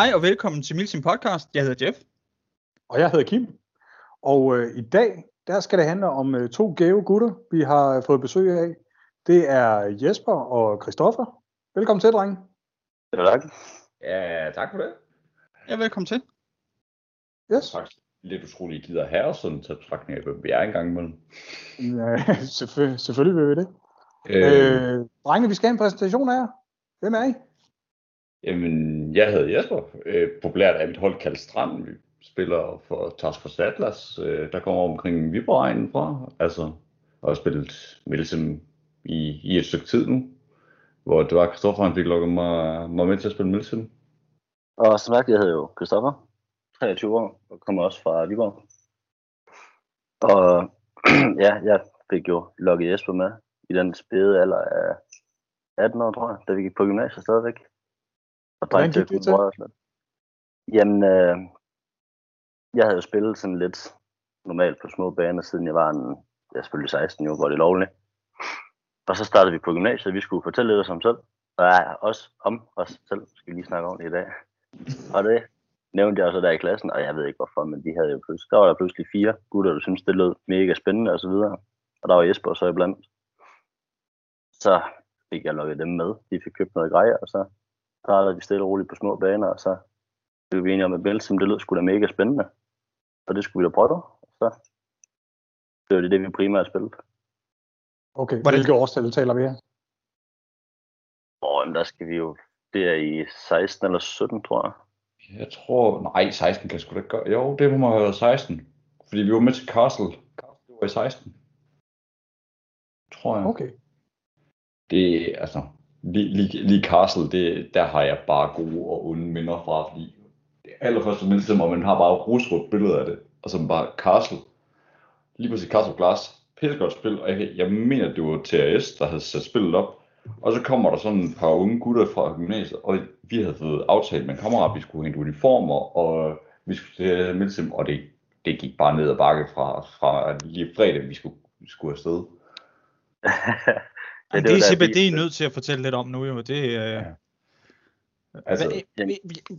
Hej og velkommen til Milsim Podcast. Jeg hedder Jeff. Og jeg hedder Kim. Og øh, i dag, der skal det handle om øh, to gave gutter, vi har fået besøg af. Det er Jesper og Christoffer. Velkommen til, drenge. Ja, tak. Ja, tak for det. Ja, velkommen til. Yes. Faktisk lidt utroligt, I gider have os sådan til betragtning af, hvem vi er engang imellem. Ja, selvfø- selvfølgelig vil vi det. Øh, Øh, drenge, vi skal have en præsentation af jer. Hvem er I? Jamen, jeg hedder Jesper. Øh, populært er mit hold kaldt Strand. Vi spiller for Task Force Atlas, øh, der kommer omkring Viborg fra. Altså, jeg har spillet Milsim i, i et stykke tid nu. Hvor det var Kristoffer, han fik lukket mig, mig med til at spille Milsim. Og som sagt, jeg hedder jo Kristoffer, 23 år, og kommer også fra Viborg. Og ja, jeg fik jo lukket Jesper med i den spæde alder af 18 år, tror jeg, da vi gik på gymnasiet stadigvæk. Og Hvordan gik det til? Jamen, øh, jeg havde jo spillet sådan lidt normalt på små baner, siden jeg var en, jeg er selvfølgelig 16 år, hvor det er lovligt. Og så startede vi på gymnasiet, og vi skulle fortælle lidt om os selv. Og ja, også om os selv, skal vi lige snakke om i dag. Og det nævnte jeg også der i klassen, og jeg ved ikke hvorfor, men de havde jo pludselig, der var der pludselig fire gutter, der syntes, det lød mega spændende og så videre. Og der var Jesper så iblandt. Så fik jeg lukket dem med. De fik købt noget grej, og så startede vi stille og roligt på små baner, og så blev vi enige om, at Belsim, det lød sgu da mega spændende. Og det skulle vi da prøve. Og så det var det, det vi primært spillede. Okay, Hvordan- hvilke årstal taler vi her? Og der skal vi jo, det er i 16 eller 17, tror jeg. Jeg tror, nej, 16 kan jeg sgu da ikke gøre. Jo, det må have været 16. Fordi vi var med til Castle. Castle var i 16. Tror jeg. Okay. det altså, lige, lige, lige Castle, det, der har jeg bare gode og onde minder fra, fordi det allerførste mindste, hvor man har bare rusrødt billede af det, og så bare Castle, lige præcis Castle Glass, pissegodt spil, og jeg, jeg mener, det var TRS, der havde sat spillet op, og så kommer der sådan et par unge gutter fra gymnasiet, og vi havde fået aftalt med en kammerat, at vi skulle hente uniformer, og vi skulle til Milsim, og det, det gik bare ned ad bakke fra, fra lige fredag, vi skulle, skulle afsted. ja, Ja, det, det er det, er nødt til at fortælle lidt om nu. Jo. Det, øh, Ja. Altså, hvad,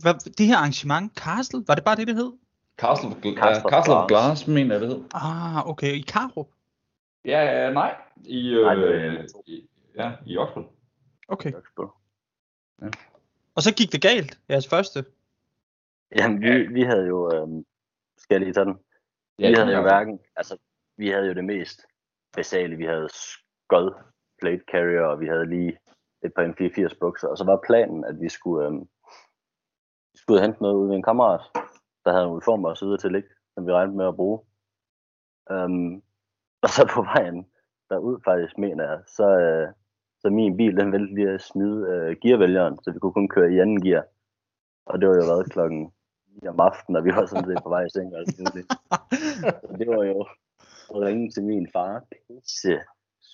hvad, hvad, det her arrangement, Castle, var det bare det, det hed? Castle Castle uh, Castle of Glass. Glass, mener jeg, det hed. Ah, okay, i Karup. Ja, ja, nej. I, Nej, øh, det er- i, ja, i Oxford. Okay. Ja. Og så gik det galt, jeres første. Jamen, vi, vi havde jo, øhm, skal jeg lige tage den? Ja, vi det havde jo hverken, altså, vi havde jo det mest basale. Vi havde skod, plate carrier, og vi havde lige et par M84 bukser. Og så var planen, at vi skulle, vi skulle hente noget ud ved en kammerat, der havde en uniformer og så videre til, ikke? som vi regnede med at bruge. Øhm, og så på vejen derud faktisk, mener jeg, så, øh, så min bil, den valgte lige at smide øh, gearvælgeren, så vi kunne kun køre i anden gear. Og det var jo været klokken 9 om aftenen, og vi var sådan set på vej i seng. og alt muligt. Så det var jo at ringe til min far, pisse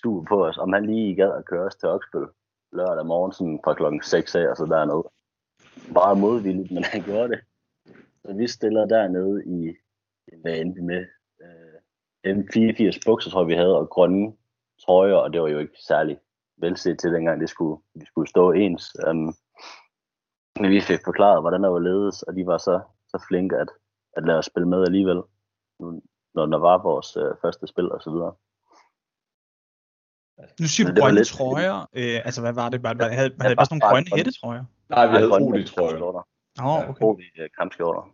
sur på os, om han lige gad at køre os til Oksbøl lørdag morgen sådan fra klokken 6 af, og så dernede. Bare modvilligt, men han gjorde det. Så vi stiller dernede i, hvad endte vi med, øh, M84 bukser, tror jeg, vi havde, og grønne trøjer, og det var jo ikke særlig velset til dengang, det skulle, vi skulle stå ens. Um, men vi fik forklaret, hvordan der var ledes, og de var så, så flinke at, at lade os spille med alligevel, nu- når der var vores øh, første spil og så videre. Nu siger du grønne lidt- trøjer. Øh, altså, hvad var det? Var, var, havde, havde I bare- sådan nogle grønne hættetrøjer? Nej, vi havde grønne OD, tror jeg. kampskjorter. Åh, oh, okay. OD øh.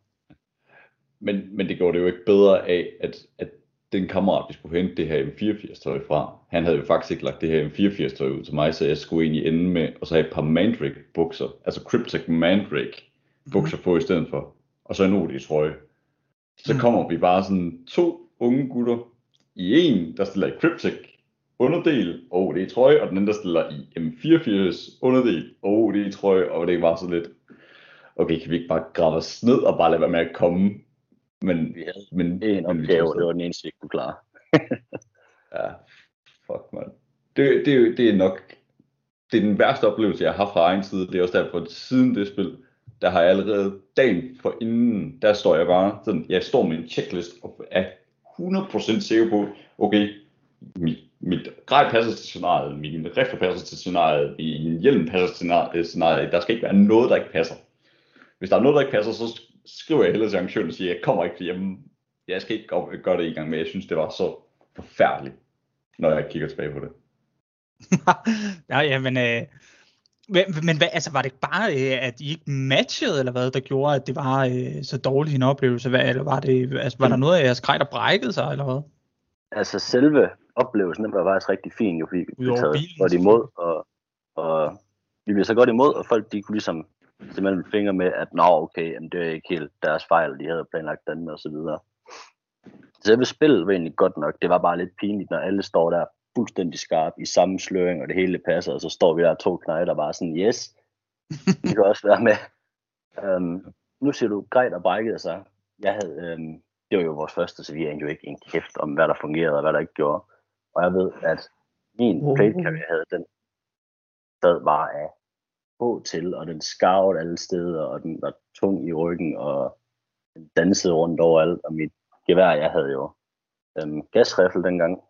Men, men det gjorde det jo ikke bedre af, at, at den kammerat, vi skulle hente det her M84-tøj fra, han havde jo faktisk ikke lagt det her M84-tøj ud til mig, så jeg skulle egentlig ende med at så have et par Mandrake-bukser, altså Cryptek Mandrake-bukser på i stedet for, og så en OD-trøje. Så Mhm. kommer vi bare sådan to unge gutter i en, der stiller i Cryptek underdel og OD-trøje, og den anden, der stiller i M84 underdel og OD-trøje, og det var så lidt, okay, kan vi ikke bare grave os ned og bare lade være med at komme? Men, Vi havde men, en vi tog opgave, det var den eneste, vi kunne klare. Ja, fuck man. Det, det, det er nok det er den værste oplevelse, jeg har haft fra egen side. Det er også derfor, at siden det spil, der har jeg allerede dagen for inden, der står jeg bare sådan, jeg står med en checklist og er 100% sikker på, okay, mit, mit grej passer til scenariet, min rifle passer til scenariet, min hjelm passer til scenariet, der skal ikke være noget, der ikke passer. hvis der er noget, der ikke passer, så skriver jeg hellere til arrangøren og siger, jeg kommer ikke hjemme. Jeg skal ikke gøre, det i gang med. Jeg synes, det var så forfærdeligt, når jeg kigger tilbage på det. ja, ja, men, øh, men, men hvad, altså, var det ikke bare, øh, at I ikke matchede, eller hvad, der gjorde, at det var øh, så dårlig en oplevelse? Hvad, eller var, det, altså, var der noget af jeres grej, der brækkede sig, eller hvad? Altså selve oplevelsen, den var faktisk rigtig fin, jo, fordi vi blev taget godt imod, og, og vi blev så godt imod, og folk de kunne ligesom simpelthen fingre med, at nå okay, jamen, det er ikke helt deres fejl, de havde planlagt den og så videre. Selve spillet var egentlig godt nok, det var bare lidt pinligt, når alle står der fuldstændig skarp i samme sløring, og det hele passer, og så står vi der to knæger, der bare sådan, yes, vi kan også være med. Um, nu siger du, grejt og brækkede sig. Jeg havde, um, det var jo vores første, så vi anede jo ikke en kæft om, hvad der fungerede og hvad der ikke gjorde. Og jeg ved, at min plate carrier havde den sad bare af på til, og den skarvede alle steder, og den var tung i ryggen, og den dansede rundt overalt, og mit gevær, jeg havde jo øhm, gasriffel dengang,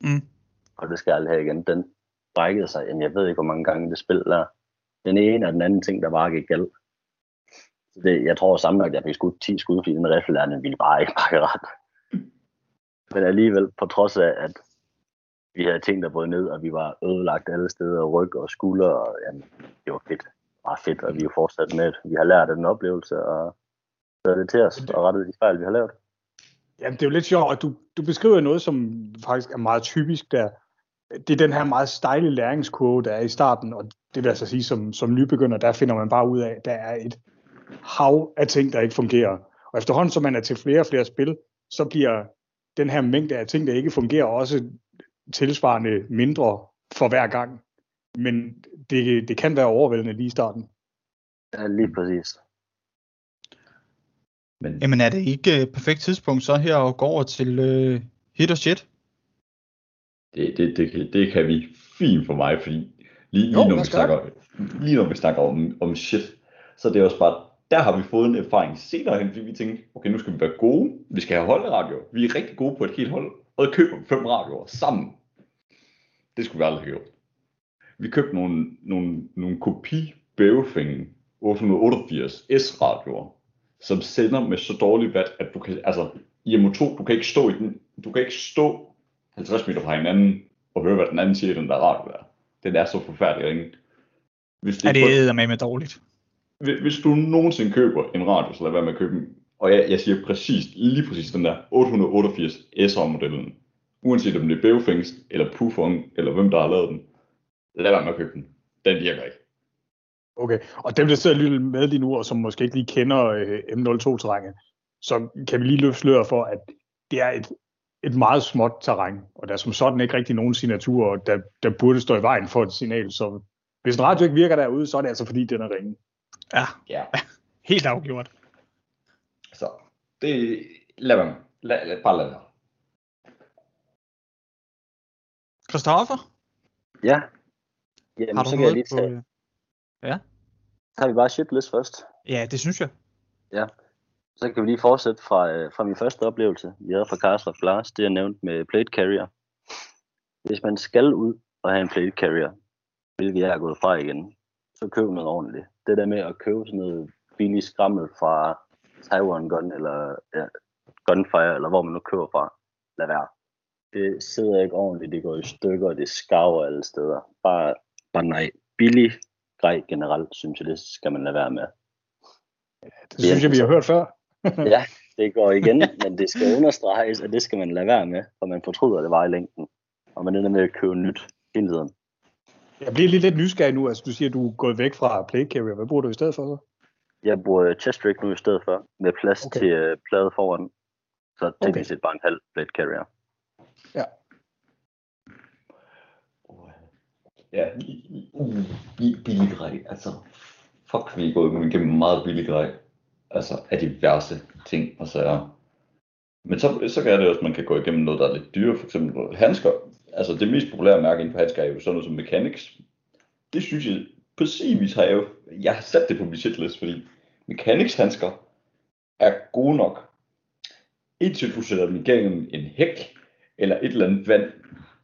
Mm. og det skal jeg aldrig have igen, den brækkede sig, jamen jeg ved ikke, hvor mange gange det spil der. Den ene og den anden ting, der bare gik galt. Så det, jeg tror sammenlagt, jeg fik skudt 10 skud, fordi den riffel der, den ville bare ikke pakke ret. Men alligevel, på trods af, at vi havde ting, der brød ned, og vi var ødelagt alle steder, og ryg og skulder, og jamen, det var fedt. Meget fedt, og vi er jo fortsat med det. Vi har lært af den oplevelse, og taget det til os, og rettet de fejl, vi har lavet. Jamen, det er jo lidt sjovt, at du, du beskriver noget, som faktisk er meget typisk der. Det er den her meget stejle læringskurve, der er i starten, og det vil altså sige, som, som nybegynder, der finder man bare ud af, at der er et hav af ting, der ikke fungerer. Og efterhånden, som man er til flere og flere spil, så bliver den her mængde af ting, der ikke fungerer, også tilsvarende mindre for hver gang. Men det, det kan være overvældende lige i starten. Ja, lige præcis. Men Jamen er det ikke et perfekt tidspunkt så her at gå over til øh, hit og shit? det, det, det, kan- det kan vi fint for mig, fordi lige, lige, Jo, når, vi snakker, lige når vi snakker om, om shit, så det er også bare, der har vi fået en erfaring senere hen, fordi vi tænkte, okay, nu skal vi være gode, vi skal have holderadio, vi er rigtig gode på et helt hold, og køber fem radioer sammen. Det skulle vi aldrig have gjort. Vi købte nogle, nogle, nogle kopi Beofing 888 S radioer, som sender med så dårlig watt, at du kan, altså, i MO2, du kan ikke stå i den, du kan ikke stå 50 meter fra hinanden og høre, hvad den anden siger i den der radio der. Den er så forfærdelig ringe. Hvis, Er det det med med dårligt? hvis, hvis du nogensinde køber en radio, så lad være med at købe. Og jeg, jeg siger præcis, lige præcis den der 888 SR-modellen. Uanset om det er Beofings, eller Pufong, eller hvem der har lavet den. Lad være med at købe den. Den virker ikke. Okay, og dem, der sidder lytter med lige nu, og som måske ikke lige kender øh, M02-terrænet, så kan vi lige løfte sløret for, at det er et, et meget småt terræn, og der er som sådan ikke rigtig nogen signaturer, der, der burde stå i vejen for et signal. Så hvis en radio ikke virker derude, så er det altså fordi, den er ringe. Ja, Ja. helt afgjort. Så det, lad, bare lad være. Christoffer, Ja. Jamen, har du så kan jeg noget lige på... tage, øh, så har vi bare shitlist først. Ja, det synes jeg. Så kan vi lige fortsætte fra, øh, fra min første oplevelse, vi havde fra Castle of Glass, det jeg nævnte med plate carrier. Hvis man skal ud og have en plate carrier, hvilket jeg er gået fra igen, så køb noget ordentligt. Det der med at købe sådan noget billig skrammel fra Taiwan Gun, eller ja, Gunfire, eller hvor man nu køber fra, lad være. Det sidder ikke ordentligt, det går i stykker, og det skarver alle steder. Bare, bare nej. Billig grej generelt, synes jeg, det skal man lade være med. Det synes jeg, vi har hørt før. Ja, det går igen, men det skal understreges, at det skal man lade være med, for man fortryder det bare i længden. Og man ender med at købe nyt hele tiden. Jeg bliver lige lidt nysgerrig nu. Altså, du siger, at du er gået væk fra plate carrier. Hvad bruger du i stedet for så? Jeg bruger chest rig nu i stedet for, med plads Okay. til uh, plade foran. Så teknisk Okay. set bare en halv blade carrier. Ja, uh, billig grej. Altså, fuck, vi er gået igennem meget billig grej. Altså, af de værste ting og sager. Men så, så kan det også, at man kan gå igennem noget, der er lidt dyrere. For eksempel handsker. Altså, det mest populære mærke inden for handsker er jo sådan noget som Mechanics. Det synes jeg, præcis har jeg jo, jeg har sat det på min shitlist, fordi Mechanics handsker er gode nok. Indtil du sætter dem igennem en hæk, eller et eller andet vand,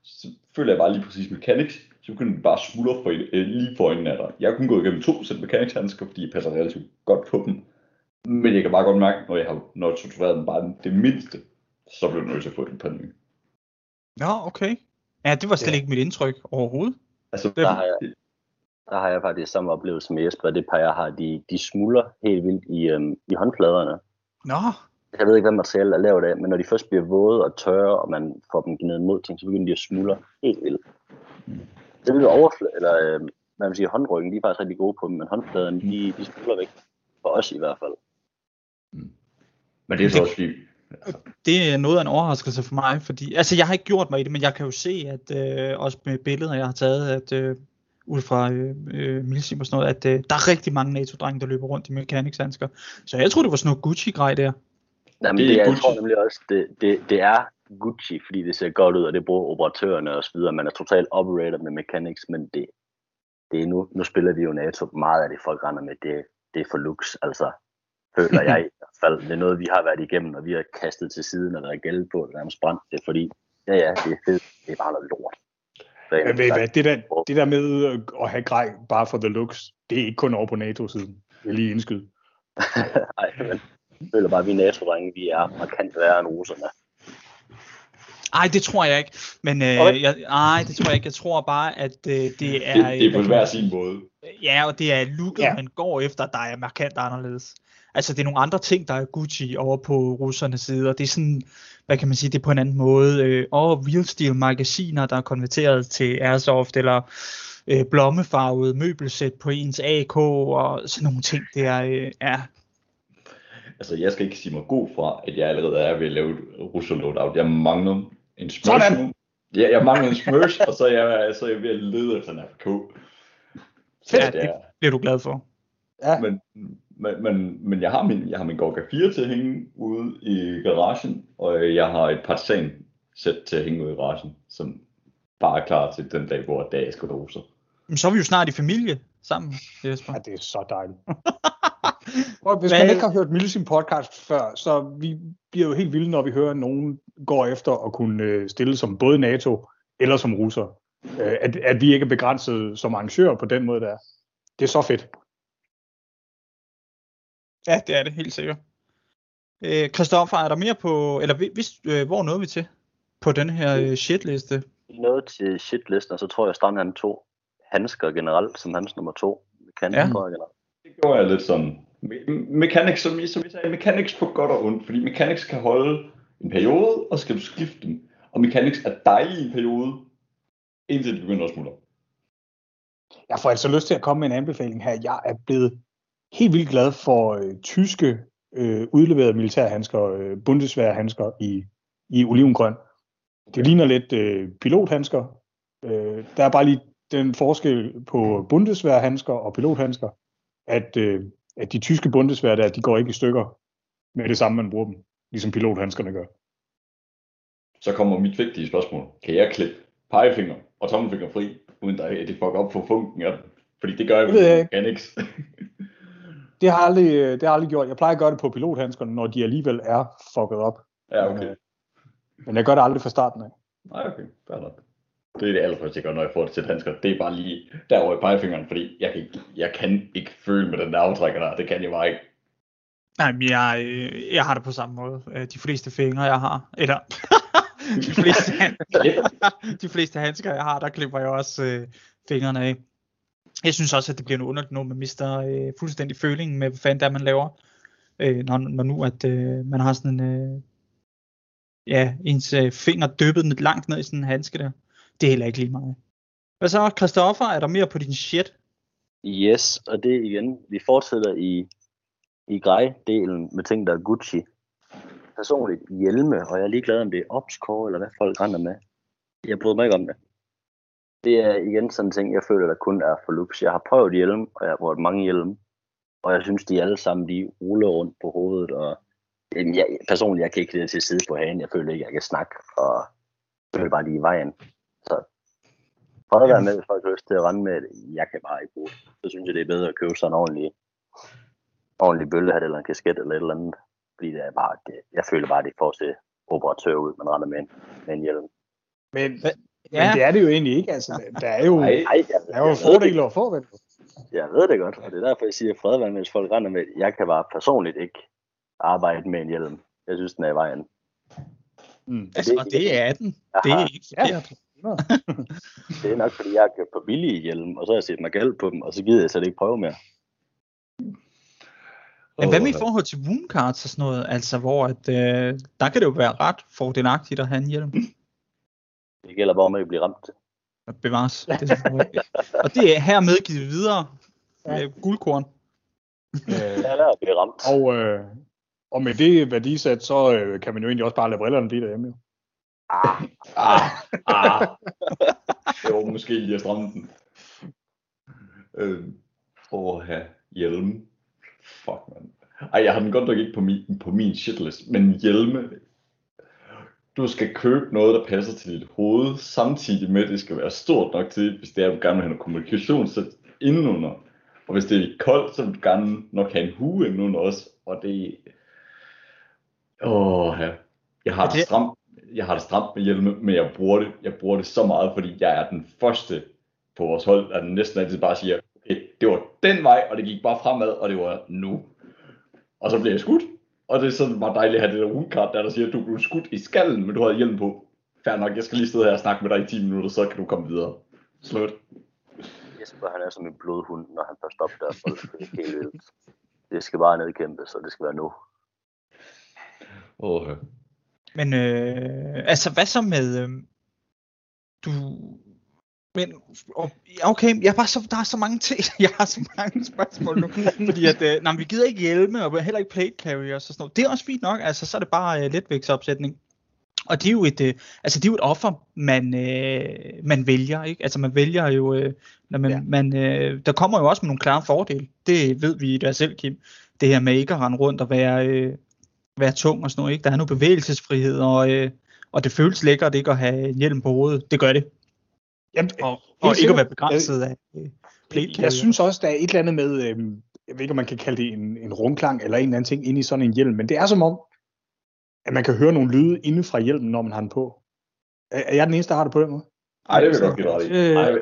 så føler jeg bare lige præcis Mechanics, så begynder de bare smuldre for, øh, lige for øjnene af dig. Jeg kunne gå igennem to sæt mechanics handsker, fordi jeg passer relativt godt på dem. Men jeg kan bare godt mærke, når jeg har når jeg tortureret dem bare det mindste, så bliver jeg nødt til at få et panik. Nå, okay. Ja, det var slet Ja. ikke mit indtryk overhovedet. Altså, Det- Der har jeg, der har jeg faktisk samme oplevelse med Jesper. Det par jeg har, de, de smuldrer helt vildt i, øhm, i håndfladerne. Nå, Jeg ved ikke, hvad materialet er lavet af, men når de først bliver våde og tørre, og man får dem gniddet mod ting, så begynder de at smuldre helt vildt. Det vil overflade, eller øh, hvad man siger, håndryggen, de er faktisk rigtig gode på dem, men håndfladerne, de, de smuldrer væk. For os i hvert fald. men det er så Det- også fordi, det er noget af en overraskelse for mig, fordi, altså jeg har ikke gjort mig i det, men jeg kan jo se, at øh, også med billeder, jeg har taget, at øh, ud fra øh, øh, Milsim og sådan noget, at øh, der er rigtig mange NATO-drenge, der løber rundt i mechanics-handsker. Så jeg tror det var sådan noget Gucci-grej der. Jamen, Det det, er det er, jeg Gucci. tror nemlig også, det, det, det er Gucci, fordi det ser godt ud, og det bruger operatørerne og så videre. Man er totalt operator med mechanics, men det, det er nu, nu spiller vi jo NATO. Meget af det, folk render med, det, det er for lux. Altså, føler jeg i hvert fald. Det er noget, vi har været igennem, og vi har kastet til siden, og været gælde på, og nærmest brændt det, fordi, ja ja, det er fedt. Det er bare noget lort. Så, Men ved I hvad, det der, det der med øh, at have grej bare for the looks, det er ikke kun over på NATO-siden. Jeg vil lige indskyde. Nej, men jeg føler bare, at vi NATO-drenge, vi er markant værre end russerne. Ej, det tror jeg ikke. Men øh, jeg, ej, det tror jeg ikke. Jeg tror bare, at øh, det er... det, det er på kan hver sin måde. Ja, og det er looket, ja. man går efter, der er markant anderledes. Altså, det er nogle andre ting, der er Gucci over på russernes side, og det er sådan, hvad kan man sige, det er på en anden måde. Øh, og real steel magasiner, der er konverteret til airsoft, eller øh, blommefarvet møbelsæt på ens AK, og sådan nogle ting, det er, øh, ja, Altså, jeg skal ikke sige mig god fra, at jeg allerede er ved at lave et russer loadout. Jeg mangler en smurf Sådan! Ja, jeg mangler en smurf, og så er, jeg, så er jeg ved at lede efter en AFK. Så Ja, det det- er, bliver du glad for. Ja, men, men, men, men jeg har min, jeg har min Gorka 4 til at hænge ude i garagen, og jeg har et partisan sæt til at hænge ude i garagen, som bare er klar til den dag, hvor dag skal russer. Men så er vi jo snart i familie sammen, Jesper. ja, det er så dejligt. Prøv, hvis Hvad- man ikke har hørt Milsim podcast før, så vi bliver jo helt vilde, når vi hører, at nogen går efter at kunne øh, stille som både NATO eller som russer. Øh, At, at vi ikke er begrænset som arrangører på den måde, der. Det er så fedt. Ja, det er det, helt sikkert. Øh, Christoffer, er der mere på, eller vi- hvis, øh, hvor nåede vi til på den her øh, shitliste? Noget til shitlisten, og så tror jeg, at Strand han tog handsker generelt som hans nummer to. Kan Ja. ja. generelt. Det gjorde jeg lidt sådan. Me- Mechanics, som, som vi sagde, mechanics på godt og ondt, fordi mechanics kan holde en periode, og skal du skifte dem. Og mechanics er dejlige i en periode, indtil det begynder at smuldre. Jeg får altså lyst til at komme med en anbefaling her. Jeg er blevet helt vildt glad for øh, tyske øh, udleverede militærhandsker, øh, Bundeswehrhandsker i, i olivengrøn. Det ligner lidt øh, pilothandsker. Øh, der er bare lige den forskel på Bundeswehrhandsker og pilothandsker, at, øh, at de tyske Bundeswehr der, de går ikke i stykker med det samme, man bruger dem, ligesom pilothandskerne gør. Så kommer mit vigtige spørgsmål. Kan jeg klippe pegefinger og tommelfinger fri, uden at det fucker op for funken af dem? Fordi det gør jeg Det ved jeg med ikke. Det har, aldrig, øh, det har aldrig gjort. Jeg plejer at gøre det på pilothandskerne, når de alligevel er fucket op. ja, okay. Men jeg gør det aldrig fra starten af. Nej, okay. Fair nok. Det er det allerførste, jeg gør, når jeg får det til handsker. Det er bare lige derovre i pegefingeren, fordi jeg kan, ikke, jeg kan ikke føle med den der aftrækker der. Det kan jeg bare ikke. Nej, men jeg, øh, jeg har det på samme måde. Øh, De fleste fingre, jeg har, eller de, fleste, de fleste handsker, jeg har, der klipper jeg også øh, fingrene af. Jeg synes også, at det bliver noget underligt, når man mister øh, fuldstændig følingen med, hvad fanden det er, man laver. Øh, når, når nu, at øh, man har sådan en, øh, ja, ens øh, finger dyppet ned- langt ned i sådan en handske der. Det er heller ikke lige meget. Hvad så, Christoffer? Er der mere på din shit? Yes, og det er igen, vi fortsætter i, i grej-delen med ting, der er Gucci. Personligt hjelme, og jeg er ligeglad om det er Opscore, eller hvad folk render med. Jeg bryder mig ikke om det. Det er igen sådan en ting, jeg føler, der kun er for lux. Jeg har prøvet hjelm, og jeg har prøvet mange hjelme. Og jeg synes, de alle sammen, de ruller rundt på hovedet. Og jamen, jeg, personligt, jeg kan ikke det til side på hagen. Jeg føler ikke, jeg kan snakke. Og jeg føler bare, de er i vejen. Så prøv at være med, hvis folk har lyst til at rende med det. Jeg kan bare ikke bruge det. Så synes jeg, det er bedre at købe sådan en ordentlig, ordentlig bøllehat eller en kasket eller et eller andet. Fordi det er bare, det, jeg føler bare, det får til operatør ud, man render med en, med en hjelm. Men ja. men det er det jo egentlig ikke. Altså, der er jo, Nej, jeg, der er jo fordele og fordele. det, jeg ved det godt, og det er derfor, jeg siger fredvand, hvis folk render med, jeg kan bare personligt ikke arbejde med en hjelm. Jeg synes, den er i vejen. Mm. Altså, og det er den. Det er ikke Ja. Det er nok, fordi jeg har købt på billige hjelm, og så har jeg set mig galt på dem, og så gider jeg slet ikke prøve mere. Men hvad med i forhold til wound cards og sådan noget? Altså, hvor at, øh, der kan det jo være ret fordelagtigt at have en hjelm. Det gælder bare om at blive ramt. Bevares. Det er og det er hermed givet videre. Ja. Ja. Guldkorn. Øh, Jeg lærer at blive ramt. og, øh, og med det værdisat, så øh, kan man jo egentlig også bare lade brillerne blive derhjemme. Jo. Ah, Ah, ah. Det var måske lige at stramme den. Øh, åh, have hjelme. Fuck, man. Ej, jeg har den godt nok ikke på min, på min shitlist, men hjelme. Du skal købe noget, der passer til dit hoved, samtidig med, at det skal være stort nok til, hvis det er, at du gerne vil have noget kommunikationssæt indenunder. Og hvis det er koldt, så vil du gerne nok have en hue indenunder også. Og det... Åh, ja. Jeg har det stramt jeg har det stramt med hjelme, men jeg bruger det, jeg bruger det så meget, fordi jeg er den første på vores hold, der næsten altid bare siger, okay, det var den vej, og det gik bare fremad, og det var nu. Og så bliver jeg skudt, og det er sådan bare dejligt at have det der rundkart, der, der siger, at du blev skudt i skallen, men du har hjelm på. Fair nok, jeg skal lige sidde her og snakke med dig i 10 minutter, så kan du komme videre. Slut. Jesper, han er som en blodhund, når han først op der. Det er helt vildt. Det skal bare nedkæmpes, og det skal være nu. Åh, ja. Men øh, altså, hvad så med... Øh, du... Men, og, okay, jeg bare så, der er så mange ting, jeg har så mange spørgsmål nu, fordi at, øh, nej, vi gider ikke hjelme, og heller ikke plate carriers og sådan noget. Det er også fint nok, altså så er det bare øh, letvægtsopsætning. Og det er jo et, øh, altså det er jo et offer, man, øh, man vælger, ikke? Altså man vælger jo, øh, når man, Ja. man øh, der kommer jo også med nogle klare fordele. Det ved vi der selv, Kim. Det her med ikke at rende rundt og være, øh, være tung og sådan noget, ikke? Der er noget bevægelsesfrihed, og, øh, og det føles lækkert ikke at have hjelm på hovedet. Det gør det. Jamen, Og, og ikke at være begrænset af øh, jeg synes også, der er et eller andet med, øhm, jeg ved ikke, om man kan kalde det en, en rundklang eller en eller anden ting inde i sådan en hjelm, men det er som om, at man kan høre nogle lyde inde fra hjelmen, når man har den på. Er, er jeg den eneste, der har det på den måde? Ej, det vil jeg godt give dig. Øh, Ej,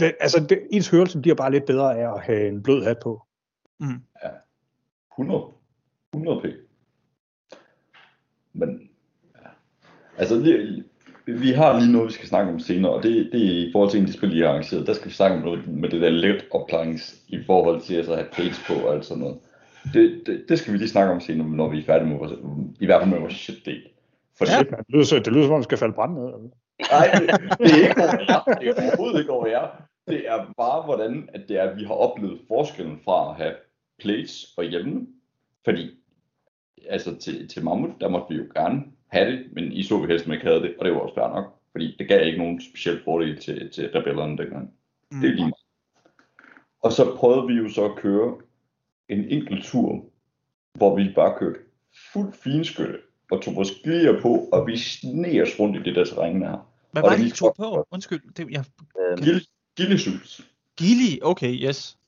Det, altså, det, ens hørelse bliver bare lidt bedre af at have en blød hat på. Mm. 100. 100 p. Men, ja. altså, lige, vi har lige noget, vi skal snakke om senere, og det, det er i forhold til en I har arrangeret. Der skal vi snakke om noget med det der let opklarings i forhold til at have page på og alt sådan noget. Det, det, det skal vi lige snakke om senere, når vi er færdige med vores, i hvert fald med vores shit del. For Ja. Det, lyder, så, det lyder som om, det skal falde brand ned. Nej, det, det er ikke over jer. Det er overhovedet ikke over jer. Det er bare, hvordan at det er, at vi har oplevet forskellen fra at have plates og hjelme. Fordi, altså til, til Mammut, der måtte vi jo gerne have det, men I så vi helst, man ikke havde det, og det var også fair nok. Fordi det gav ikke nogen speciel fordel til, til rebellerne dengang. Mm. Det er lige. Og så prøvede vi jo så at køre en enkelt tur, hvor vi bare kørte fuld finskytte, og tog vores glider på, og vi sneg os rundt i det der terræn her. Hvad var det I tog på? Undskyld. Det, jeg, Øhm, Gilde, Gildesus. Gilly, okay, yes.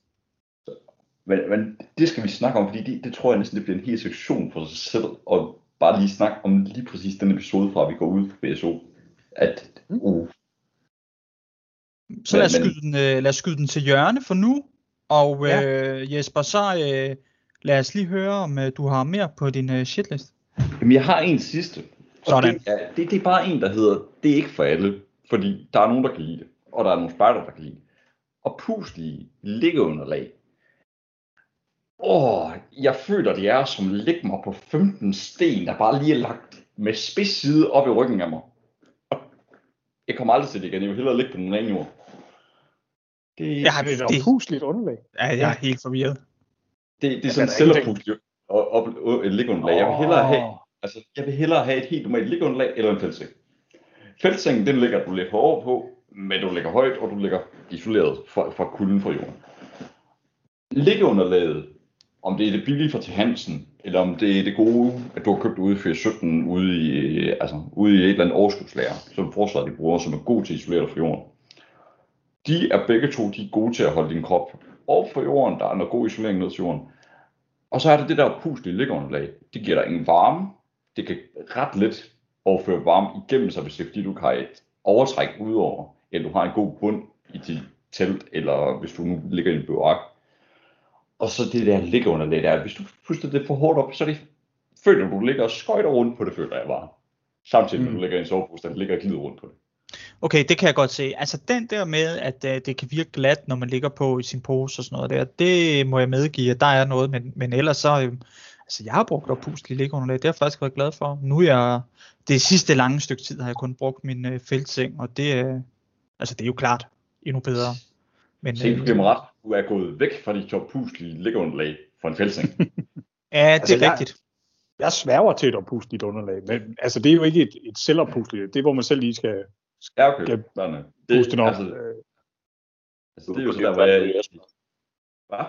Men, men det skal vi snakke om, fordi det, det tror jeg næsten, det bliver en hel sektion for sig selv, og bare lige snakke om lige præcis den episode fra, at vi går ud fra BSO. At, uh, Så lad os, skyde den, øh, lad os skyde den til hjørne for nu. Og Ja. øh, Jesper, så øh, lad os lige høre, om øh, du har mere på din øh, shitlist. Jamen, jeg har en sidste. Og Sådan. Det er, det, det er bare en, der hedder, det er ikke for alle, fordi der er nogen, der kan lide det, og der er nogle spejder, der kan lide det. Og puslige liggeunderlag. Åh, jeg føler, det er som at lægge mig på 15 sten, der bare lige er lagt med spids side op i ryggen af mig. Og jeg kommer aldrig til det igen, jeg vil hellere ligge på den anden jord. Det, Jeg har, Det er det, et pusligt underlag. ja, jeg er helt forvirret. det, det er der sådan et liggeunderlag. Jeg vil hellere have. Altså, jeg vil hellere have et helt normalt liggeunderlag eller en feltseng. Feltsengen, den ligger du lidt hårdere på, men du ligger højt, og du ligger isoleret fra, fra kulden fra jorden. Liggeunderlaget, om det er det billige fra til Hansen, eller om det er det gode, at du har købt ude i 17 ude i, altså, ude i et eller andet overskudslager, som forsvaret de bruger, som er god til at isolere dig fra jorden. De er begge to de er gode til at holde din krop op for jorden, der er noget god isolering ned til jorden. Og så er det det der puslige liggeunderlag. Det giver dig ingen varme, det kan ret let overføre varme igennem sig, hvis det er fordi, du har et overtræk udover, eller du har en god bund i dit telt, eller hvis du nu ligger i en bivak og så det der ligger under det der, hvis du puster det for hårdt op, så er det, føler du, du ligger og skøjter rundt på det, føler jeg bare. Samtidig med, at du ligger i en sovepose, der ligger og glider rundt på det. Okay, det kan jeg godt se. Altså den der med, at uh, det kan virke glat, når man ligger på i sin pose og sådan noget der, det må jeg medgive, at der er noget, men, men ellers så, øh, altså jeg har brugt oppuslige liggeunderlag, det har jeg faktisk været glad for. Nu er jeg, det sidste lange stykke tid har jeg kun brugt min øh, feltseng, og det, øh, altså det er jo klart endnu bedre. Men, Se, du ret, du er gået væk fra de oppuslige liggeunderlag for en feltseng. ja, det altså, er rigtigt. Jeg, jeg sværger til et oppusligt underlag, men altså det er jo ikke et, et selvoppusligt, det er hvor man selv lige skal, Ja, okay. Skal det, puste altså, altså, det er jo sådan der, hvor jeg... Hvad?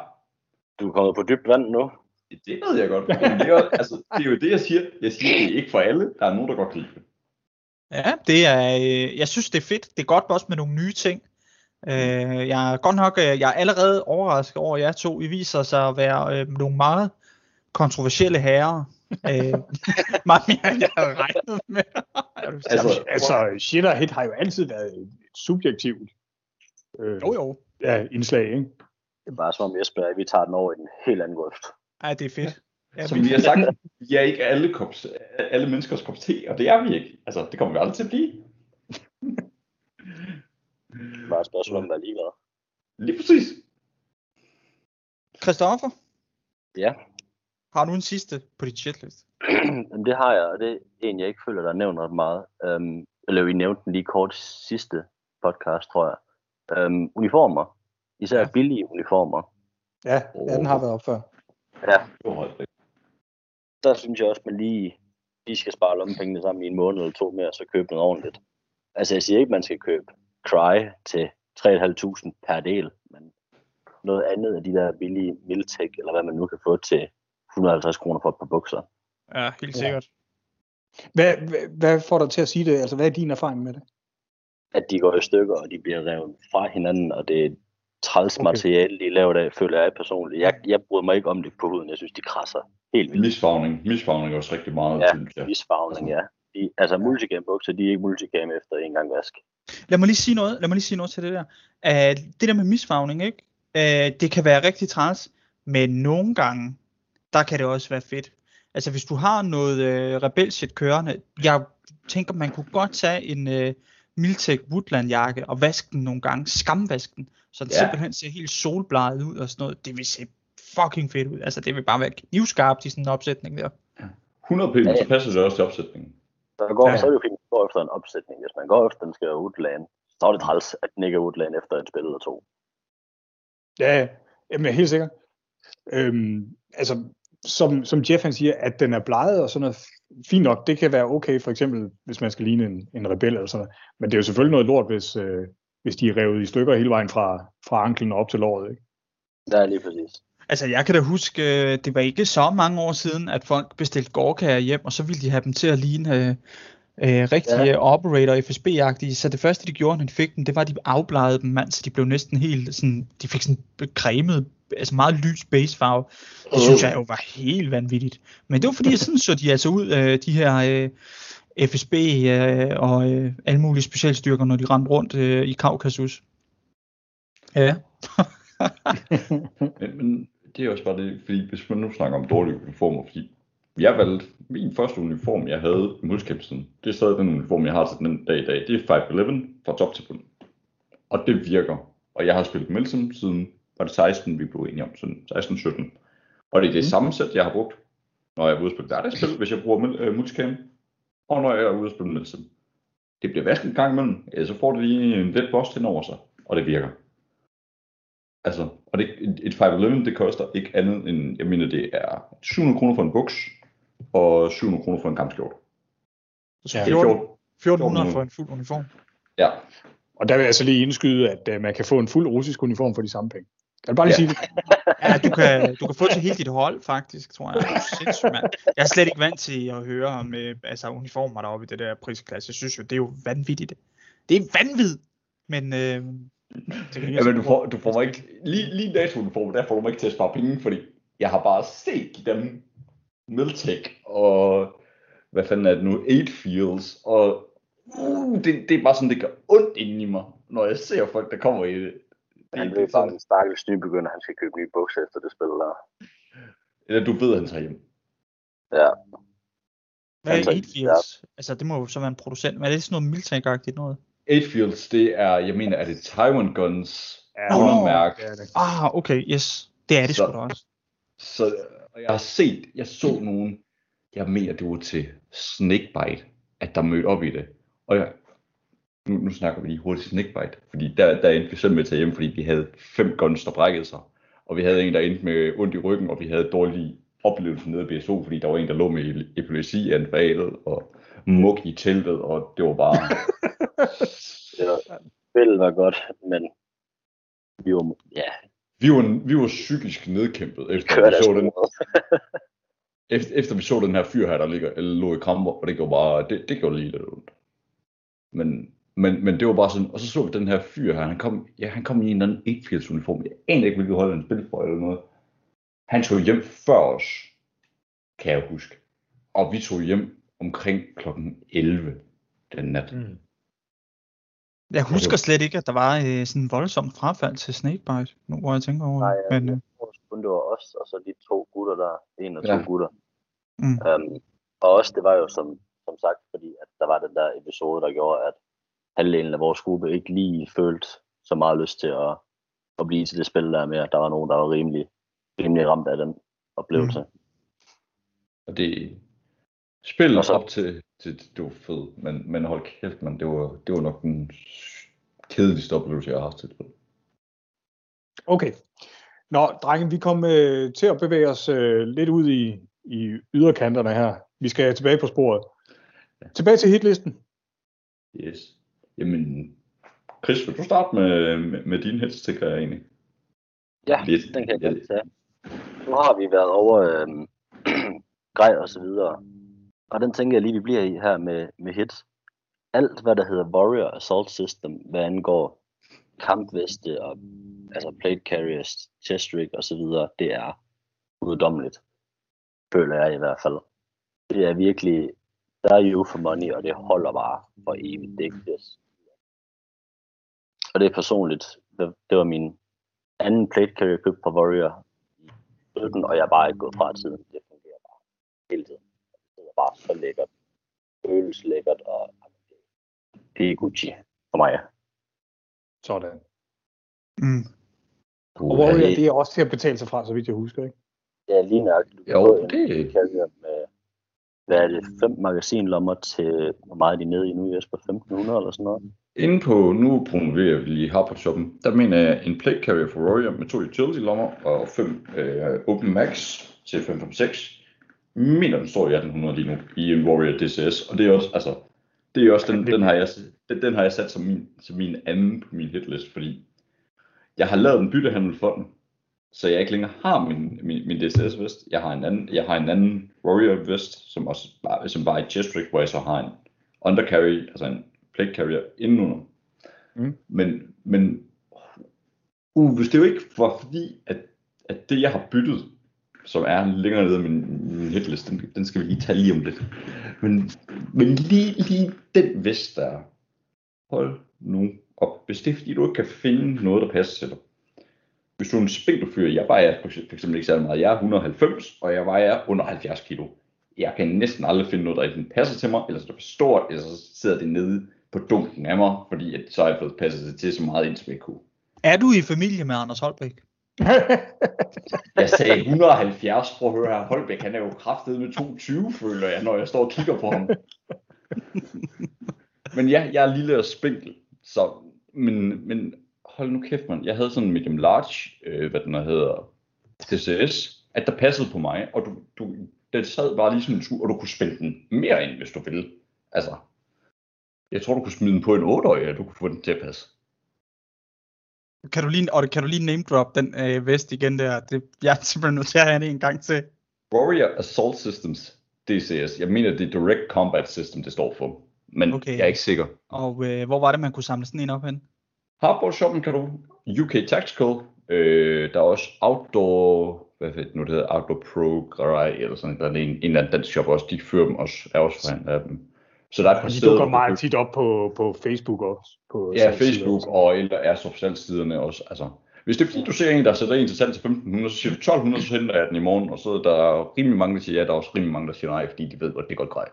Du er kommet på dybt vand nu. Det ved jeg godt. Men det, er, altså, det er jo det, jeg siger. Jeg siger, det er ikke for alle. Der er nogen, der godt kan lide det. Ja, det er, øh, jeg synes, det er fedt. Det er godt også med nogle nye ting. Øh, jeg er godt nok, øh, jeg er allerede overrasket over jer to. I viser sig at være øh, nogle meget kontroversielle herrer. øh, meget mere end jeg havde regnet med. altså, altså shit og hit har jo altid været et subjektivt øh, jo, jo. Ja, indslag, ikke? Det er bare som om Jesper, at vi tager den over i en helt anden grøft. Ja, det er fedt. Ja, Som vi har sagt, vi er ikke alle, kops, alle menneskers kop te, og det er vi ikke. Altså, det kommer vi aldrig til at blive. Bare et spørgsmål om, hvad lige var. Lige præcis. Christoffer? Ja? Har du en sidste på dit shitlist? det har jeg, og det er en, jeg ikke føler, der er nævnt ret meget. Um, eller vi nævnte den lige kort sidste podcast, tror jeg. Um, uniformer. Især ja. billige uniformer. Ja, ja, den har været op før. Ja. Der synes jeg også, man lige, lige skal spare lommepengene sammen i en måned eller to mere, så købe noget ordentligt. Altså jeg siger ikke, man skal købe Cry til 3.500 per del, men noget andet af de der billige Miltech, eller hvad man nu kan få til 150 kroner for et par bukser. Ja, helt sikkert. Ja. Hvad, hvad, hvad får dig til at sige det? Altså, hvad er din erfaring med det? At de går i stykker, og de bliver revet fra hinanden, og det er træls okay. materiale, de laver af, føler jeg personligt. Jeg, jeg bryder mig ikke om det på huden. Jeg synes, de krasser helt vildt. Misfagning. Misfagning er også rigtig meget. Ja, misfagning, ja. De, altså multicam bukser, de er ikke multicam efter en gang vask. Lad mig lige sige noget, lad mig lige sige noget til det der. Uh, det der med misfagning, ikke? Uh, det kan være rigtig træls, men nogle gange, der kan det også være fedt. Altså hvis du har noget uh, rebel shit kørende, jeg tænker, man kunne godt tage en uh, Miltech Woodland jakke og vaske den nogle gange, skamvaske den, så den ja. simpelthen ser helt solbladet ud og sådan noget. Det vil se fucking fedt ud. Altså det vil bare være knivskarpt i sådan en opsætning der. 100 p, ja, ja. så passer det også til opsætningen. Så, går, ja. så er det jo fint at gå efter en opsætning. Hvis man går efter, den skal Woodland, så er det træls, at den ikke er Woodland efter et spil eller to. Ja, jamen helt sikkert. Øhm, altså, som, som Jeff han siger, at den er bleget og sådan noget, fint nok, det kan være okay, for eksempel, hvis man skal ligne en, en rebel eller sådan noget. Men det er jo selvfølgelig noget lort, hvis, øh, hvis de er revet i stykker hele vejen fra, fra anklen op til låret, ikke? Ja, lige præcis. Altså, jeg kan da huske, øh, det var ikke så mange år siden, at folk bestilte gårdkager hjem, og så ville de have dem til at ligne øh, øh, rigtige ja. operator FSB-agtige. Så det første, de gjorde, når de fik dem, det var, at de afbladede dem, mand, så de blev næsten helt sådan, de fik sådan cremet, altså meget lys basefarve. Det synes jeg jo var helt vanvittigt. Men det var fordi, sådan så de altså ud, øh, de her øh, FSB øh, og øh, alle mulige specialstyrker, når de rendte rundt øh, i Kaukasus. Ja. men det er også bare det, fordi hvis man nu snakker om dårlige uniformer, fordi jeg valgte min første uniform, jeg havde i multikæmpelsen, det er stadig den uniform, jeg har til den dag i dag, det er 511 fra top til bund. Og det virker. Og jeg har spillet Milsim siden, var det 16, vi blev enige om, sådan 16-17. Og det er det mm. samme sæt, jeg har brugt, når jeg er ude at spille spil, hvis jeg bruger uh, multicam, og når jeg er ude at spille Milsim. Det bliver vasket en gang imellem, ja, så får det lige en let boss ind over sig, og det virker. Altså, og det, et, et 511, det koster ikke andet end, jeg mener, det er 700 kroner for en buks, og 700 kroner for en kampskjort. Så 14, 1400 for en fuld uniform. Ja. Og der vil jeg altså lige indskyde, at uh, man kan få en fuld russisk uniform for de samme penge. Jeg vil bare lige ja. sige det. ja, du kan, du kan få til hele dit hold, faktisk, tror jeg. Sindssygt, mand. Jeg er slet ikke vant til at høre om uh, altså, uniformer deroppe i det der prisklasse. Jeg synes jo, det er jo vanvittigt. Det er vanvittigt. Men øh, Ja, men du får, du får mig ikke, lige, lige NATO-uniformen, der får du mig ikke til at spare penge, fordi jeg har bare set dem Miltech og hvad fanden er det nu, 8 Fields, og uh, det, det er bare sådan, det gør ondt inden i mig, når jeg ser folk, der kommer i det. det, Han er bare, sådan, en stakkels nybegynder, han skal købe nye bukser efter det spil der. eller du ved, han tager hjem. Ja, Hvad er Altså, 8 Fields? Altså, det må jo så være en producent. Men er det sådan noget military noget? 8 Fields, det er, jeg mener, er det Taiwan Guns Ja, undermærke. det er det. Ah, okay, yes. Det er det Så- sgu da også. Så og jeg har set, jeg så nogen, jeg mener, det var til Snakebite, at der mødte op i det. Og jeg, nu, nu snakker vi lige hurtigt Snakebite, fordi der, der endte vi selv med at tage hjem, fordi vi havde fem guns, der brækkede sig. Og vi havde en, der endte med ondt i ryggen, og vi havde dårlig oplevelse nede i BSO, fordi der var en, der lå med epilepsianfaldet og muk i teltet, og det var bare... det var, spillet var godt, men vi var, ja, vi, var, vi var psykisk nedkæmpet, efter vi så den, efter, efter vi så den her fyr her, der ligger, eller lå i kramper, og det gjorde bare, det, det gjorde lige lidt ondt. Men, men, men det var bare sådan, og så så vi den her fyr her, han kom, ja, han kom i en eller anden 8 uniform, jeg aner ikke, hvilket hold han spillede for, eller noget. Han tog hjem før os, kan jeg huske. Og vi tog hjem omkring klokken 11 den nat. Mm. Jeg husker slet ikke, at der var øh, sådan en voldsom frafald til Snakebite, nu hvor jeg tænker over Nej, det. Men, øh, jeg tror kun det var os, og så de to gutter der, en og to Ja. gutter. mm, Um, og også, det var jo som, som sagt, fordi at der var den der episode, der gjorde, at halvdelen af vores gruppe ikke lige følte så meget lyst til at, at blive til det spil der mere. Der var nogen, der var rimelig, rimelig ramt af den oplevelse. Mm. Og det Og så- op til, til, det var fedt, men, men hold kæft, man, det var, det var nok den kedeligste oplevelse, jeg har haft til et spil. Okay. Nå, drenge, vi kom øh, til at bevæge os øh, lidt ud i, i yderkanterne her. Vi skal tilbage på sporet. Tilbage til hitlisten. Yes. Jamen, Chris, vil du starte med, med, med dine hits, tænker jeg egentlig? Ja, Lidt. den kan jeg Ja. godt tage. Nu har vi været over øhm, grej og så videre. Og den tænker jeg lige, vi bliver i her med, med hits. Alt, hvad der hedder Warrior Assault System, hvad angår kampveste og altså plate carriers, chest rig og så videre, det er uddommeligt. Føler jeg i hvert fald. Det er virkelig, der er you for money, og det holder bare for evigt. Det er. Og det er personligt, det, det var min anden plate carrier købt på Warrior i 17, og jeg er bare ikke gået fra tiden. Det fungerer bare hele tiden. Bare så lækkert. Føles lækkert, og det er Gucci for mig. Sådan. mm. Og Warrior, det er også til at betale sig fra, så vidt jeg husker, ikke? Ja, lige nøjagtigt. Du kan Jo, en det- carrier med, hvad er det, fem magasinlommer til, hvor meget er de nede i nu, Jesper? 1500 eller sådan noget? Inde på, nu promoverer vi lige Harper Shoppen, der mener jeg en plate carrier for Warrior med to utility lommer og fem øh, Open Max til 556. Mener den står i 1800 lige nu i en Warrior DCS, og det er også, altså, det er også den, den, har jeg, den, den har jeg sat som min, som min anden på min hitlist, fordi jeg har lavet en byttehandel for den, så jeg ikke længere har min, min, min DCS vest. Jeg har en anden, jeg har en anden Warrior vest, som også bare, som bare er chest rig, hvor jeg så har en undercarry, altså en plate carrier indenunder. Mm. Men, men uh, hvis det jo ikke var fordi, at, at det jeg har byttet, som er længere nede i min, min hitlist, den, den skal vi lige tage lige om lidt. Men, men lige, lige den vest der, hold nu op. Hvis det er fordi, du ikke kan finde noget, der passer til dig. Hvis du er en spinkelfyr, jeg vejer for eksempel ikke særlig meget, jeg er 190, og jeg vejer under 70 kilo. Jeg kan næsten aldrig finde noget, der enten passer til mig, eller så er det for stort, eller så sidder det nede på dunken af mig, fordi at, så har jeg fået passet det til så meget ind, som jeg kunne. Er du i familie med Anders Holbæk? Jeg sagde 170, prøv at høre her, Holbæk, han er jo kraftet med 220, føler jeg, når jeg står og kigger på ham. Men ja, jeg er lille og spinkel, så, men, men hold nu kæft, man. Jeg havde sådan en medium large, øh, hvad den hedder, TCS, at der passede på mig, og du, du, den sad bare lige som en tur, og du kunne spænde den mere ind, hvis du ville. Altså, jeg tror, du kunne smide den på en 8-årig, og du kunne få den til at passe. Kan du lige, og kan du lige name drop den øh, vest igen der? Det, jeg er simpelthen nødt til at have det en gang til. Warrior Assault Systems, DCS. Jeg mener, det er Direct Combat System, det står for. Men Okay. jeg er ikke sikker. Og øh, hvor var det, man kunne samle sådan en op hen? Hardball shoppen kan du. UK Tactical. Øh, der er også Outdoor, hvad ved nu det hedder, Outdoor Pro Garage, eller sådan der er en, en eller anden dansk shop også, de fører dem også, er også forhandlet af dem. Så der er et par De steder, dukker du meget tit op på, på Facebook også. På Ja, Facebook og eller er substansiderne også. Altså, hvis det er fordi, du ser en, der sætter en til salg til 1500, så siger du 1200, så henter jeg den i morgen, og så er der rimelig mange, der siger ja, der er også rimelig mange, der siger nej, fordi de ved, at det er godt grej.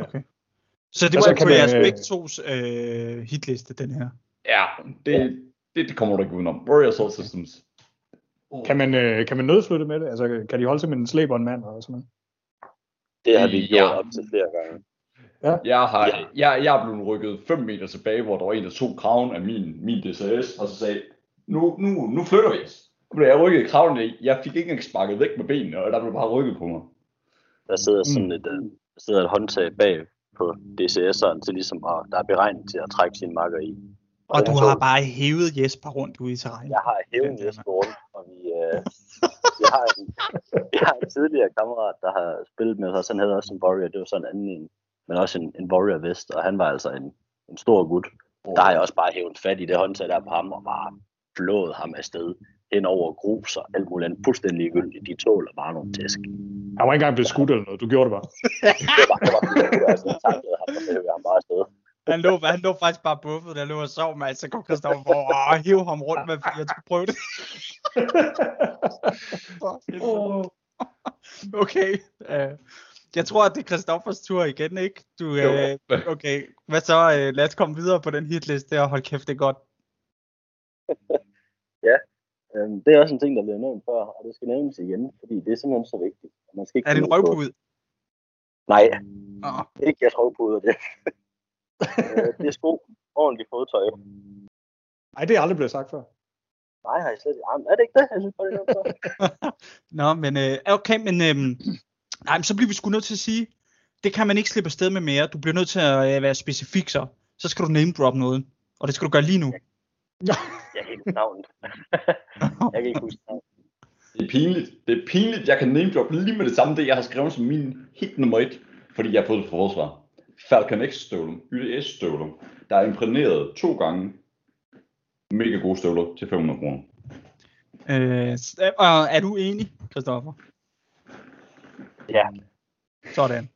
Okay. Så det var så altså på jeres øh, begge tos øh, hitliste, den her. Ja, det, det, det kommer du ikke udenom. Warrior Assault Systems. Kan man, øh, kan man nødflytte med det? Altså, kan de holde sig med en slæber en mand og sådan noget? Det har vi gjort Ja. op til flere gange. Jeg, har, Ja. jeg, jeg er blevet rykket 5 meter tilbage, hvor der var en, der tog kraven af min, min DCS, og så sagde, nu, nu, nu flytter vi os. Nu blev jeg rykket i kraven af. Jeg fik ikke engang sparket væk med benene, og der blev bare rykket på mig. Der sidder sådan Mm. et, øh, der sidder et håndtag bag på DCS'eren til ligesom at, der er beregnet til at trække sine makker i. Og den du så- har bare hævet Jesper rundt ude i terrænet. Jeg har hævet Jesper rundt, og vi, øh, vi, har en, vi har en tidligere kammerat, der har spillet med os. Han havde også en Warrior, det var sådan en anden en, men også en, en Warrior vest, og han var altså en, en stor gut. Der har jeg også bare hævet fat i det håndtag der på ham, og bare flået ham afsted hen over grus og alt muligt andet. Fuldstændig ligegyldigt. De tåler bare nogle tæsk. Han var ikke engang blevet skudt eller noget. Du gjorde det bare. Det var, det var, det var takkede ham, og ham bare afsted. Han lå, han lå faktisk bare buffet, der lå og sov, men så kom Christoffer for og hive ham rundt med, fordi jeg skulle prøve det. okay. Uh, jeg tror, at det er Christoffers tur igen, ikke? Du, uh, okay, hvad så? Uh, lad os komme videre på den hitliste, og hold kæft, det er godt. Øhm, det er også en ting, der bliver nævnt før, og det skal nævnes igen, fordi det er simpelthen så vigtigt. Man skal ikke Er det en røvpude? Nej, Åh, ikke jeg røvpuder det. Øh, det er sko, ordentligt fodtøj. Nej, det er aldrig blevet sagt før. Nej, har jeg slet ikke. Jamen, Er det ikke det? Jeg synes bare, det er. Nå, men øh, okay, men øhm, nej, men så bliver vi sgu nødt til at sige, det kan man ikke slippe afsted med mere. Du bliver nødt til at øh, være specifik så. Så skal du name drop noget, og det skal du gøre lige nu. Jeg kan ikke huske navnet. jeg kan ikke huske navnet. Det er pinligt. Det er pinligt, jeg kan name drop lige med det samme, det jeg har skrevet som min hit nummer et, fordi jeg har fået det fra forsvar. Falcon X støvlen, YDS støvlen, der er imprægneret to gange. Mega gode støvler til 500 kroner. Øh, øh, og er du enig, Christoffer? Ja, Sådan.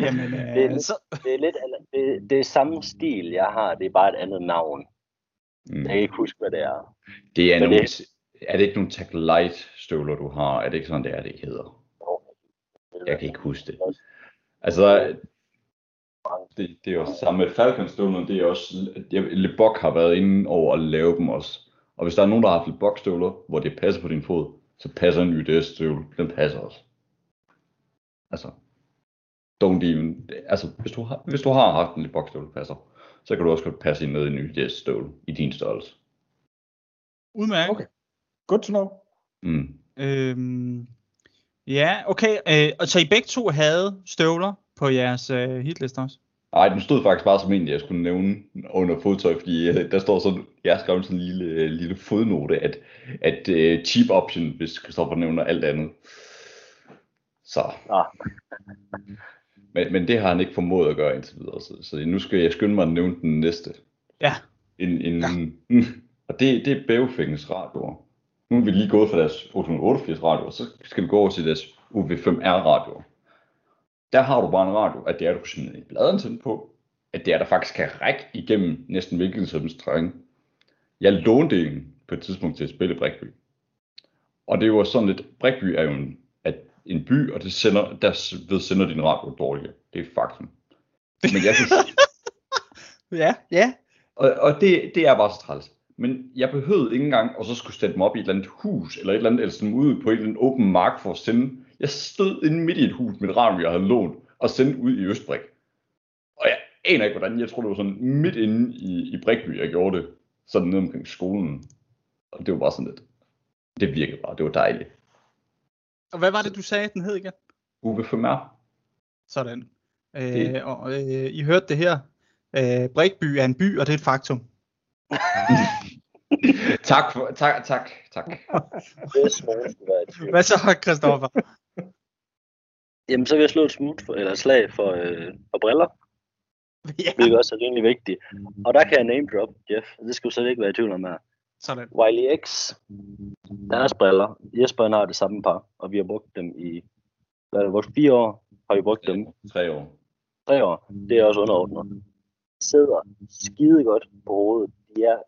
Jamen, Det er øh, lidt- så, det er lidt det, det er samme stil, jeg har. Det er bare et andet navn. Mm. Jeg kan ikke huske, hvad det er. Det er, Men nogle, det- er det ikke nogle Tech Light støvler, du har? Er det ikke sådan, det er, det hedder? Jeg kan ikke huske det. Altså, det, det er jo samme med Falcon støvlerne, det er også, Lebok har været inde over at lave dem også. Og hvis der er nogen, der har haft Lebok støvler, hvor det passer på din fod, så passer en YDS støvle, den passer også. Altså, don't even, altså hvis du har, hvis du har haft en Lebok støvle, der passer, så kan du også godt passe ind ned i en YDS støvle i din størrelse. udmærket. Okay. Good to know. Mm. Øhm, ja, okay. Øh, og så I begge to havde støvler på jeres øh, hitliste også? Ej, den stod faktisk bare som en, jeg skulle nævne under fodtøj, fordi øh, der står sådan, jeg har skrevet sådan en lille, øh, lille fodnote, at, at uh, cheap option, hvis Christoffer nævner alt andet. Så. Ah. Men, men det har han ikke formået at gøre indtil videre, så, så nu skal jeg skynde mig at nævne den næste. Ja. En, en, ja. Og det, det er Bævefingens radioer. Nu er vi lige gået fra deres 888 radioer, så skal vi gå over til deres UV5R radioer. Der har du bare en radio, at det er, du kan smide en bladantenne på, at det er, der faktisk kan række igennem næsten hvilken som helst terræn. Jeg lånte en på et tidspunkt til at spille Brikby. Og det var sådan lidt, Brikby er jo en, en by, og det sender, der ved sender din radio dårligere. Det er faktum. Men jeg synes, Ja, ja. og, og det, det er bare så træls. Men jeg behøvede ikke engang at så skulle sætte dem op i et eller andet hus, eller et eller andet, eller sådan ude på et eller andet åben mark for at sende. Jeg stod inde midt i et hus med et radio, jeg havde lånt, og sendte ud i Østbrik. Og jeg aner ikke hvordan, jeg tror det var sådan midt inde i, i Brikby, jeg gjorde det. Sådan nede omkring skolen. Og det var bare sådan lidt. Det virkede bare, det var dejligt. Og hvad var det, du sagde, den hed igen? UV5R. Sådan. Øh, Det- og øh, I hørte det her. Øh, Brikby er en by, og det er et faktum. Tak, for, tak, tak, tak. Skulle. Hvad så, Christoffer? Jamen, så vil jeg slå et smut for, eller slag for, øh, for briller, ja, hvilket også er rimelig vigtigt. Og der kan jeg name drop, Jeff. Det skal du slet ikke være i tvivl om her. Sådan. Wiley X, deres briller. Jesper han har det samme par, og vi har brugt dem i, hvad er det, vores fire år har vi brugt dem. Tre år. tre år, det er også underordnet. De sidder skide godt på hovedet. De, er,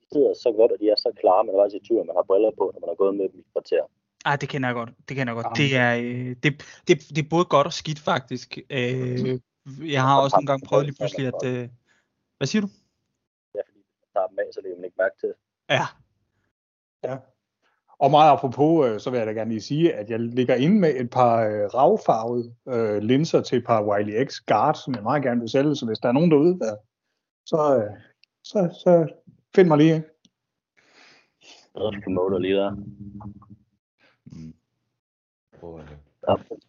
de sidder så godt, og de er så klare, man er faktisk i tvivl, man har briller på, når man har gået med dem i kvarter. Ej, det kender jeg godt. Det kender jeg godt. Det er, øh, det, det, det er både godt og skidt, faktisk. Øh, jeg har også nogle gange prøvet lige pludselig, at... Øh, hvad siger du? Ja, fordi man tager dem af, så det man ikke mærke til. Ja, Ja. Og meget apropos, øh, så vil jeg da gerne lige sige, at jeg ligger inde med et par øh, ravfarvede øh, linser til et par Wiley X Guard, som jeg meget gerne vil sælge, så hvis der er nogen derude, der, så, øh, så, så find mig lige. Noget promoter lige der.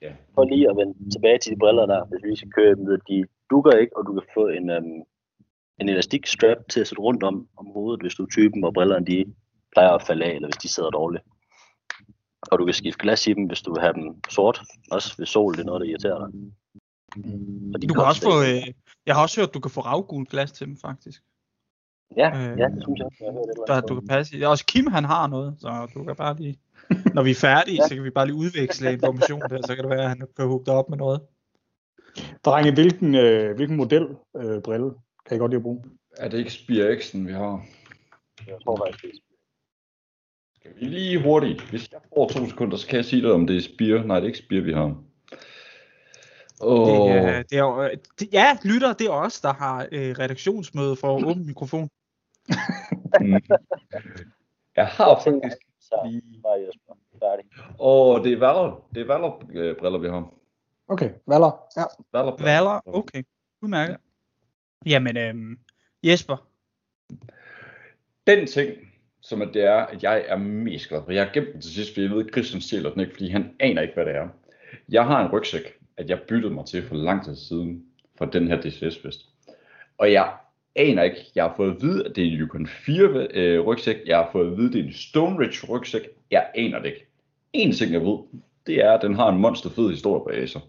Ja. For lige at vende tilbage til de briller der, hvis vi skal køre dem videre, de dukker ikke, og du kan få en, øhm, en elastik strap til at sætte rundt om, om hovedet, hvis du er typen, hvor brillerne de plejer at falde af, eller hvis de sidder dårligt. Og du kan skifte glas i dem, hvis du vil have dem sort, også ved sol, det er noget, der irriterer dig. Og de du kan også få... Øh, jeg har også hørt, at du kan få ravgul glas til dem, faktisk. Ja, øh, ja, det synes jeg også, jeg Der, du kan passe i. Også Kim, han har noget, så du kan bare lige... Når vi er færdige, Ja. så kan vi bare lige udveksle information der, så kan det være, at han kan hugge dig op med noget. Drenge, hvilken, øh, hvilken model øh, brille kan I godt lide at bruge? Er det ikke Spear X'en, vi har? Jeg tror faktisk, det er Skal vi lige hurtigt? Hvis jeg får to sekunder, så kan jeg sige dig, om det er Spear. Nej, det er ikke Spear, vi har. Åh, Det, er, det er, øh, det, ja, lytter, det er os, der har øh, redaktionsmøde for åbne mikrofon. mm. Jeg har faktisk Så lige... Åh, det er Valor. Det er Valor-briller, vi har. Okay, Valler. Ja. Valor. Valer, okay. Udmærket. Jamen, øhm, Jesper, Den ting, som at det er, at jeg er mest glad for. Jeg har gemt den til sidst, fordi jeg ved, at Christian stjæler den ikke, fordi han aner ikke, hvad det er. Jeg har en rygsæk, at jeg byttede mig til for lang tid siden for den her DCS-fest. Og jeg aner ikke, jeg har fået at vide, at det er en Yukon 4 øh, rygsæk. Jeg har fået at vide, at det er en Stone Ridge rygsæk. Jeg aner det ikke. En ting, jeg ved, det er, at den har en monster fed historie bag sig.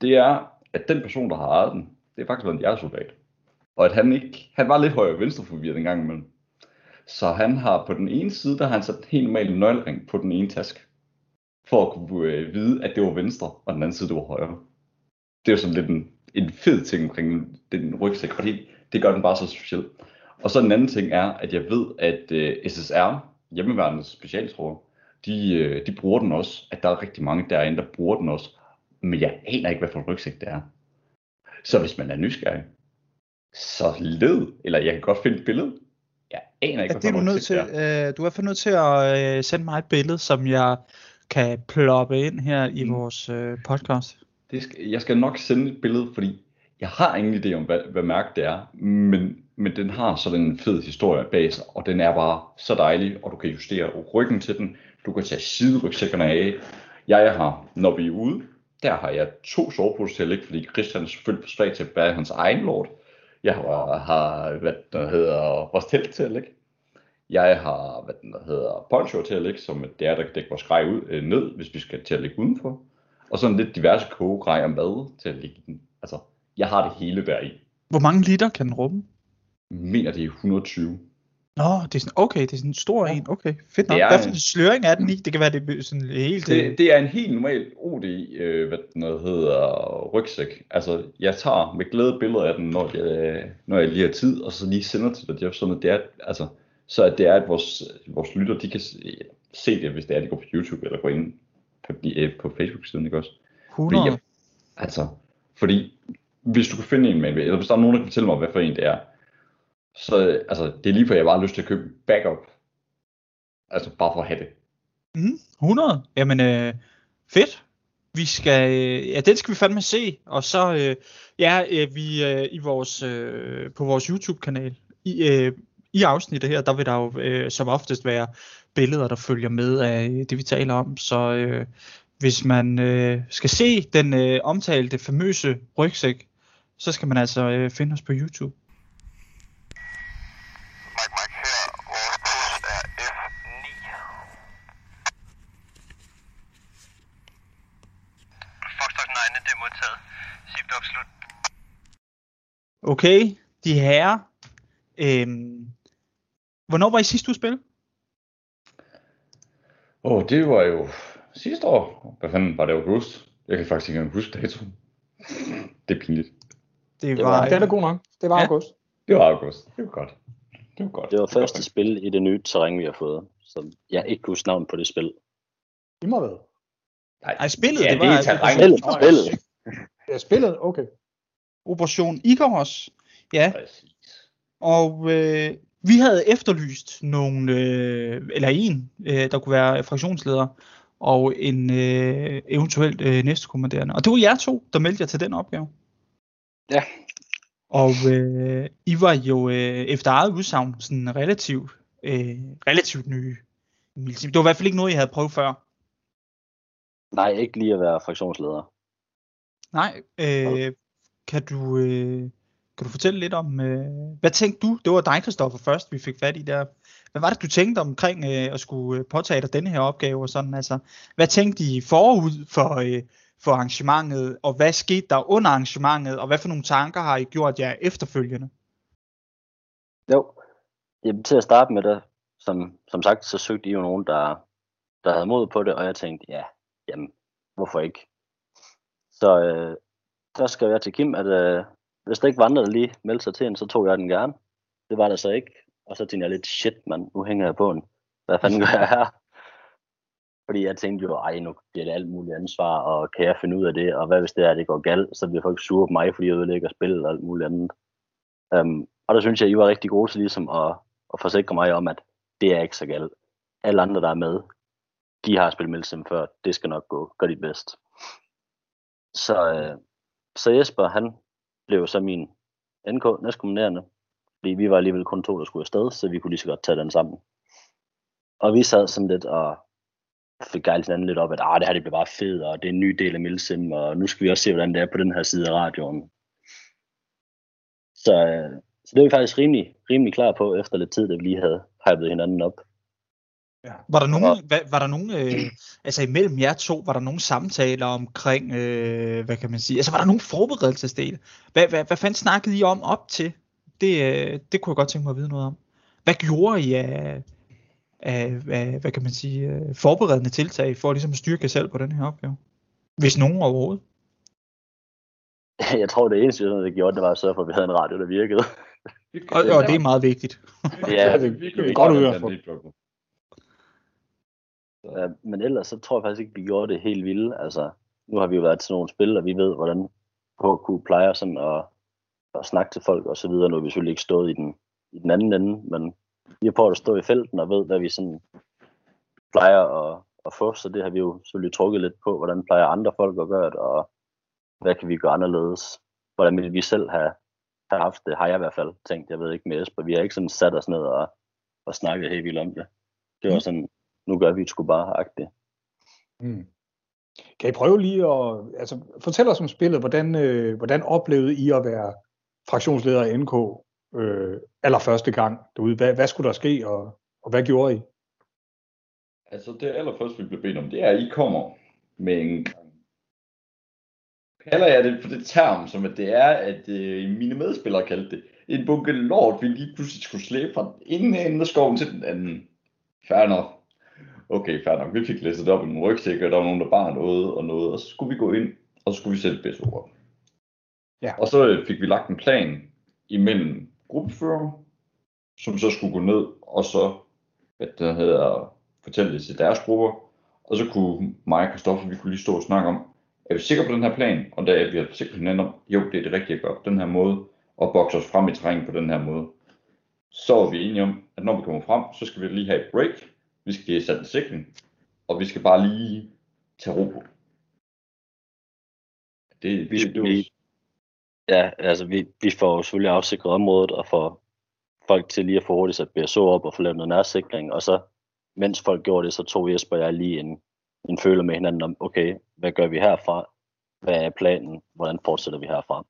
Det er, at den person, der har ejet den, det er faktisk været en hjertesoldat. Og at han ikke, han var lidt højre venstre forvirret en gang imellem. Så han har på den ene side, der har han sat en helt normal nøglering på den ene taske. For at kunne øh, vide, at det var venstre, og den anden side, det var højre. Det er jo sådan lidt en, en fed ting omkring den rygsæk, fordi det, det gør den bare så speciel. Og så den anden ting er, at jeg ved, at øh, SSR, hjemmeværende specialtråder, de, øh, de bruger den også. At der er rigtig mange derinde, der bruger den også. Men jeg aner ikke, hvad for en rygsæk det er. Så hvis man er nysgerrig, så led, eller jeg kan godt finde et billede. Jeg aner ikke, Ja, det er for du nødt til. er. Øh, du er fald nødt til at øh, sende mig et billede, som jeg kan ploppe ind her i Mm. vores øh, podcast. Det skal, jeg skal nok sende et billede, fordi jeg har ingen idé om, hvad, hvad mærke det er, men, men den har sådan en fed historie bag sig, og den er bare så dejlig, og du kan justere ryggen til den, du kan tage siderygsækkerne af. Jeg har, når vi er ude, der har jeg to soveposer til at ligge, fordi Christian er selvfølgelig for svag til at bære hans egen lort. Jeg har, har hvad der hedder, vores telt til at ligge. Jeg har, hvad den der hedder, poncho til at ligge, som det er, der kan dække vores grej ud, øh, ned, hvis vi skal til at ligge udenfor. Og sådan lidt diverse kogegrej og mad til at ligge i den. Altså, jeg har det hele der i. Hvor mange liter kan den rumme? Mener det er 120. Nå, det er sådan, okay, det er sådan en stor en. Okay, fedt nok. Det er Hvad for en- sløring er den i? Det kan være, det er sådan helt... øh, Det, det er en helt normal OD, øh, hvad den hedder, rygsæk. Altså, jeg tager med glæde billeder af den, når jeg, når jeg lige har tid, og så lige sender til dig, sådan at det er, altså, så at det er, at vores, vores lytter, de kan se, se det, hvis det er, de går på YouTube, eller går ind på, øh, på Facebook-siden, ikke også? 100. Fordi, jeg, altså, fordi hvis du kan finde en med, eller hvis der er nogen, der kan fortælle mig, hvad for en det er, så altså, det er lige for, jeg bare har lyst til at købe backup. Altså bare for at have det. Mm, 100. Jamen, øh, fedt. Vi skal, øh, ja, den skal vi fandme se. Og så, øh, ja, øh, vi øh, i vores, øh, på vores YouTube-kanal, i, øh, i afsnittet her, der vil der jo øh, som oftest være billeder, der følger med af øh, det, vi taler om. Så øh, hvis man øh, skal se den øh, omtalte famøse rygsæk, så skal man altså øh, finde os på YouTube. Mike Mike her. Vores kurs er F9. Foxtrot 9, det er modtaget. Zipdog slut. Okay, de herrer. Øhm, hvornår var I sidst at spille? Åh, oh, det var jo sidste år. Hvad fanden var det august? Jeg kan faktisk ikke engang huske datoen. Det er pinligt. Det, Det var, var- Ja, den er god nok. Det var Ja. august. Det var august. Det var godt. Det var godt. Det var godt. første spil i det nye terræn, vi har fået. Så jeg ikke kunne huske navn på det spil. I må være. Ej, spillet, ja, det det var er terræn. Spillet, spillet. Ja, spillet, okay. Operation Icarus. Ja, Præcis. og øh, vi havde efterlyst nogle, øh, eller en, øh, der kunne være fraktionsleder, og en øh, eventuelt øh, næstekommanderende. Og det var jer to, der meldte jer til den opgave. Ja. Og øh, I var jo øh, efter eget udsagn sådan relativt, øh, relativt nye. Det var i hvert fald ikke noget, I havde prøvet før. Nej, ikke lige at være fraktionsleder. Nej, øh, kan du øh, kan du fortælle lidt om, øh, hvad tænkte du? Det var dig, Kristoffer, først vi fik fat i der. Hvad var det, du tænkte omkring øh, at skulle øh, påtage dig denne her opgave? Og sådan, altså, hvad tænkte I forud for, øh, for arrangementet, og hvad skete der under arrangementet, og hvad for nogle tanker har I gjort jer efterfølgende? Jo, Jamen, til at starte med det, som, som sagt, så søgte I jo nogen, der, der havde mod på det, og jeg tænkte, ja, jamen, hvorfor ikke? Så øh, der skrev jeg til Kim, at øh, hvis der ikke var andre, der lige meldte sig til en, så tog jeg den gerne. Det var der så ikke. Og så tænkte jeg lidt, shit mand, nu hænger jeg på en. Hvad fanden gør jeg her? Fordi jeg tænkte jo, ej, nu bliver det alt muligt ansvar, og kan jeg finde ud af det, og hvad hvis det er, at det går galt, så bliver folk sure på mig, fordi jeg ødelægger spillet og alt muligt andet. Um, og der synes jeg, I var rigtig gode til ligesom at, at forsikre mig om, at det er ikke så galt. Alle andre, der er med, de har spillet Milsim før, det skal nok gå, gør de bedst. Så, øh, så Jesper, han blev så min NK næstkommunerende, fordi vi var alligevel kun to, der skulle afsted, så vi kunne lige så godt tage den sammen. Og vi sad sådan lidt og fik gejlet hinanden lidt op, at ah, det her det bliver bare fedt, og det er en ny del af Milsim, og nu skal vi også se, hvordan det er på den her side af radioen. Så, øh, så det var vi faktisk rimelig, rimelig klar på, efter lidt tid, da vi lige havde hypet hinanden op. Var der nogen, var, var der nogen øh, altså imellem jer to, var der nogen samtaler omkring, øh, hvad kan man sige, altså var der nogen forberedelsesdel? Hvad, hvad, hvad fanden snakkede I om op til? Det, øh, det kunne jeg godt tænke mig at vide noget om. Hvad gjorde I af, af, af hvad kan man sige, øh, forberedende tiltag for ligesom at styrke jer selv på den her opgave? Hvis nogen overhovedet. Jeg tror, det eneste, der gjorde, det var at sørge for, at vi havde en radio, der virkede. Og, og det er meget vigtigt. Ja, det, Vi det er godt ud for. Ja, men ellers så tror jeg faktisk ikke, vi gjorde det helt vildt. Altså, nu har vi jo været til nogle spil, og vi ved, hvordan HQ plejer sådan at, at snakke til folk og så videre. Nu har vi selvfølgelig ikke stået i den, i den anden ende, men vi har prøvet at stå i felten og ved, hvad vi sådan plejer at, at få, så det har vi jo selvfølgelig trukket lidt på, hvordan plejer andre folk at gøre det, og hvad kan vi gøre anderledes? Hvordan vil vi selv have, have haft det, har jeg i hvert fald tænkt. Jeg ved ikke med Esper, vi har ikke sådan sat os ned og, og snakket helt vildt om det. Det var Mm. sådan, nu gør vi det sgu bare agtigt. Mm. Kan I prøve lige at altså, fortælle os om spillet, hvordan, øh, hvordan oplevede I at være fraktionsleder i NK øh, allerførste gang derude? Hvad, hvad skulle der ske, og, og hvad gjorde I? Altså det allerførste, vi blev bedt om, det er, at I kommer med en kalder jeg det for det term, som at det er, at øh, mine medspillere kaldte det. En bunke lort, vi lige pludselig skulle slæbe fra den ene ende af skoven til den anden. Fair nok. Okay, fair nok. Vi fik læsset op i nogle rygsækker, der var nogen, der bar noget og noget, og så skulle vi gå ind, og så skulle vi sætte BSO op. Ja. Og så øh, fik vi lagt en plan imellem gruppefører, som så skulle gå ned, og så, hvad det hedder, fortælle det til deres grupper, og så kunne mig og Kristoffer, vi kunne lige stå og snakke om, er vi sikre på den her plan? Og da vi har sikret hinanden om, jo, det er det rigtige at gøre på den her måde, og bokse os frem i terræn på den her måde. Så er vi enige om, at når vi kommer frem, så skal vi lige have et break, vi skal sætte en sikring, og vi skal bare lige tage ro på. Det, Vi, det, vi, ja, altså vi, vi får jo selvfølgelig afsikret området og får folk til lige at få hurtigt sat BSO op og få lavet noget nærsikring, og så mens folk gjorde det, så tog Jesper og jeg lige en, en føler med hinanden om, okay, hvad gør vi herfra? Hvad er planen? Hvordan fortsætter vi herfra?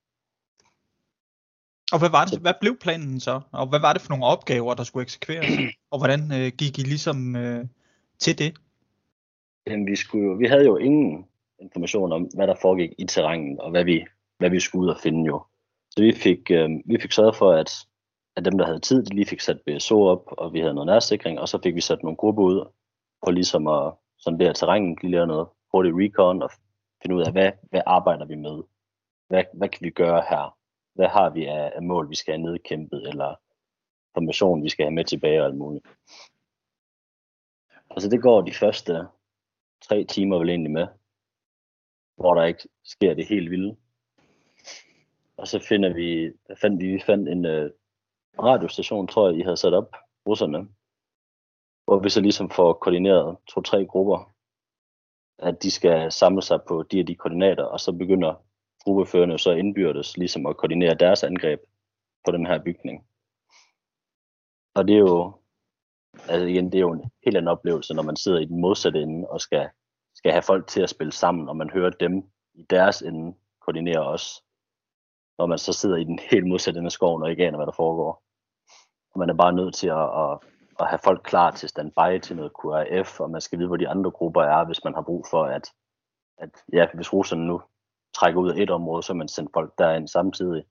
Og hvad, var det, hvad blev planen så? Og hvad var det for nogle opgaver, der skulle eksekveres? Og hvordan øh, gik I ligesom øh, til det? Jamen, vi, skulle jo, vi havde jo ingen information om, hvad der foregik i terrænet, og hvad vi, hvad vi skulle ud og finde jo. Så vi fik, øh, vi fik sørget for, at, at dem, der havde tid, de lige fik sat BSO op, og vi havde noget nærsikring, og så fik vi sat nogle grupper ud, for ligesom at sondere terrænet, lige lave noget hurtigt recon, og finde ud af, hvad, hvad arbejder vi med? Hvad, hvad kan vi gøre her? Hvad har vi af, af mål, vi skal have nedkæmpet, eller formation, vi skal have med tilbage og alt muligt. Altså det går de første tre timer vel egentlig med, hvor der ikke sker det helt vilde. Og så finder vi, fandt vi, vi fandt en øh, radiostation, tror jeg, I havde sat op, russerne, hvor vi så ligesom får koordineret to-tre grupper, at de skal samle sig på de og de koordinater, og så begynder gruppeførende så indbyrdes ligesom at koordinere deres angreb på den her bygning. Og det er jo, altså igen, det er jo en helt anden oplevelse, når man sidder i den modsatte ende og skal, skal have folk til at spille sammen, og man hører dem i deres ende koordinere os. Når man så sidder i den helt modsatte ende af skoven og ikke aner, hvad der foregår. Og man er bare nødt til at, at, at have folk klar til standby til noget QRF, og man skal vide, hvor de andre grupper er, hvis man har brug for, at, at ja, hvis russerne nu trækker ud af et område, så man sender folk derind samtidig.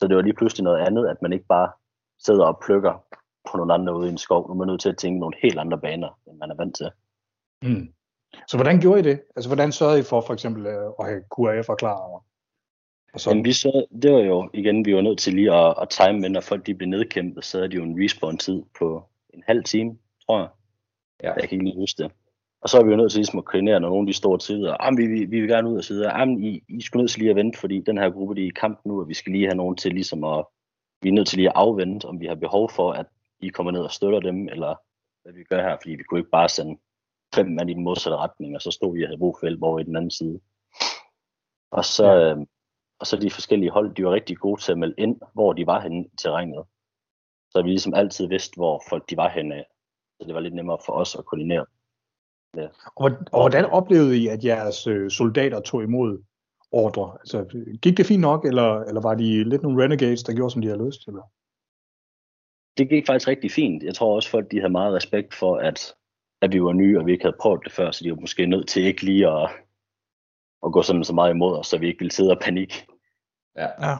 Så det var lige pludselig noget andet, at man ikke bare sidder og plukker på nogle andre ude i en skov. Nu er man nødt til at tænke nogle helt andre baner, end man er vant til. Mm. Så hvordan gjorde I det? Altså hvordan sørgede I for for eksempel øh, at have QRF klar over? Og sådan. Men vi så, det var jo igen, vi var nødt til lige at, at time, men når folk de blev nedkæmpet, så er det jo en respawn-tid på en halv time, tror jeg. Ja. Jeg kan ikke lige huske det. Og så er vi jo nødt til ligesom at koordinere, når nogen de står og ah, vi, vi, vi vil gerne ud og sidde, ah, I, I skulle nødt til lige at vente, fordi den her gruppe de er i kamp nu, og vi skal lige have nogen til ligesom at, vi er nødt til lige at afvente, om vi har behov for, at I kommer ned og støtter dem, eller hvad vi gør her, fordi vi kunne ikke bare sende fem mand i den modsatte retning, og så stod vi og havde brug for hjælp over i den anden side. Og så, Ja. ja. øh, og så de forskellige hold, de var rigtig gode til at melde ind, hvor de var henne i terrænet. Så vi ligesom altid vidste, hvor folk de var henne. Så det var lidt nemmere for os at koordinere. Og, hvor- og hvordan oplevede I, at jeres øh, soldater tog imod ordre? Altså, gik det fint nok, eller, eller var de lidt nogle renegades, der gjorde, som de havde lyst? Eller? Det gik faktisk rigtig fint. Jeg tror også, folk de havde meget respekt for, at, at vi var nye, og vi ikke havde prøvet det før, så de var måske nødt til ikke lige at, at gå sådan så meget imod os, så vi ikke ville sidde og panik. Ja. Ja.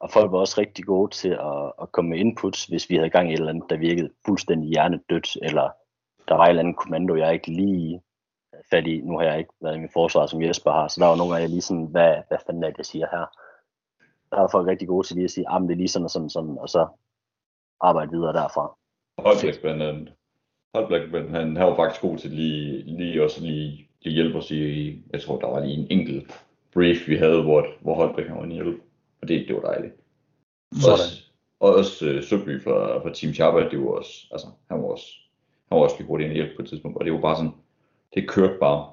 Og folk var også rigtig gode til at, at komme med inputs, hvis vi havde gang i et eller andet, der virkede fuldstændig hjernedødt, eller der var en eller anden kommando, jeg ikke lige fat i. Nu har jeg ikke været i min forsvar, som Jesper har, så der var nogle gange, jeg lige sådan, hvad, hvad fanden er det, jeg siger her? Der var folk rigtig gode til lige at sige, ah, det er lige sådan og sådan, sådan, og så arbejde videre derfra. Blandt andet. Holbæk, han, han var faktisk god til lige, lige også lige, lige hjælpe os i, jeg tror, der var lige en enkelt brief, vi havde, hvor, hvor han var en hjælp. Og det, det var dejligt. Sådan. Også, og også øh, Søby fra, fra Team Sharpa, det var også, altså, han var også, han var også lige hurtigt en hjælp på et tidspunkt, og det var bare sådan, det kørte bare.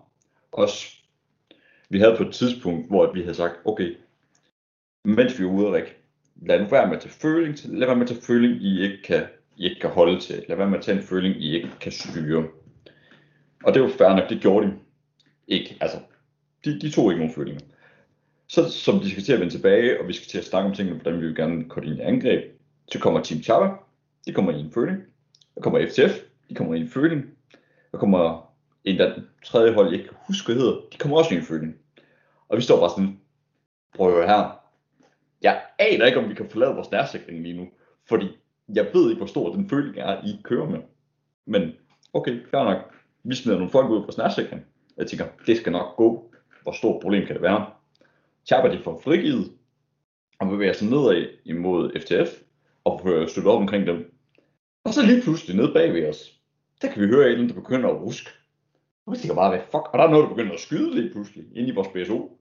Også, vi havde på et tidspunkt, hvor vi havde sagt, okay, mens vi er ude Rik, lad nu være med at tage føling, til, lad være med at tage føling, I ikke kan, I ikke kan holde til. Lad være med at tage en føling, I ikke kan styre. Og det var fair nok, det gjorde de ikke. Altså, de, de tog ikke nogen følinger. Så som de skal til at vende tilbage, og vi skal til at snakke om tingene, hvordan vi vil gerne koordinere angreb, så kommer Team Chapa, de kommer i en føling. Der kommer FTF, de kommer i en føling. Der kommer en der tredje hold, jeg ikke kan huske, hedder, de kommer også i en føling. Og vi står bare sådan, prøv at høre her. Jeg aner ikke, om vi kan forlade vores nærsikring lige nu, fordi jeg ved ikke, hvor stor den føling er, I kører med. Men okay, fair nok. Vi smider nogle folk ud på vores nærsikring. Jeg tænker, det skal nok gå. Hvor stort problem kan det være? Chapa de får frigivet, og bevæger sig nedad imod FTF, og forsøger at støtte op omkring dem. Og så lige pludselig nede bag ved os, der kan vi høre et der begynder at ruske. Og vi tænker bare, hvad fuck? Og der er noget, der begynder at skyde lige pludselig, ind i vores BSO.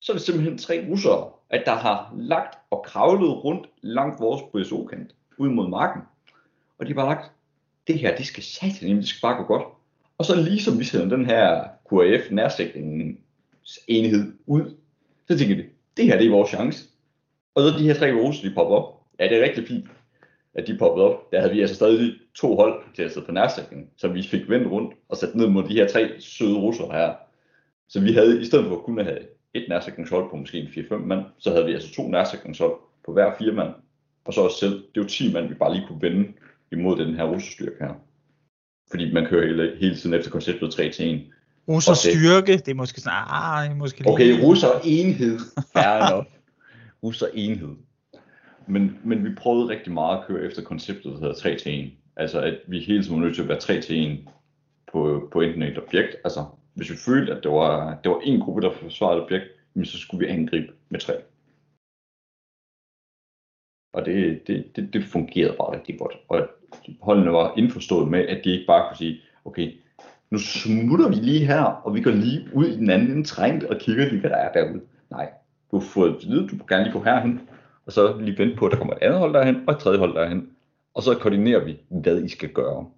Så er det simpelthen tre russere, at der har lagt og kravlet rundt langt vores BSO-kant, ud mod marken. Og de har bare lagt, det her, det skal satan, det skal bare gå godt. Og så ligesom vi sender den her QAF nærsikringens enhed ud, så tænker vi, det her det er vores chance. Og så de her tre russer, de popper op. Ja, det er rigtig fint, at de poppede op. Der havde vi altså stadig to hold til at sidde på nærsikring, så vi fik vendt rundt og sat ned mod de her tre søde russer her. Så vi havde, i stedet for kun at have et nærsikringshold på måske en 4-5 mand, så havde vi altså to nærsikringshold på hver fire mand. Og så os selv. Det var 10 mand, vi bare lige kunne vende imod den her russerstyrke her. Fordi man kører hele, hele tiden efter konceptet 3 til 1. Russer styrke, det er måske sådan, ah, det er måske lige... Okay, russer enhed. Fair nok. russer enhed. Men, men vi prøvede rigtig meget at køre efter konceptet, der hedder 3 til 1. Altså at vi hele tiden var nødt til at være 3 til 1 på, på enten et objekt. Altså hvis vi følte, at det var, det var en gruppe, der forsvarede et objekt, jamen, så skulle vi angribe med tre. Og det, det, det, det fungerede bare rigtig godt. Og holdene var indforstået med, at de ikke bare kunne sige, okay, nu smutter vi lige her, og vi går lige ud i den anden ende trængt og kigger lige, hvad der er derude. Nej, du har fået at vide, du kan gerne lige gå herhen, og så lige vente på, at der kommer et andet hold derhen, og et tredje hold derhen. Og så koordinerer vi, hvad I skal gøre.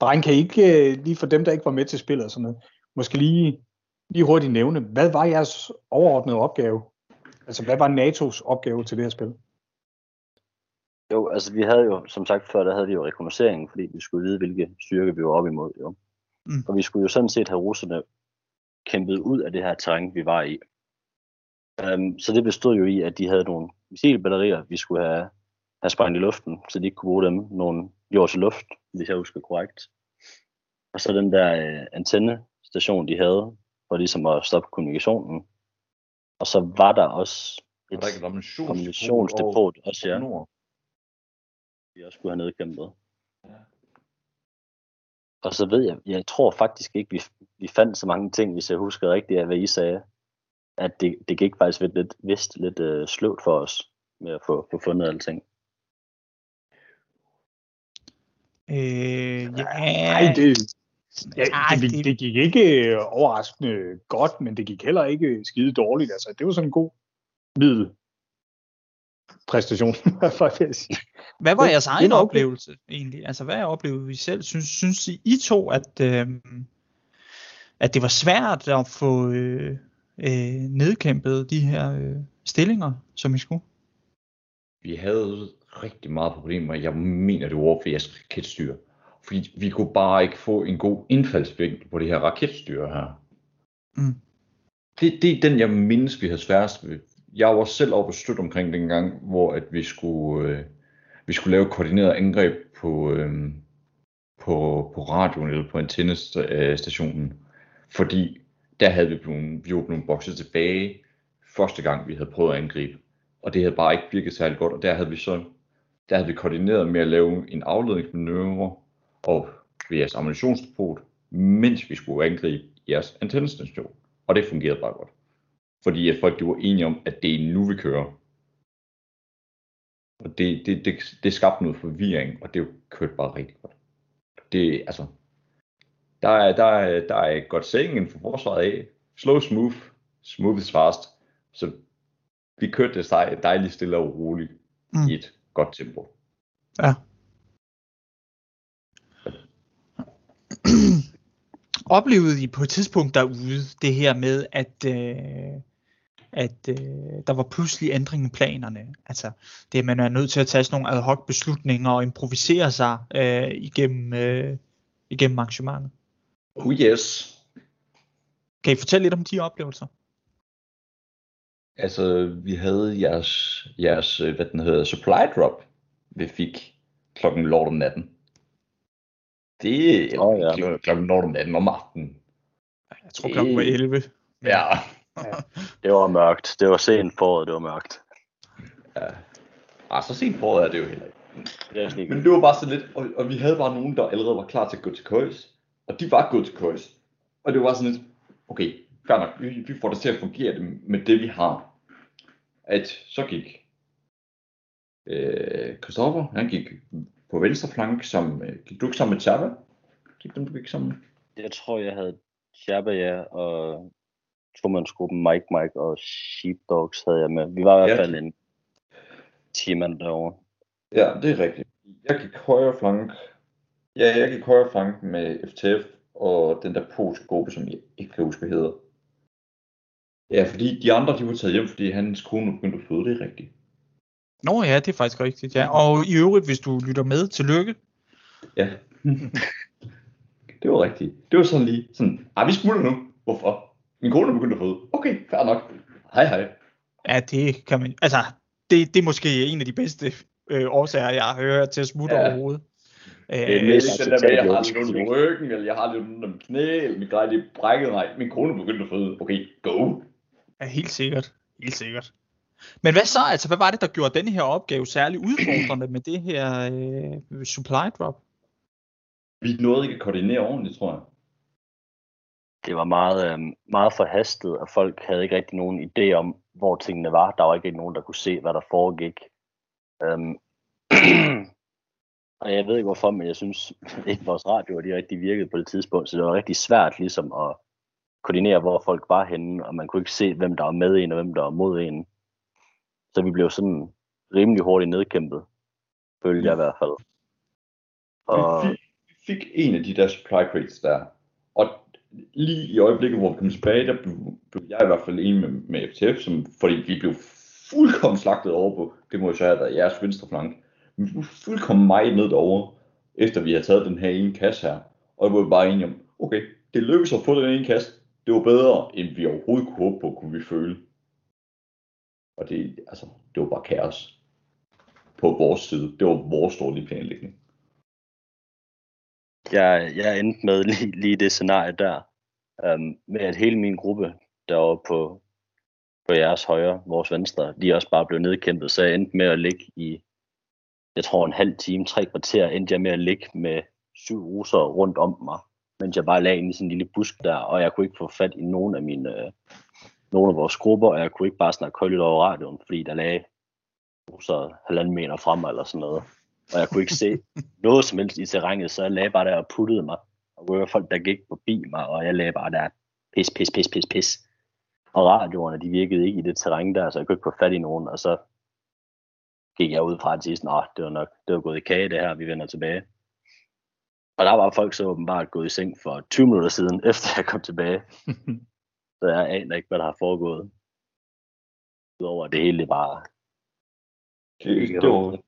Dreng, kan I ikke øh, lige for dem, der ikke var med til spillet og sådan noget, måske lige, lige hurtigt nævne, hvad var jeres overordnede opgave? Altså, hvad var NATO's opgave til det her spil? Jo, altså vi havde jo, som sagt før, der havde vi jo rekognosceringen, fordi vi skulle vide, hvilke styrker vi var op imod. Jo. Mm. Og vi skulle jo sådan set have russerne kæmpet ud af det her terræn, vi var i. Um, så det bestod jo i, at de havde nogle missilbatterier, vi skulle have, have sprængt i luften, så de ikke kunne bruge dem nogle jord til luft, hvis jeg husker korrekt. Og så den der øh, antennestation, de havde, for ligesom at stoppe kommunikationen. Og så var der også et kommunikationsdepot også, ja, nord? vi også skulle have nedkæmpet. Og så ved jeg, jeg tror faktisk ikke, vi, vi fandt så mange ting, hvis jeg husker rigtigt af, hvad I sagde. At det, det gik faktisk lidt, lidt vist lidt øh, sløvt for os med at få, få fundet alting. Øh, ja, Nej, det, ja, det, det, det gik ikke øh, overraskende godt, men det gik heller ikke skide dårligt. Altså, det var sådan en god middel præstation, sige. Hvad var jeres egen oplevelse egentlig? Altså, hvad oplevede vi selv? Synes, synes I, I to, at, øh, at det var svært at få øh, øh, nedkæmpet de her øh, stillinger, som I skulle? Vi havde rigtig meget problemer. Jeg mener, det var over for jeres raketstyr. Fordi vi kunne bare ikke få en god indfaldsvinkel på det her raketstyr her. Mm. Det, det er den, jeg mindes, vi havde sværest ved. Jeg var selv oppe og støtte omkring den gang, hvor at vi skulle, øh, vi skulle lave koordineret angreb på, øh, på, på radioen eller på antennestationen. Fordi der havde vi blevet, vi var blevet bokset tilbage første gang, vi havde prøvet at angribe. Og det havde bare ikke virket særlig godt, og der havde vi så der havde vi koordineret med at lave en afledningsmanøvre og ved jeres ammunitionsdepot, mens vi skulle angribe jeres antennestation. Og det fungerede bare godt. Fordi at folk de var enige om, at det er nu, vi kører. Og det, det, det, det skabte noget forvirring, og det kørte bare rigtig godt. Det, altså, der er, der er, der er godt saying inden for forsvaret af. Slow smooth, smooth is fast. Så vi kørte det dej- dejligt stille og roligt mm. i et godt tempo. Ja. Oplevede I på et tidspunkt derude det her med, at, øh, at øh, der var pludselig ændring i planerne? Altså det, at man er nødt til at tage sådan nogle ad hoc beslutninger og improvisere sig øh, igennem, øh, igennem arrangementet. Oh yes. Kan I fortælle lidt om de oplevelser? Altså, vi havde jeres, jeres øh, hvad den hedder, supply drop, vi fik klokken lort om natten. Det er Åh, ja. klokken, klokken lort om natten om aftenen. Jeg tror klokken var 11. Ja. Det var mørkt. Det var sent foråret, det var mørkt. ja. Ah, så sent på året er det jo heller ikke. Det er Men det var bare så lidt, og, og vi havde bare nogen, der allerede var klar til at gå til køjs. Og de var gået til. Og det var sådan lidt, okay, fair nok, vi, vi får det til at fungere det- med det, vi har. At så gik øh, Christoffer, han gik på venstre flank, som, øh, gik du ikke sammen med Chava? Gik du gik sammen? Jeg tror, jeg havde Shabba, ja, og tomandsgruppen Mike, Mike og Sheepdogs havde jeg med. Vi var i hvert fald en 10 mand derovre. Ja, det er rigtigt. Jeg gik højre flank. Ja, jeg gik højre flank med FTF og den der polske gruppe, som jeg ikke kan huske, hvad hedder. Ja, fordi de andre, de var taget hjem, fordi hans kone begyndte at føde, det er rigtigt. Nå ja, det er faktisk rigtigt, ja. Og i øvrigt, hvis du lytter med, tillykke. Ja. det var rigtigt. Det var sådan lige sådan, ah, vi smutter nu. Hvorfor? Min kone er begyndt at føde. Okay, fair nok. Hej hej. Ja, det kan man, altså, det, det er måske en af de bedste øh, årsager, jeg har hørt til at smutte Ja. ja. overhovedet. Det er Øh, så den der med, at jeg har lidt ondt i ryggen, eller jeg har lidt ondt om knæ, eller mit grej, det er brækket. Nej, min kone er begyndt at føde. Okay, go. ja, helt sikkert. Helt sikkert. Men hvad så? Altså, hvad var det, der gjorde denne her opgave særlig udfordrende med det her øh, supply drop? Vi nåede ikke at koordinere ordentligt, tror jeg. det var meget, øh, meget forhastet, og folk havde ikke rigtig nogen idé om, hvor tingene var. Der var ikke nogen, der kunne se, hvad der foregik. Øhm, og jeg ved ikke hvorfor, men jeg synes ikke, vores radioer de rigtig virkede på det tidspunkt, så det var rigtig svært ligesom at koordinere, hvor folk var henne, og man kunne ikke se, hvem der var med en, og hvem der var mod en. Så vi blev sådan rimelig hurtigt nedkæmpet, følte jeg i hvert fald. Og Vi fik, vi fik en af de der supply crates der, og lige i øjeblikket, hvor vi kom tilbage, der blev, blev jeg i hvert fald enig med, med FTF, som, fordi vi blev fuldkommen slagtet over på, det må jo så have været jeres venstre flank, vi blev fuldkommen meget ned over, efter vi har taget den her ene kasse her, og det var bare enige om, okay, det lykkedes at få den ene kasse, det var bedre, end vi overhovedet kunne håbe på, kunne vi føle. Og det, altså, det var bare kaos på vores side. Det var vores dårlige planlægning. jeg, jeg endte med lige, lige det scenarie der, øhm, med at hele min gruppe derovre på, på jeres højre, vores venstre, de også bare blev nedkæmpet, så jeg endte med at ligge i, jeg tror en halv time, tre kvarter, endte jeg med at ligge med syv russer rundt om mig, mens jeg bare lagde inde i sådan en lille busk der, og jeg kunne ikke få fat i nogen af mine, øh, nogle af vores grupper, og jeg kunne ikke bare snakke højt over radioen, fordi der lagde russer halvanden meter frem eller sådan noget. Og jeg kunne ikke se noget som helst i terrænet, så jeg lagde bare der og puttede mig. Og der var folk, der gik forbi mig, og jeg lagde bare der pis, pis, pis, pis, pis. Og radioerne, de virkede ikke i det terræn der, så jeg kunne ikke få fat i nogen. Og så gik jeg ud fra at sige, at det var nok, det var gået i kage det her, vi vender tilbage. Og der var folk så åbenbart gået i seng for 20 minutter siden, efter jeg kom tilbage. Så jeg aner ikke, hvad der har foregået. Udover det hele bare... Det, det var,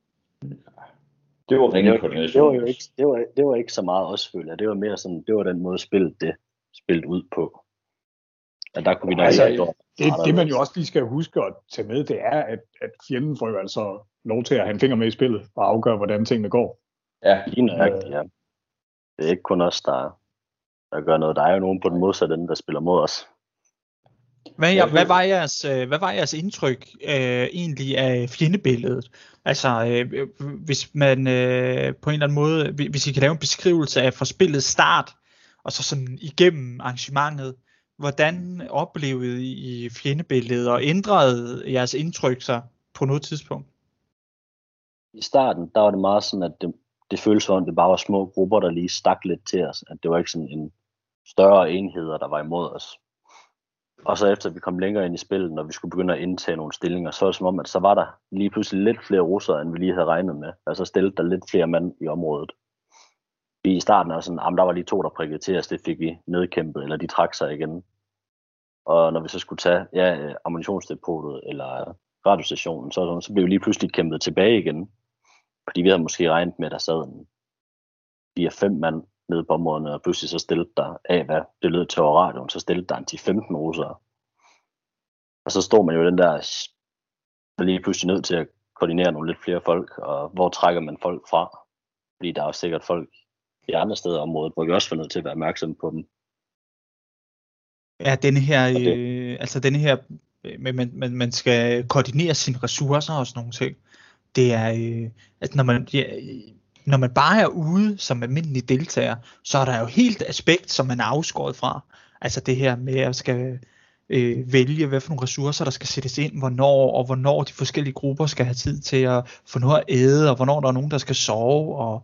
det var Men ringe koordination. det, var jo ikke, det, var, det var ikke så meget også, føler. Det var mere sådan, det var den måde spillet det spillet ud på. At der kunne vi nok Altså, Det, det man jo også lige skal huske at tage med, det er, at, at fjenden får jo altså lov til at have en finger med i spillet og afgøre, hvordan tingene går. Ja, Lige nøjagtigt, ja. Det er ikke kun os, der, der gør noget. Der er jo nogen på den modsatte ende, der spiller mod os. Hvad, ja, hvad, var jeres, øh, hvad var jeres indtryk øh, egentlig af fjendebilledet? Altså, øh, hvis man øh, på en eller anden måde, hvi- hvis I kan lave en beskrivelse af fra spillets start, og så sådan igennem arrangementet, hvordan oplevede I fjendebilledet, og ændrede jeres indtryk sig på noget tidspunkt? I starten, der var det meget sådan, at det, det føltes som om, det bare var små grupper, der lige stak lidt til os. At det var ikke sådan en større enheder, der var imod os. Og så efter vi kom længere ind i spillet, når vi skulle begynde at indtage nogle stillinger, så var det som om, at så var der lige pludselig lidt flere russere, end vi lige havde regnet med. Altså stillede der lidt flere mand i området. Vi I starten var sådan, at der var lige to, der prikkede til os, det fik vi nedkæmpet, eller de trak sig igen. Og når vi så skulle tage ja, ammunitionsdepotet eller radiostationen, så, så blev vi lige pludselig kæmpet tilbage igen. Fordi vi havde måske regnet med, at der sad en 4-5 mand nede på områderne, og pludselig så stillede der af, hvad det lød til over radioen, så stillede der en 10-15 russere. Og så stod man jo den der, der lige pludselig nødt til at koordinere nogle lidt flere folk, og hvor trækker man folk fra? Fordi der er jo sikkert folk i andre steder i området, hvor vi også var nødt til at være opmærksomme på dem. Ja, denne her, øh, altså denne her, øh, men man, man, man skal koordinere sine ressourcer og sådan nogle ting. Det er, øh, at når man, ja, når man bare er ude som almindelig deltager, så er der jo helt aspekt, som man er afskåret fra. Altså det her med at skal øh, vælge, hvad for nogle ressourcer, der skal sættes ind, hvornår, og hvornår de forskellige grupper skal have tid til at få noget at æde, og hvornår der er nogen, der skal sove, og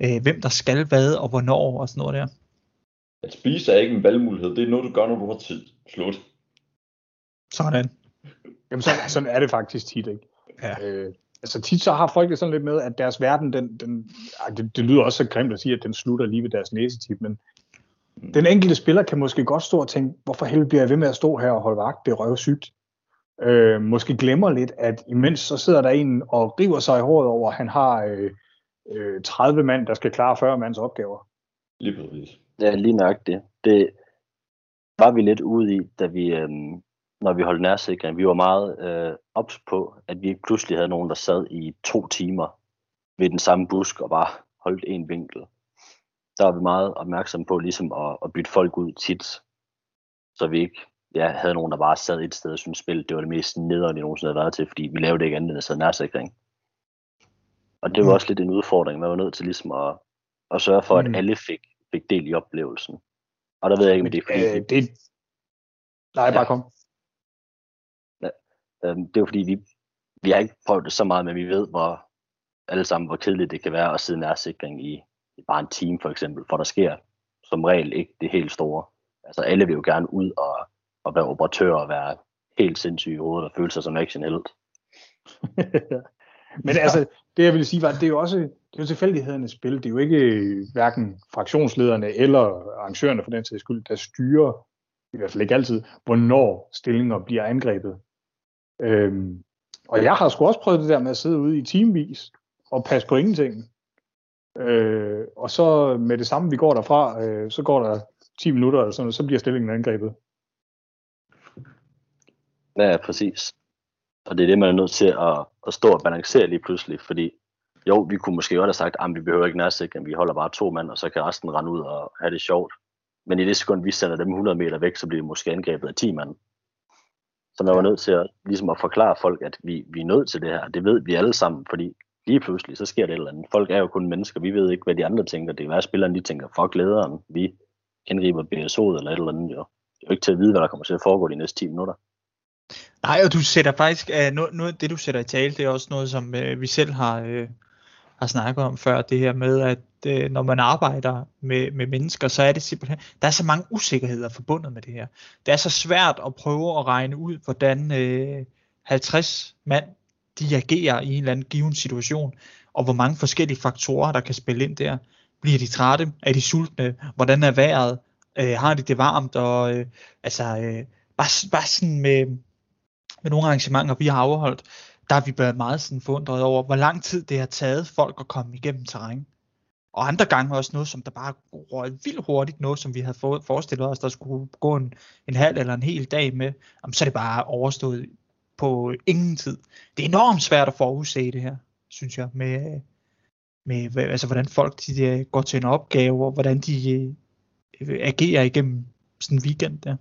øh, hvem der skal hvad, og hvornår, og sådan noget der. at spise er ikke en valgmulighed. Det er noget, du gør, når du har tid. Slut. Sådan. Jamen, sådan, sådan er det faktisk tit, ikke? Ja. Øh, altså tit så har folk det sådan lidt med, at deres verden, den, den, det, det lyder også så grimt at sige, at den slutter lige ved deres næsetip, men den enkelte spiller kan måske godt stå og tænke, hvorfor helvede bliver jeg ved med at stå her og holde vagt, det er røvsygt. Øh, måske glemmer lidt, at imens så sidder der en og river sig i håret over, at han har øh, øh, 30 mand, der skal klare 40 mands opgaver. Lige præcis. Ja, lige nok det. Det var vi lidt ude i, da vi, øhm, når vi holdt nærsikring. Vi var meget øh, ops på, at vi ikke pludselig havde nogen, der sad i to timer ved den samme busk og bare holdt en vinkel. Der var vi meget opmærksomme på ligesom at, at bytte folk ud tit, så vi ikke ja, havde nogen, der bare sad et sted og syntes spil, det var det mest nederen, de nogensinde havde været til, fordi vi lavede ikke andet end at sidde nærsikring. Og det var Mm. også lidt en udfordring, man var nødt til ligesom at, at sørge for, at Mm. alle fik, fik del i oplevelsen. Og der ved jeg ikke, om det er fordi, Øh, det, nej, bare Ja. kom. Øh, det er jo fordi, vi, vi har ikke prøvet det så meget, men vi ved, hvor alle sammen, hvor kedeligt det kan være at sidde nærsikring i, i bare en time for eksempel, for der sker som regel ikke det helt store. Altså alle vil jo gerne ud og, og være operatør og være helt sindssyge i hovedet og føle sig som action helt. Men altså, det jeg vil sige var, det er jo også det er jo tilfældighedernes spil. Det er jo ikke hverken fraktionslederne eller arrangørerne for den sags skyld, der styrer, i hvert fald ikke altid, hvornår stillinger bliver angrebet. Øhm, og jeg har sgu også prøvet det der med at sidde ude i timevis og passe på ingenting. Øh, og så med det samme, vi går derfra, øh, så går der 10 minutter eller sådan noget, så bliver stillingen angrebet. Ja, præcis. Og det er det, man er nødt til at, at stå og balancere lige pludselig, fordi jo, vi kunne måske godt have sagt, at vi behøver ikke nærsikring, vi holder bare to mand, og så kan resten rende ud og have det sjovt. Men i det sekund, vi sender dem 100 meter væk, så bliver de måske angrebet af 10 mand. Så man var nødt til at, ligesom at forklare folk, at vi, vi er nødt til det her. Det ved vi alle sammen, fordi lige pludselig, så sker det et eller andet. Folk er jo kun mennesker, vi ved ikke, hvad de andre tænker. Det kan være, at spillerne de tænker, fuck lederen, vi angriber BSO'et eller et eller andet. Jo. Det er jo ikke til at vide, hvad der kommer til at foregå de næste 10 minutter. Nej, og du sætter faktisk, uh, noget, noget, det du sætter i tale, det er også noget, som uh, vi selv har, uh, har snakket om før, det her med, at øh, når man arbejder med, med mennesker, så er det simpelthen, der er så mange usikkerheder forbundet med det her. Det er så svært at prøve at regne ud, hvordan øh, 50 mand, de agerer i en eller anden given situation, og hvor mange forskellige faktorer, der kan spille ind der. Bliver de trætte? Er de sultne? Hvordan er vejret? Øh, har de det varmt? Og øh, altså, øh, bare, bare sådan med, med nogle arrangementer, vi har afholdt, der har vi været meget sådan forundret over, hvor lang tid det har taget folk at komme igennem terræn. Og andre gange også noget, som der bare røg vildt hurtigt, noget som vi havde forestillet os, der skulle gå en, en halv eller en hel dag med, jamen, så er det bare overstået på ingen tid. Det er enormt svært at forudse det her, synes jeg, med, med altså, hvordan folk de, de går til en opgave, og hvordan de øh, agerer igennem sådan en weekend der.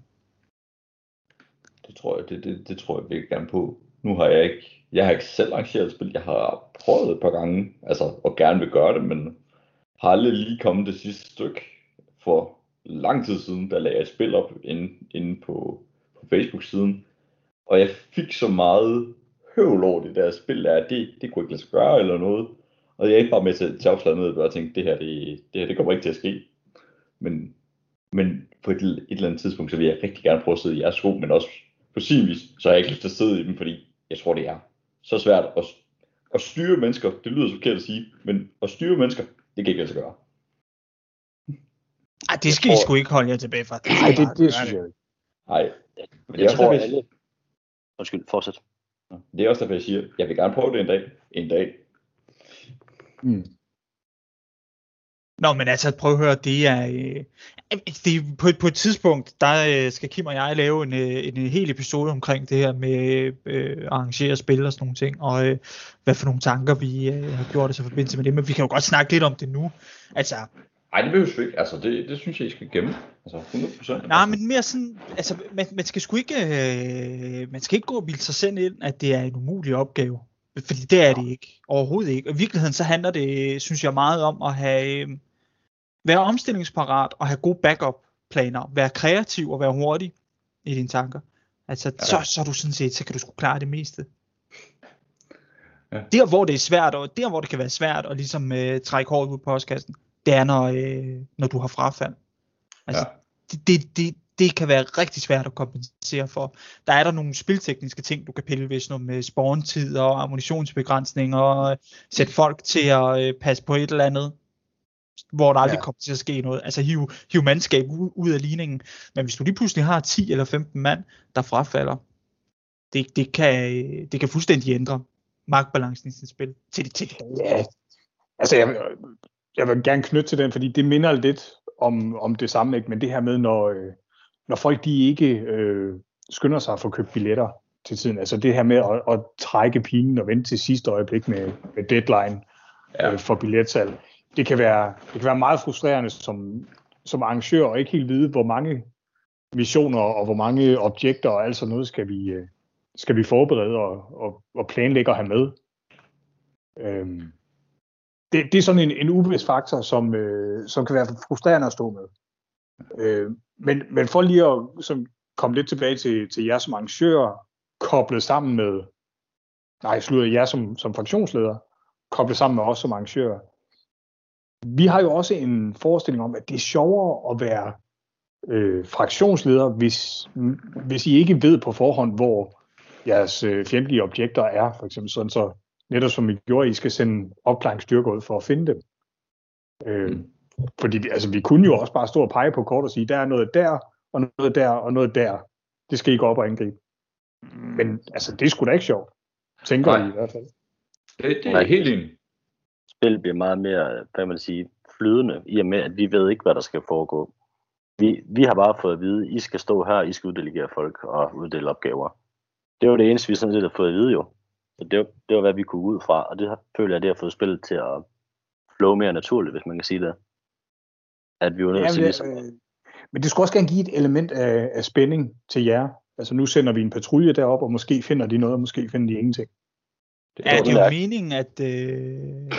Det tror jeg, det, det, det tror jeg virkelig gerne på. Nu har jeg ikke, jeg har ikke selv arrangeret et spil, jeg har prøvet et par gange, altså, og gerne vil gøre det, men har aldrig lige kommet det sidste stykke. For lang tid siden, der lagde jeg et spil op inde, inde på, på Facebook-siden, og jeg fik så meget høvl over det der spil, der, at det, det kunne ikke lade sig gøre eller noget. Og jeg er ikke bare med til, til opslaget ned og bare tænkte, det her, det, det her, det kommer ikke til at ske. Men, men på et, et eller andet tidspunkt, så vil jeg rigtig gerne prøve at sidde i jeres sko, men også på sin vis, så har jeg ikke lyst til at sidde i dem, fordi jeg tror, det er så svært at, at styre mennesker. Det lyder så forkert at sige, men at styre mennesker, det kan ikke lade sig gøre. Ej, det skal I tror- sgu ikke holde jer tilbage fra. Nej, det, det synes jeg ikke. Nej, men det er Jeg også tror, derfor, alle... Undskyld, fortsæt. jeg, det er også derfor, jeg siger, jeg vil gerne prøve det en dag. En dag. Mm. Nå, men altså, prøv at høre, det er, øh, det er på, et, på et tidspunkt, der øh, skal Kim og jeg lave en, øh, en, en hel episode omkring det her med øh, at arrangere spil og sådan nogle ting, og øh, hvad for nogle tanker vi øh, har gjort os i forbindelse med det, men vi kan jo godt snakke lidt om det nu. Altså, Nej, det behøver ikke. Altså, det, det synes jeg, I skal gemme. Altså, 100%. nej, men mere sådan, altså, man, man skal sgu ikke, øh, man skal ikke gå og bilde sig selv ind, at det er en umulig opgave. Fordi det er det ikke. Overhovedet ikke. Og i virkeligheden så handler det, synes jeg, meget om at have, øh, være omstillingsparat og have gode backup planer. Være kreativ og være hurtig i dine tanker. Altså, ja. så, så er du sådan set, så kan du sgu klare det meste. Ja. Der hvor det er svært, og der hvor det kan være svært at ligesom øh, trække hårdt ud på postkassen, det er når, øh, når du har frafald. Altså, Ja. det, det, det, det kan være rigtig svært at kompensere for. Der er der nogle spiltekniske ting, du kan pille ved, sådan noget med spawntid og ammunitionsbegrænsninger, og øh, sætte folk til at øh, passe på et eller andet, hvor der aldrig Ja. kommer til at ske noget. Altså hive, hive mandskab ud, ud af ligningen. Men hvis du lige pludselig har 10 eller 15 mand, der frafalder, det, det, kan, det kan fuldstændig ændre magtbalancen i sit spil til det, til det. Ja, altså jeg, jeg vil gerne knytte til den, fordi det minder lidt om, om det samme, ikke? men det her med, når, øh, når folk de ikke øh, skynder sig at få købt billetter til tiden, altså det her med at, at trække pinen og vente til sidste øjeblik med, med deadline ja. øh, for billetsalg, det kan være, det kan være meget frustrerende som, som arrangør og ikke helt vide, hvor mange missioner og hvor mange objekter og alt sådan noget skal vi, øh, skal vi forberede og, og, og planlægge at have med. Øhm, det, det er sådan en, en ubevidst faktor, som, øh, som kan være frustrerende at stå med. Øh, men, men for lige at som, komme lidt tilbage til, til jer som arrangører, koblet sammen med, nej, slutter jer som, som fraktionsleder, koblet sammen med os som arrangører. Vi har jo også en forestilling om, at det er sjovere at være øh, fraktionsleder, hvis, hvis I ikke ved på forhånd, hvor jeres øh, fjendtlige objekter er, for eksempel sådan så, netop som I gjorde, I skal sende opklaringsstyrker ud for at finde dem. Øh, Mm. fordi altså, vi kunne jo også bare stå og pege på kort og sige, der er noget der, og noget der, og noget der. Det skal I gå op og angribe. Men altså, det er sgu da ikke sjovt. Tænker Nej. I i hvert fald. Det, det er helt enig. Spil bliver meget mere, hvad man sige, flydende, i og med, at vi ved ikke, hvad der skal foregå. Vi, vi har bare fået at vide, I skal stå her, I skal uddelegere folk og uddele opgaver. Det var det eneste, vi sådan set har fået at vide jo. Så det var, det var hvad vi kunne ud fra, og det har, føler jeg, det har fået spillet til at flow mere naturligt, hvis man kan sige det. At vi var nødt Ja, til men, ligesom, øh, men det skulle også gerne give et element af, af spænding til jer. Altså nu sender vi en patrulje derop, og måske finder de noget, og måske finder de ingenting. Det, Ja, det er jo meningen, at øh,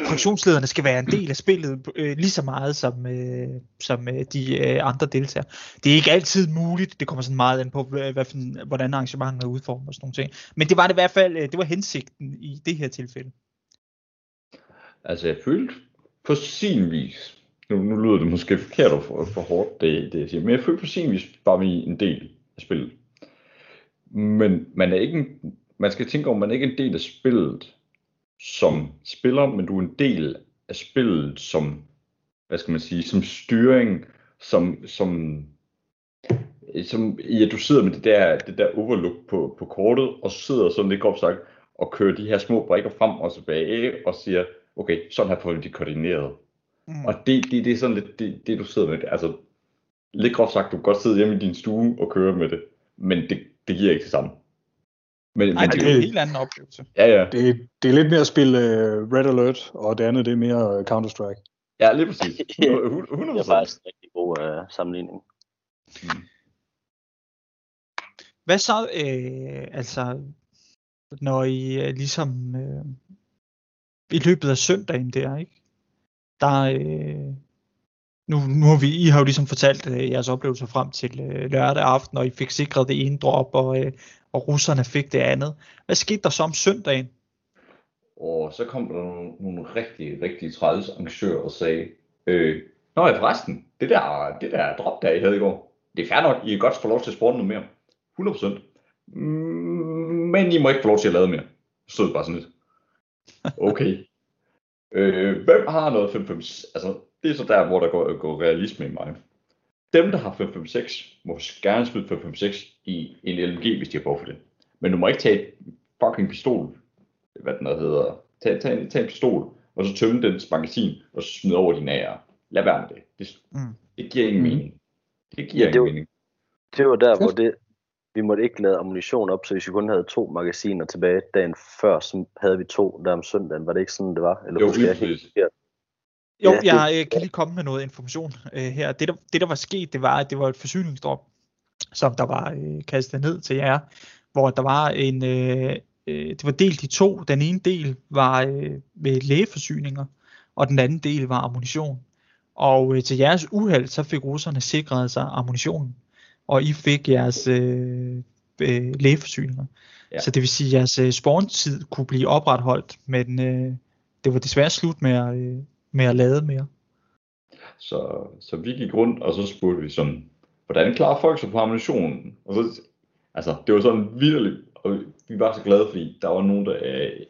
fraktionslederne skal være en del af spillet øh, lige så meget som, øh, som øh, de øh, andre deltagere. Det er ikke altid muligt, det kommer sådan meget an på, hvad, hvad, for- hvordan arrangementet er udformet og sådan nogle ting. Men det var det i hvert fald, øh, det var hensigten i det her tilfælde. Altså, jeg følte på sin vis, nu, nu lyder det måske forkert og for, for hårdt, det, det jeg siger, men jeg følte på sin vis, var vi en del af spillet. Men man er ikke en, man skal tænke over, man er ikke en del af spillet som spiller, men du er en del af spillet som, hvad skal man sige, som styring, som, som, som ja, du sidder med det der, det der overlook på, på kortet, og sidder sådan lidt groft sagt, og kører de her små brikker frem og tilbage, og siger, okay, sådan her får vi de koordineret. Mm. Og det, det, det er sådan lidt det, det, du sidder med. Altså, lidt groft sagt, du kan godt sidde hjemme i din stue og køre med det, men det, det giver ikke det samme. Men, Nej, men det det- er jo en helt anden oplevelse. ja, ja, Det, det er lidt mere at spille uh, Red Alert, og det andet det er mere uh, Counter-Strike. ja, lige præcis. Ja. 100 det er 100%. faktisk en rigtig god uh, sammenligning. Hvad så, øh, altså, når I ligesom øh, i løbet af søndagen der, ikke? Der, øh, nu, nu har vi, I har jo ligesom fortalt øh, jeres oplevelser frem til øh, lørdag aften, og I fik sikret det ene drop, og, øh, og russerne fik det andet. Hvad skete der så om søndagen? Og så kom der nogle, nogle rigtig, rigtig træls arrangører og sagde, øh, Nå ja, forresten, det der, det der drop der I havde i går, det er fair nok, I kan godt få lov til at sporte noget mere. 100%. Mm, men I må ikke få lov til at lade mere. Så stod det bare sådan lidt. Okay. øh, hvem har noget 5 Altså, det er så der, hvor der går, går realisme i mig. Dem, der har 556, må gerne smide 556 i en LMG, hvis de har behov for det. Men du må ikke tage et fucking pistol hvad den der hedder, tag, tag, en, tag en pistol, og så tømme dens magasin, og så smide over din AR. Lad være med det. Det, Mm. det giver ingen Mm. mening. Det giver Ja, det ingen var- mening. Det var der, Fedt. hvor det, vi måtte ikke lade ammunition op, så hvis vi kun havde to magasiner tilbage dagen før, så havde vi to der om søndagen. Var det ikke sådan, det var? Eller Jo, lige præcis. Jo, Ja, det- jeg øh, kan lige komme med noget information øh, her. Det der, det, der var sket, det var, at det var et forsyningsdrop, som der var øh, kastet ned til jer, hvor der var en, øh, øh, det var delt i to. Den ene del var øh, med lægeforsyninger, og den anden del var ammunition. Og øh, til jeres uheld, så fik russerne sikret sig ammunitionen, og I fik jeres øh, øh, lægeforsyninger. Ja. Så det vil sige, at jeres øh, spawntid kunne blive opretholdt, men øh, det var desværre slut med at, øh, med at lade mere. Så, så vi gik rundt, og så spurgte vi sådan, hvordan klarer folk sig på ammunitionen? Og så, altså, det var sådan vidderligt, og vi var så glade, fordi der var nogen, der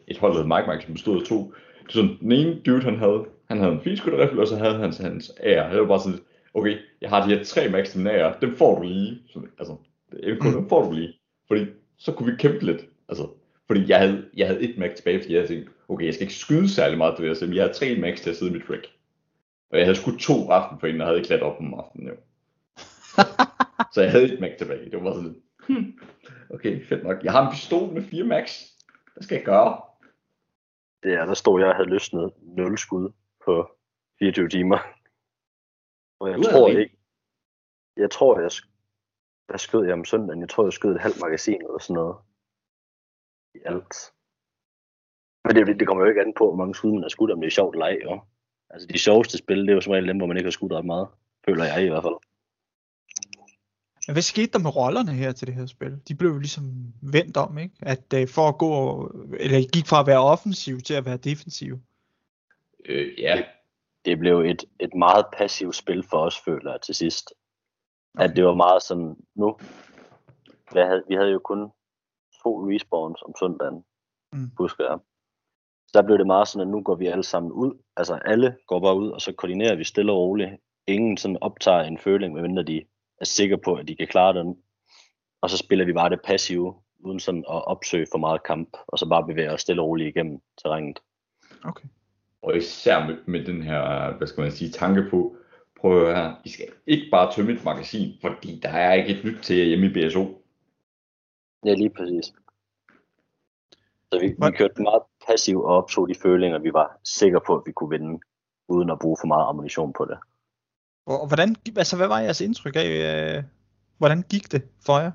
et hold, der Mike Mike, som bestod af to. Det var sådan, den ene dude, han havde, han havde en finskytterrifle, og så havde han hans AR. Det var bare sådan, okay, jeg har de her tre max AR, dem får du lige. Så, altså, MK, dem får du lige. Fordi så kunne vi kæmpe lidt. Altså, fordi jeg havde, jeg havde et max tilbage, fordi jeg havde tænkt, okay, jeg skal ikke skyde særlig meget til det, her, jeg havde tre max til at sidde i mit track. Og jeg havde skudt to aften for en, og havde ikke klædt op om aftenen, jo. Så jeg havde et max tilbage. Det var bare sådan, hmm, okay, fedt nok. Jeg har en pistol med fire max. Hvad skal jeg gøre? Det er, der stod jeg og havde løsnet 0 skud på 24 timer. Og jeg Du tror rig. ikke, jeg tror, jeg, hvad skød jeg om søndagen? Jeg tror, jeg skød et halvt magasin eller sådan noget. I alt. Men det, det kommer jo ikke an på, hvor mange skud man har skudt, om det er sjovt eller ej, jo. Altså de sjoveste spil, det er jo som regel dem, hvor man ikke har skudt ret meget. Føler jeg i hvert fald. Hvad skete der med rollerne her til det her spil? De blev jo ligesom vendt om, ikke? At uh, for at gå, eller gik fra at være offensiv til at være defensiv. Øh, ja, Det blev et, et meget passivt spil for os, føler jeg til sidst. At det var meget sådan, nu, hvad havde, vi havde jo kun to respawns om søndagen, mm. husker jeg. Så der blev det meget sådan, at nu går vi alle sammen ud. Altså alle går bare ud, og så koordinerer vi stille og roligt. Ingen sådan optager en føling, medmindre de er sikre på, at de kan klare den. Og så spiller vi bare det passive, uden sådan at opsøge for meget kamp, og så bare bevæge os stille og roligt igennem terrænet. Okay. og især med, med den her, hvad skal man sige, tanke på, prøv at høre her, I skal ikke bare tømme et magasin, fordi der er ikke et nyt til jer hjemme i BSO. Ja, lige præcis. Så vi, vi kørte meget passivt og optog de følinger, vi var sikre på, at vi kunne vinde, uden at bruge for meget ammunition på det. Og, hvordan, altså hvad var jeres indtryk af, øh, hvordan gik det for jer?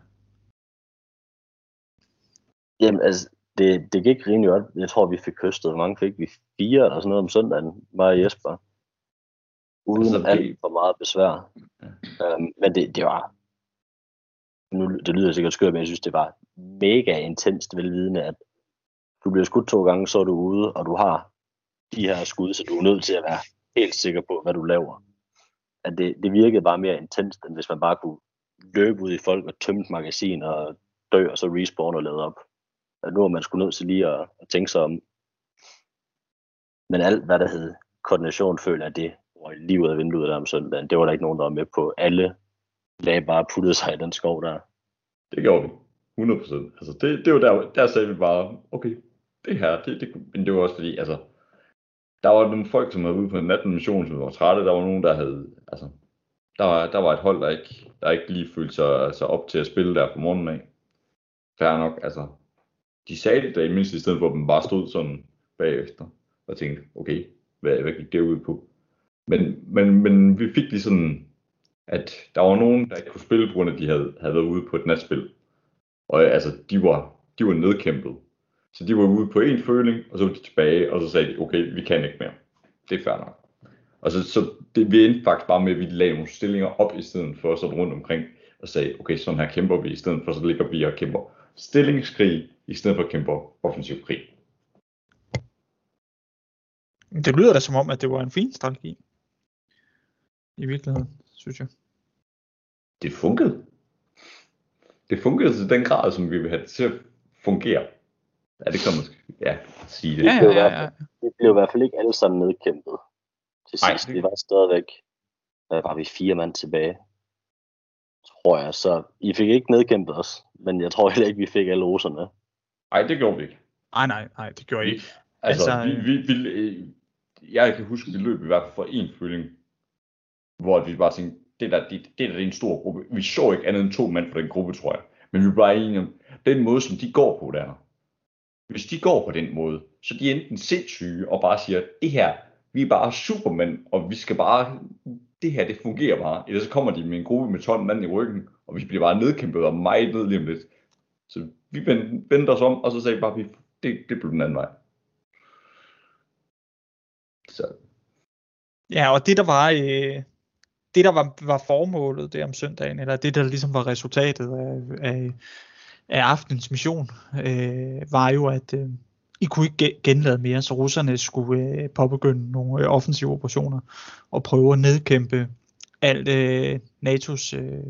Jamen, altså, det, det gik rimelig godt. Jeg tror, vi fik kystet. Hvor mange fik vi? Fire eller sådan noget om søndagen, mig og Jesper. Uden Altså, det- alt for meget besvær. Øhm, men det, det var... Nu, det lyder sikkert skørt, men jeg synes, det var mega intenst velvidende, at du bliver skudt to gange, så er du ude, og du har de her skud, så du er nødt til at være helt sikker på, hvad du laver. At det, det virkede bare mere intenst, end hvis man bare kunne løbe ud i folk og tømme magasin og dø, og så respawn og lade op. At nu er man skulle nødt til lige at, at tænke sig om. Men alt, hvad der hed koordination, føler jeg, det røg lige ud af vinduet der om søndagen. Det var der ikke nogen, der var med på. Alle lagde bare puttede sig i den skov der. Det gjorde vi. 100%. Altså det, det var der, der sagde vi bare, okay, det her, det, det, men det var også fordi, altså, der var nogle folk, som havde ude på en natten mission, som var trætte, der var nogen, der havde, altså, der var, der var et hold, der ikke, der ikke lige følte sig, altså, op til at spille der på morgenen af. Færre nok, altså, de sagde det da i mindst i stedet for, at man bare stod sådan bagefter, og tænkte, okay, hvad, hvad gik det ud på? Men, men, men vi fik lige sådan, at der var nogen, der ikke kunne spille, på grund af, at de havde, havde været ude på et natspil. Og altså, de var, de var nedkæmpet. Så de var ude på en føling, og så var de tilbage, og så sagde de, okay, vi kan ikke mere. Det er fair nok. Og så, så det, vi endte faktisk bare med, at vi lagde nogle stillinger op i stedet for sådan rundt omkring, og sagde, okay, sådan her kæmper vi, i stedet for så ligger vi og kæmper stillingskrig, i stedet for at kæmpe offensiv krig. Det lyder da som om, at det var en fin strategi. I virkeligheden, synes jeg. Det fungerede. Det fungerede til den grad, som vi vil have det til at fungere. Ja, det kan man ja, sige det. Ja, ja, ja, ja. Vi blev i hvert fald ikke alle sammen nedkæmpet til sidst. det- Vi var stadigvæk, der var vi fire mand tilbage, tror jeg. Så I fik ikke nedkæmpet os, men jeg tror heller ikke, vi fik alle roserne. Nej, det gjorde vi ikke. Nej, nej, nej, det gjorde jeg ikke. Altså, Altså, vi, vi, vi, øh, jeg kan huske, vi løb i hvert fald for en føling, hvor vi bare tænkte, det der, det, det der det er en stor gruppe. Vi så ikke andet end to mænd fra den gruppe, tror jeg. Men vi var bare enige om, den måde, som de går på der. Hvis de går på den måde, så er de enten sindssyge og bare siger, det her, vi er bare supermænd, og vi skal bare, det her, det fungerer bare. Ellers så kommer de med en gruppe med 12 mand i ryggen, og vi bliver bare nedkæmpet og meget ned lige om lidt. Så vi vendte, os om, og så sagde vi bare, det, det blev den anden vej. Så Ja, og det der var, øh, det der var, var formålet der om søndagen, eller det der ligesom var resultatet af, af, af aftens mission, øh, var jo, at øh, I kunne ikke genlade mere, så russerne skulle øh, påbegynde nogle øh, offensive operationer og prøve at nedkæmpe alt øh, NATO's, øh,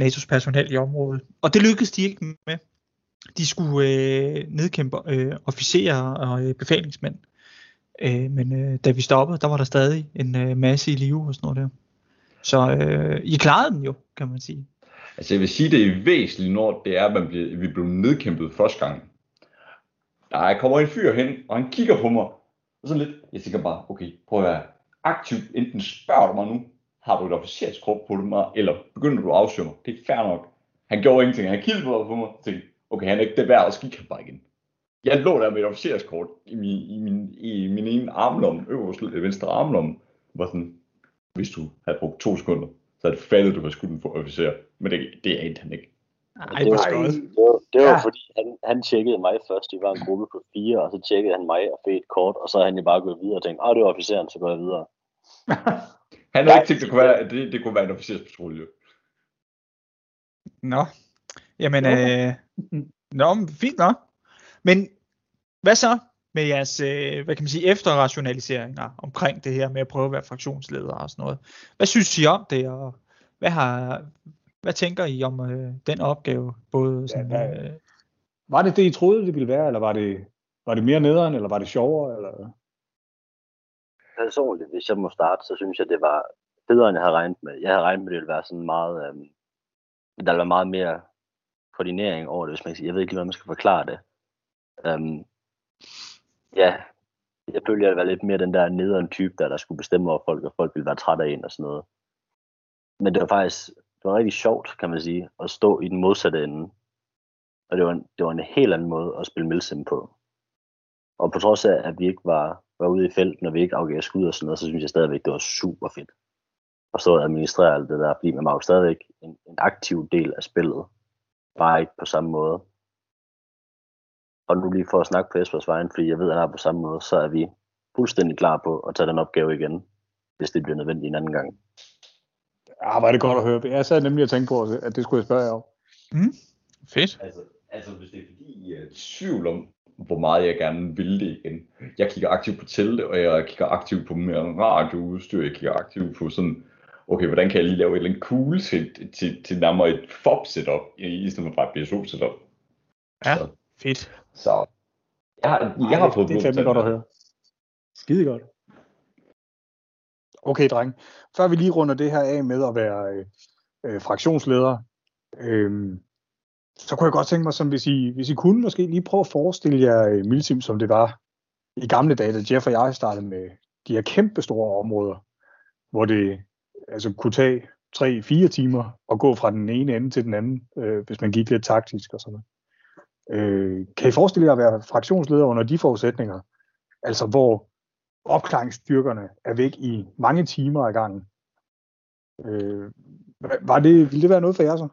NATO's personel i området. Og det lykkedes de ikke med. De skulle øh, nedkæmpe øh, officerer og øh, befalingsmænd. Øh, men øh, da vi stoppede, der var der stadig en øh, masse i live og sådan noget der. Så øh, I klarede den jo, kan man sige. Altså jeg vil sige, det er væsentligt, når det er, at man bliver, vi blev nedkæmpet første gang. Der kommer en fyr hen, og han kigger på mig, og sådan lidt, jeg tænker bare, okay, prøv at være aktiv, enten spørger du mig nu, har du et officerskrop på mig, eller begynder du at afsøge mig, det er fair nok. Han gjorde ingenting, han kiggede på mig, og tænkte, okay, han er ikke det værd, og så gik han bare igen. Jeg lå der med et officerskort i min, i min, i min ene armlomme, øverste venstre armlomme, var sådan, hvis du havde brugt to sekunder, så havde det faldet, du var skudt for officer. Men det, det anede han ikke. Ej, det, var, skønt. det var, det var Ja. fordi, han, han tjekkede mig først. Vi var en gruppe på fire, og så tjekkede han mig og fik et kort, og så har han jo bare gået videre og tænkt, ah, det var officeren, så går jeg videre. Han havde ikke tænkt, det kunne være, at det, det kunne være en officerspatrulje. Nå, jamen, Ja. øh, nå, men fint nok. Men hvad så med jeres, øh, hvad kan man sige, efterrationaliseringer omkring det her med at prøve at være fraktionsleder og sådan noget? Hvad synes I om det, og hvad har, hvad tænker I om øh, den opgave? Både sådan, hvad- øh, Var det det, I troede, det ville være, eller var det, var det mere nederen, eller var det sjovere? Eller? Personligt, hvis jeg må starte, så synes jeg, det var federe, end jeg havde regnet med. Jeg havde regnet med, at det ville være sådan meget, øhm, der ville være meget mere koordinering over det, hvis man kan sige. Jeg ved ikke lige, hvordan man skal forklare det. Øhm, ja, jeg følte, jeg var lidt mere den der nederen type, der, der skulle bestemme over folk, og folk ville være trætte af en og sådan noget. Men det var faktisk, det var rigtig sjovt, kan man sige, at stå i den modsatte ende. Og det var en, det var en helt anden måde at spille Milsim på. Og på trods af, at vi ikke var, var ude i felten, og vi ikke afgav skud og sådan noget, så synes jeg stadigvæk, det var super fedt at stå og administrere alt det der, fordi man var jo stadigvæk en, en aktiv del af spillet, bare ikke på samme måde. Og nu lige for at snakke på Espers vejen, fordi jeg ved, at han er på samme måde, så er vi fuldstændig klar på at tage den opgave igen, hvis det bliver nødvendigt en anden gang. Ja, var det godt at høre. Jeg sad nemlig og tænkte på, at det skulle jeg spørge jer om. mm, fedt. Altså, altså hvis det er fordi, I er i tvivl om, hvor meget jeg gerne vil det igen. Jeg kigger aktivt på telte, og jeg kigger aktivt på mere radioudstyr. Jeg kigger aktivt på sådan, okay, hvordan kan jeg lige lave et eller andet cool til, til, til nærmere et FOB setup, i i stedet for bare et BSO setup. Ja, Så, fedt. Så jeg, har- jeg har fået Det er fandme godt at høre. Skide godt. Okay, dreng. Før vi lige runder det her af med at være øh, øh, fraktionsleder, øh, så kunne jeg godt tænke mig, som hvis I, hvis I kunne måske lige prøve at forestille jer øh, Milsim, som det var i gamle dage, da Jeff og jeg startede med de her kæmpe store områder, hvor det altså kunne tage 3-4 timer at gå fra den ene ende til den anden, øh, hvis man gik lidt taktisk og sådan noget. Øh, kan I forestille jer at være fraktionsleder under de forudsætninger? Altså hvor opklaringsstyrkerne er væk i mange timer ad gangen. Øh, var det, ville det være noget for jer så?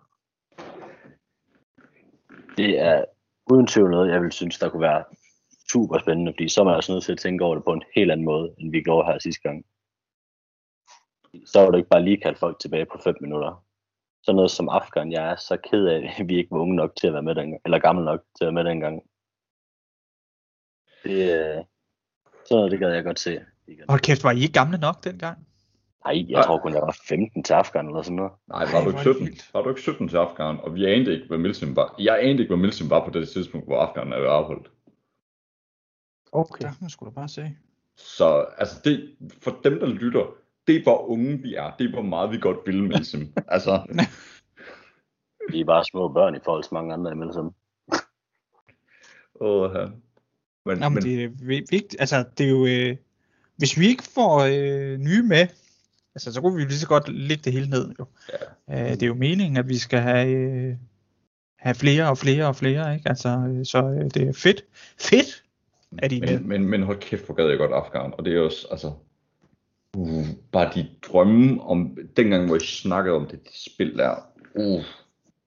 Det er uden tvivl noget, jeg vil synes, der kunne være super spændende, fordi så er man også nødt til at tænke over det på en helt anden måde, end vi gjorde her sidste gang. Så var det ikke bare lige kaldt folk tilbage på 5 minutter. Så noget som Afghan, jeg er så ked af, at vi ikke var unge nok til at være med dengang, eller gammel nok til at være med dengang. Det, øh, sådan noget, det gad jeg godt se. Hold kæft, var I ikke gamle nok dengang? Nej, jeg tror kun, jeg var 15 til Afghan eller sådan noget. Nej, var du ikke er det 17? vildt. Var du ikke 17 til Afghan? Og vi anede ikke, hvad Milsim var. Jeg anede ikke, hvad Milsim var på det tidspunkt, hvor Afghan er afholdt. Okay. Der kan man sgu da bare se. Så altså det, for dem, der lytter, det er hvor unge vi er. Det er hvor meget vi godt vil Milsim. altså, Vi er bare små børn i forhold til mange andre imellem. Som. åh, ja. Men, Nå, men men, det er vi- vigtigt. Altså, det er jo... Øh, hvis vi ikke får øh, nye med, altså, så kunne vi lige så godt lægge det hele ned, jo. Ja. Øh, det er jo meningen, at vi skal have, øh, have flere og flere og flere, ikke? Altså, øh, så øh, det er fedt. Fedt, at I med. men, men, men hold kæft, hvor gad jeg godt Afghan. Og det er også, altså, uh, bare de drømme om, dengang hvor I snakkede om det, det spil der. Uh.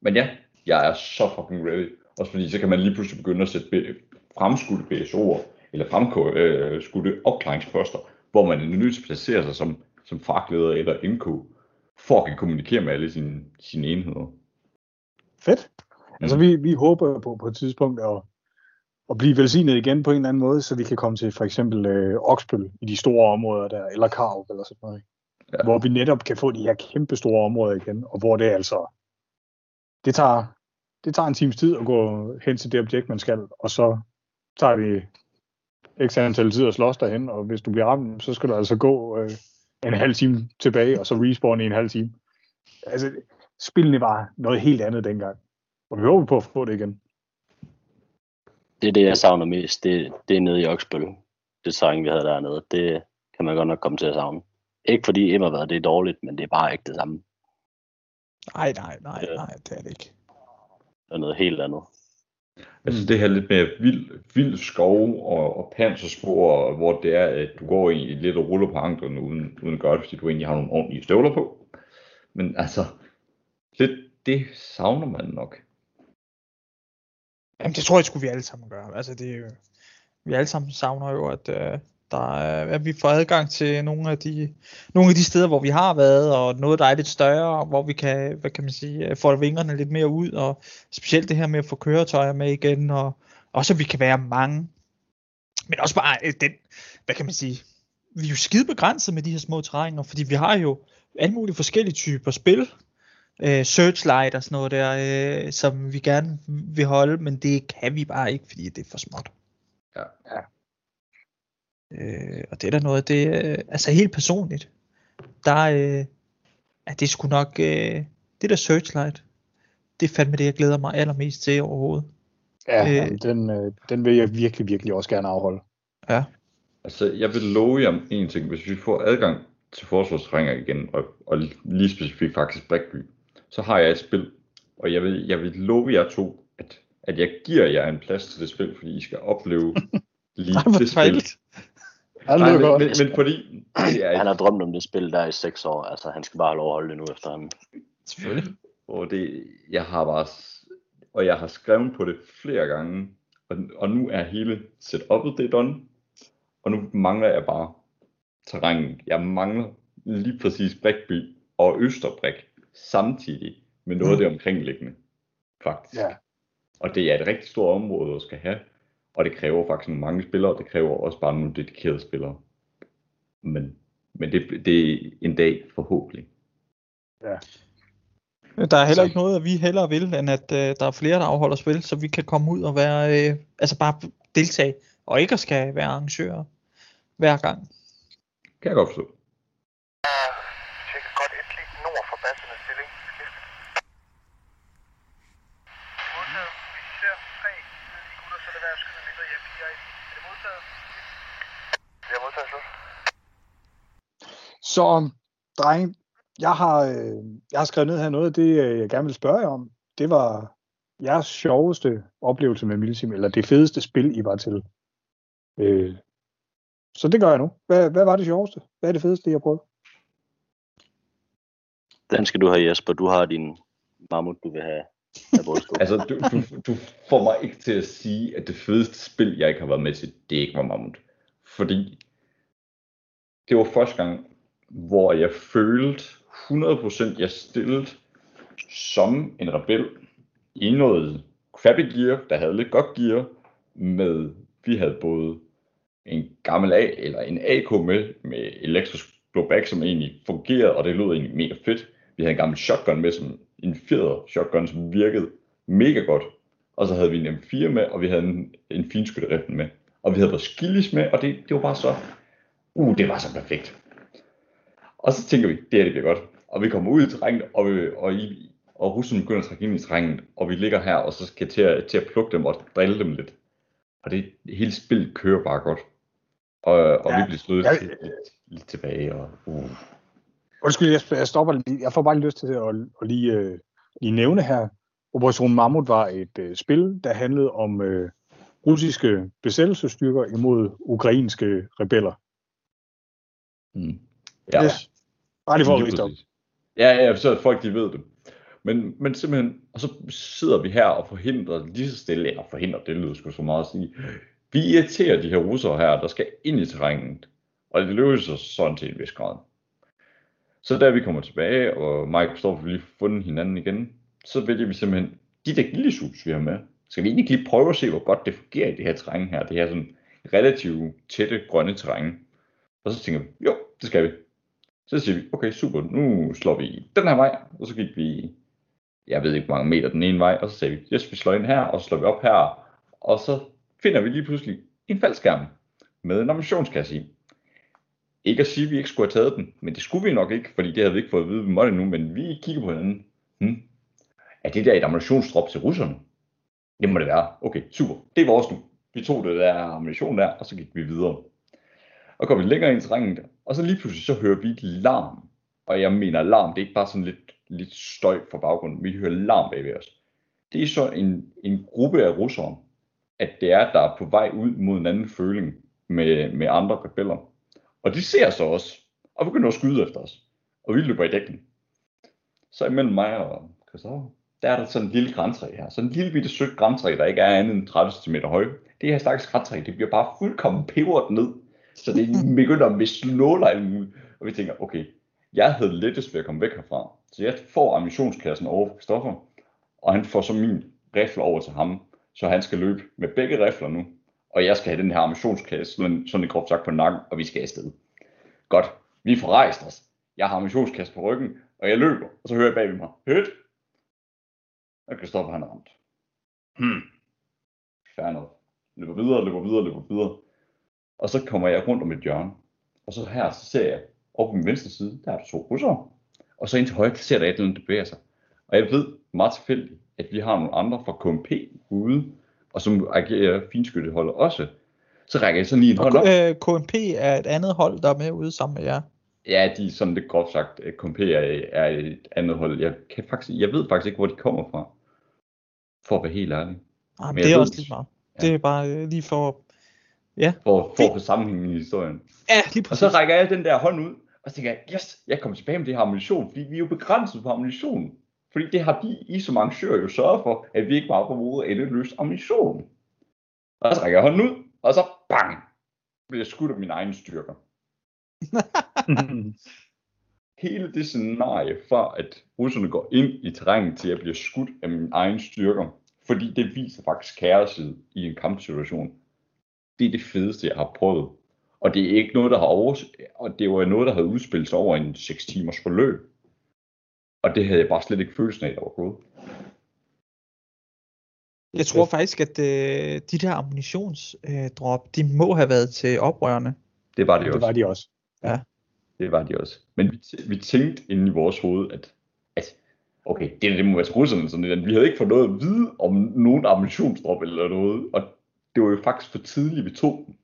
Men ja, jeg er så fucking ready. Også fordi så kan man lige pludselig begynde at sætte fremskudte BSO'er, eller fremskudte opklaringsposter, hvor man er nødt til at placere sig som, som fagleder eller MK, for at kunne kommunikere med alle sine, sine enheder. Fedt. Altså vi, vi håber på på et tidspunkt at, at blive velsignet igen på en eller anden måde, så vi kan komme til for eksempel øh, Oksbøl i de store områder der, eller Karup eller sådan noget. Ja. Ja. Hvor vi netop kan få de her kæmpe store områder igen, og hvor det altså, det tager, det tager en times tid at gå hen til det objekt, man skal, og så tager det x antal tid at slås derhen, og hvis du bliver ramt, så skal du altså gå øh, en halv time tilbage, og så respawn i en halv time. Altså, spillene var noget helt andet dengang. Og vi håber på at få det igen. Det er det, jeg savner mest. Det, det er nede i Oksbøl. Det terræn, vi havde dernede. Det kan man godt nok komme til at savne. Ikke fordi Emmervad det er dårligt, men det er bare ikke det samme. Nej, nej, nej, nej, det er det ikke. Det er noget helt andet. Altså det her lidt mere vild, vild skov og, og panserspor, hvor det er, at du går i lidt og ruller på anklerne, uden, uden at gøre det, fordi du egentlig har nogle ordentlige støvler på. Men altså, lidt det savner man nok. Jamen, det tror jeg skulle vi alle sammen gøre. Altså, det vi alle sammen savner jo, at øh, der at vi får adgang til nogle af de nogle af de steder, hvor vi har været, og noget, der er lidt større, hvor vi kan, hvad kan man sige, øh, få vingerne lidt mere ud, og specielt det her med at få køretøjer med igen, og også at vi kan være mange. Men også bare øh, den, hvad kan man sige, vi er jo skide begrænset med de her små terrænger, fordi vi har jo alle mulige forskellige typer spil, øh, searchlight og sådan noget der, øh, som vi gerne vil holde, men det kan vi bare ikke, fordi det er for småt. Ja. Ja. Øh, og det er da noget, det øh, altså helt personligt, der øh, er det sgu nok, øh, det der searchlight, det er fandme det, jeg glæder mig allermest til overhovedet. Ja, Øh. den, øh, den vil jeg virkelig, virkelig også gerne afholde. Ja. Altså, jeg vil love jer om en ting. Hvis vi får adgang til forsvarsterrænger igen, og, og lige specifikt faktisk Blackby, så har jeg et spil, og jeg vil, jeg vil love jer to, at, at jeg giver jer en plads til det spil, fordi I skal opleve lige Ej, det spil. det Nej, men, godt. men, men fordi det er Han har drømt om det spil der i seks år. Altså, han skal bare have lov at holde det nu efter ham. Selvfølgelig. Og det, jeg har bare, og jeg har skrevet på det flere gange, og, og nu er hele setup'et det done, og nu mangler jeg bare terrænet. Jeg mangler lige præcis Brækby og Østerbræk samtidig med noget af det omkringliggende, faktisk. Ja. Og det er et rigtig stort område at skal have, og det kræver faktisk nogle mange spillere, det kræver også bare nogle dedikerede spillere. Men, men det, det er en dag forhåbentlig. Der er heller ikke noget, at vi hellere vil, end at øh, der er flere, der afholder spil, så vi kan komme ud og være, øh, altså bare deltage, og ikke at skal være arrangører hver gang. Kan jeg godt forstå. Cirka godt et klik nord for bassernes stilling. Skift. Modtaget. Hvis I ser tre nede i gutter, så er det værd at skyde mindre hjælp. I er i. Er det modtaget? Det er modtaget, slut. Så, drenge, jeg har, øh, jeg har skrevet ned her noget af det, øh, jeg gerne vil spørge jer om. Det var jeres sjoveste oplevelse med Milsim, eller det fedeste spil, I var til. Øh, så det gør jeg nu. Hvad, hvad var det sjoveste? Hvad er det fedeste, I har prøvet? Den skal du have, Jesper. Du har din mammut, du vil have. Altså, du, du, du får mig ikke til at sige, at det fedeste spil, jeg ikke har været med til, det ikke var Mammut. Fordi det var første gang, hvor jeg følte 100% jeg stillet som en rebel i noget crappy gear, der havde lidt godt gear, med, vi havde både en gammel A, eller en AK med, med elektrisk blowback, som egentlig fungerede, og det lød egentlig mega fedt. Vi havde en gammel shotgun med, som en fjeder shotgun, som virkede mega godt. Og så havde vi en M4 med, og vi havde en, en finskytteriften med. Og vi havde vores skillis med, og det, det var bare så, uh, det var så perfekt. Og så tænker vi, det her det bliver godt. Og vi kommer ud i terrænet, og, vi, og, i, og russen begynder at trække ind i terrænet, og vi ligger her, og så skal til at, til at plukke dem og drille dem lidt. Og det hele spillet kører bare godt. Og, og Ja, vi bliver slået jeg- lidt, lidt, lidt tilbage, og uh. Undskyld, jeg, jeg stopper lige. Jeg får bare lige lyst til at, at lige, øh, lige nævne her. Operation Mammut var et øh, spil, der handlede om øh, russiske besættelsesstyrker imod ukrainske rebeller. Mm. Ja, Yes. Bare riste op. præcis. Ja, ja, så folk de ved det. Men, men simpelthen, og så sidder vi her og forhindrer lige så stille, eller forhindrer, det lyder sgu så meget at sige. Vi irriterer de her russere her, der skal ind i terrænet. Og det løser sådan til en vis grad. Så da vi kommer tilbage, og Mike og Christoffer lige fundet hinanden igen, så vælger vi simpelthen, de der gildesus, vi har med, skal vi egentlig ikke lige prøve at se, hvor godt det fungerer i det her terræn her, det her sådan relativt tætte grønne terræn. Og så tænker vi, jo, det skal vi. Så siger vi, okay, super, nu slår vi den her vej, og så gik vi, jeg ved ikke hvor mange meter den ene vej, og så sagde vi, yes, vi slår ind her, og så slår vi op her, og så finder vi lige pludselig en faldskærm med en ammunitionskasse i. Ikke at sige, at vi ikke skulle have taget den, men det skulle vi nok ikke, fordi det havde vi ikke fået at vide, vi måtte nu, men vi kigger på hinanden. Hmm. Er det der et ammunitionsdrop til russerne? Det må det være. Okay, super. Det er vores nu. Vi tog det der ammunition der, og så gik vi videre. Og kom vi længere ind i terrænet, og så lige pludselig så hører vi et larm. Og jeg mener larm, det er ikke bare sådan lidt, lidt støj fra baggrunden. Vi hører larm bagved os. Det er så en, en gruppe af russere, at det er, der er på vej ud mod en anden føling med, med andre rebeller. Og de ser så os, og begynder at skyde efter os. Og vi løber i dækken. Så imellem mig og Christoffer, der er der sådan en lille græntræ her. Sådan en lille bitte sødt græntræ, der ikke er andet end 30 cm høj. Det her stakkels græntræ, det bliver bare fuldkommen peberet ned så det begynder at miste nålejlen og vi tænker, okay, jeg havde lettest ved at komme væk herfra. Så jeg får ammunitionskassen over for Christoffer, og han får så min rifle over til ham, så han skal løbe med begge rifler nu, og jeg skal have den her ammunitionskasse, sådan, sådan en groft sagt på nakken, og vi skal afsted. Godt, vi får rejst os. Jeg har ammunitionskasse på ryggen, og jeg løber, og så hører jeg bagved mig, hørt, og Christoffer han er ramt. Hmm. Fair nok. Løber videre, løber videre, løber videre. Og så kommer jeg rundt om et hjørne. Og så her, så ser jeg, op på min venstre side, der er der to russere. Og så ind til højre, ser der et eller andet, der bevæger sig. Og jeg ved meget tilfældigt, at vi har nogle andre fra KMP ude, og som agerer finskytteholdet også. Så rækker jeg sådan lige en hånd op. Og øh, KMP er et andet hold, der er med ude sammen med jer. Ja, de er sådan lidt groft sagt, øh, KMP er, er et andet hold. Jeg, kan faktisk, jeg ved faktisk ikke, hvor de kommer fra. For at være helt ærlig. Ah, Men det er ved- også lige meget. Ja. Det er bare øh, lige for... Ja, For, for at få sammenhængen i historien. ja lige Og præcis. så rækker jeg den der hånd ud, og så tænker jeg, yes, jeg kommer tilbage med det her ammunition, fordi vi er jo begrænset på ammunition. Fordi det har de, I som arrangører jo sørget for, at vi ikke bare måde endeløst ammunition. Og så rækker jeg hånden ud, og så bang, bliver jeg skudt af mine egne styrker. Hele det scenarie fra, at russerne går ind i terrænet til at blive skudt af mine egne styrker, fordi det viser faktisk kærlighed i en kampsituation. Det er det fedeste, jeg har prøvet. Og det er ikke noget, der har over... Og det var noget, der havde udspillet sig over en 6 timers forløb. Og det havde jeg bare slet ikke følelsen af, der var gået. Jeg tror faktisk, at øh, de der ammunitionsdrop, øh, de må have været til oprørerne. Det var det, det også. var de også. Det var de også. Men vi, t- vi tænkte inde i vores hoved, at, at okay, det, det må være til russerne. Sådan, lidt. vi havde ikke fået noget at vide om nogen ammunitionsdrop eller noget. Og det var jo faktisk for tidligt, vi tog den.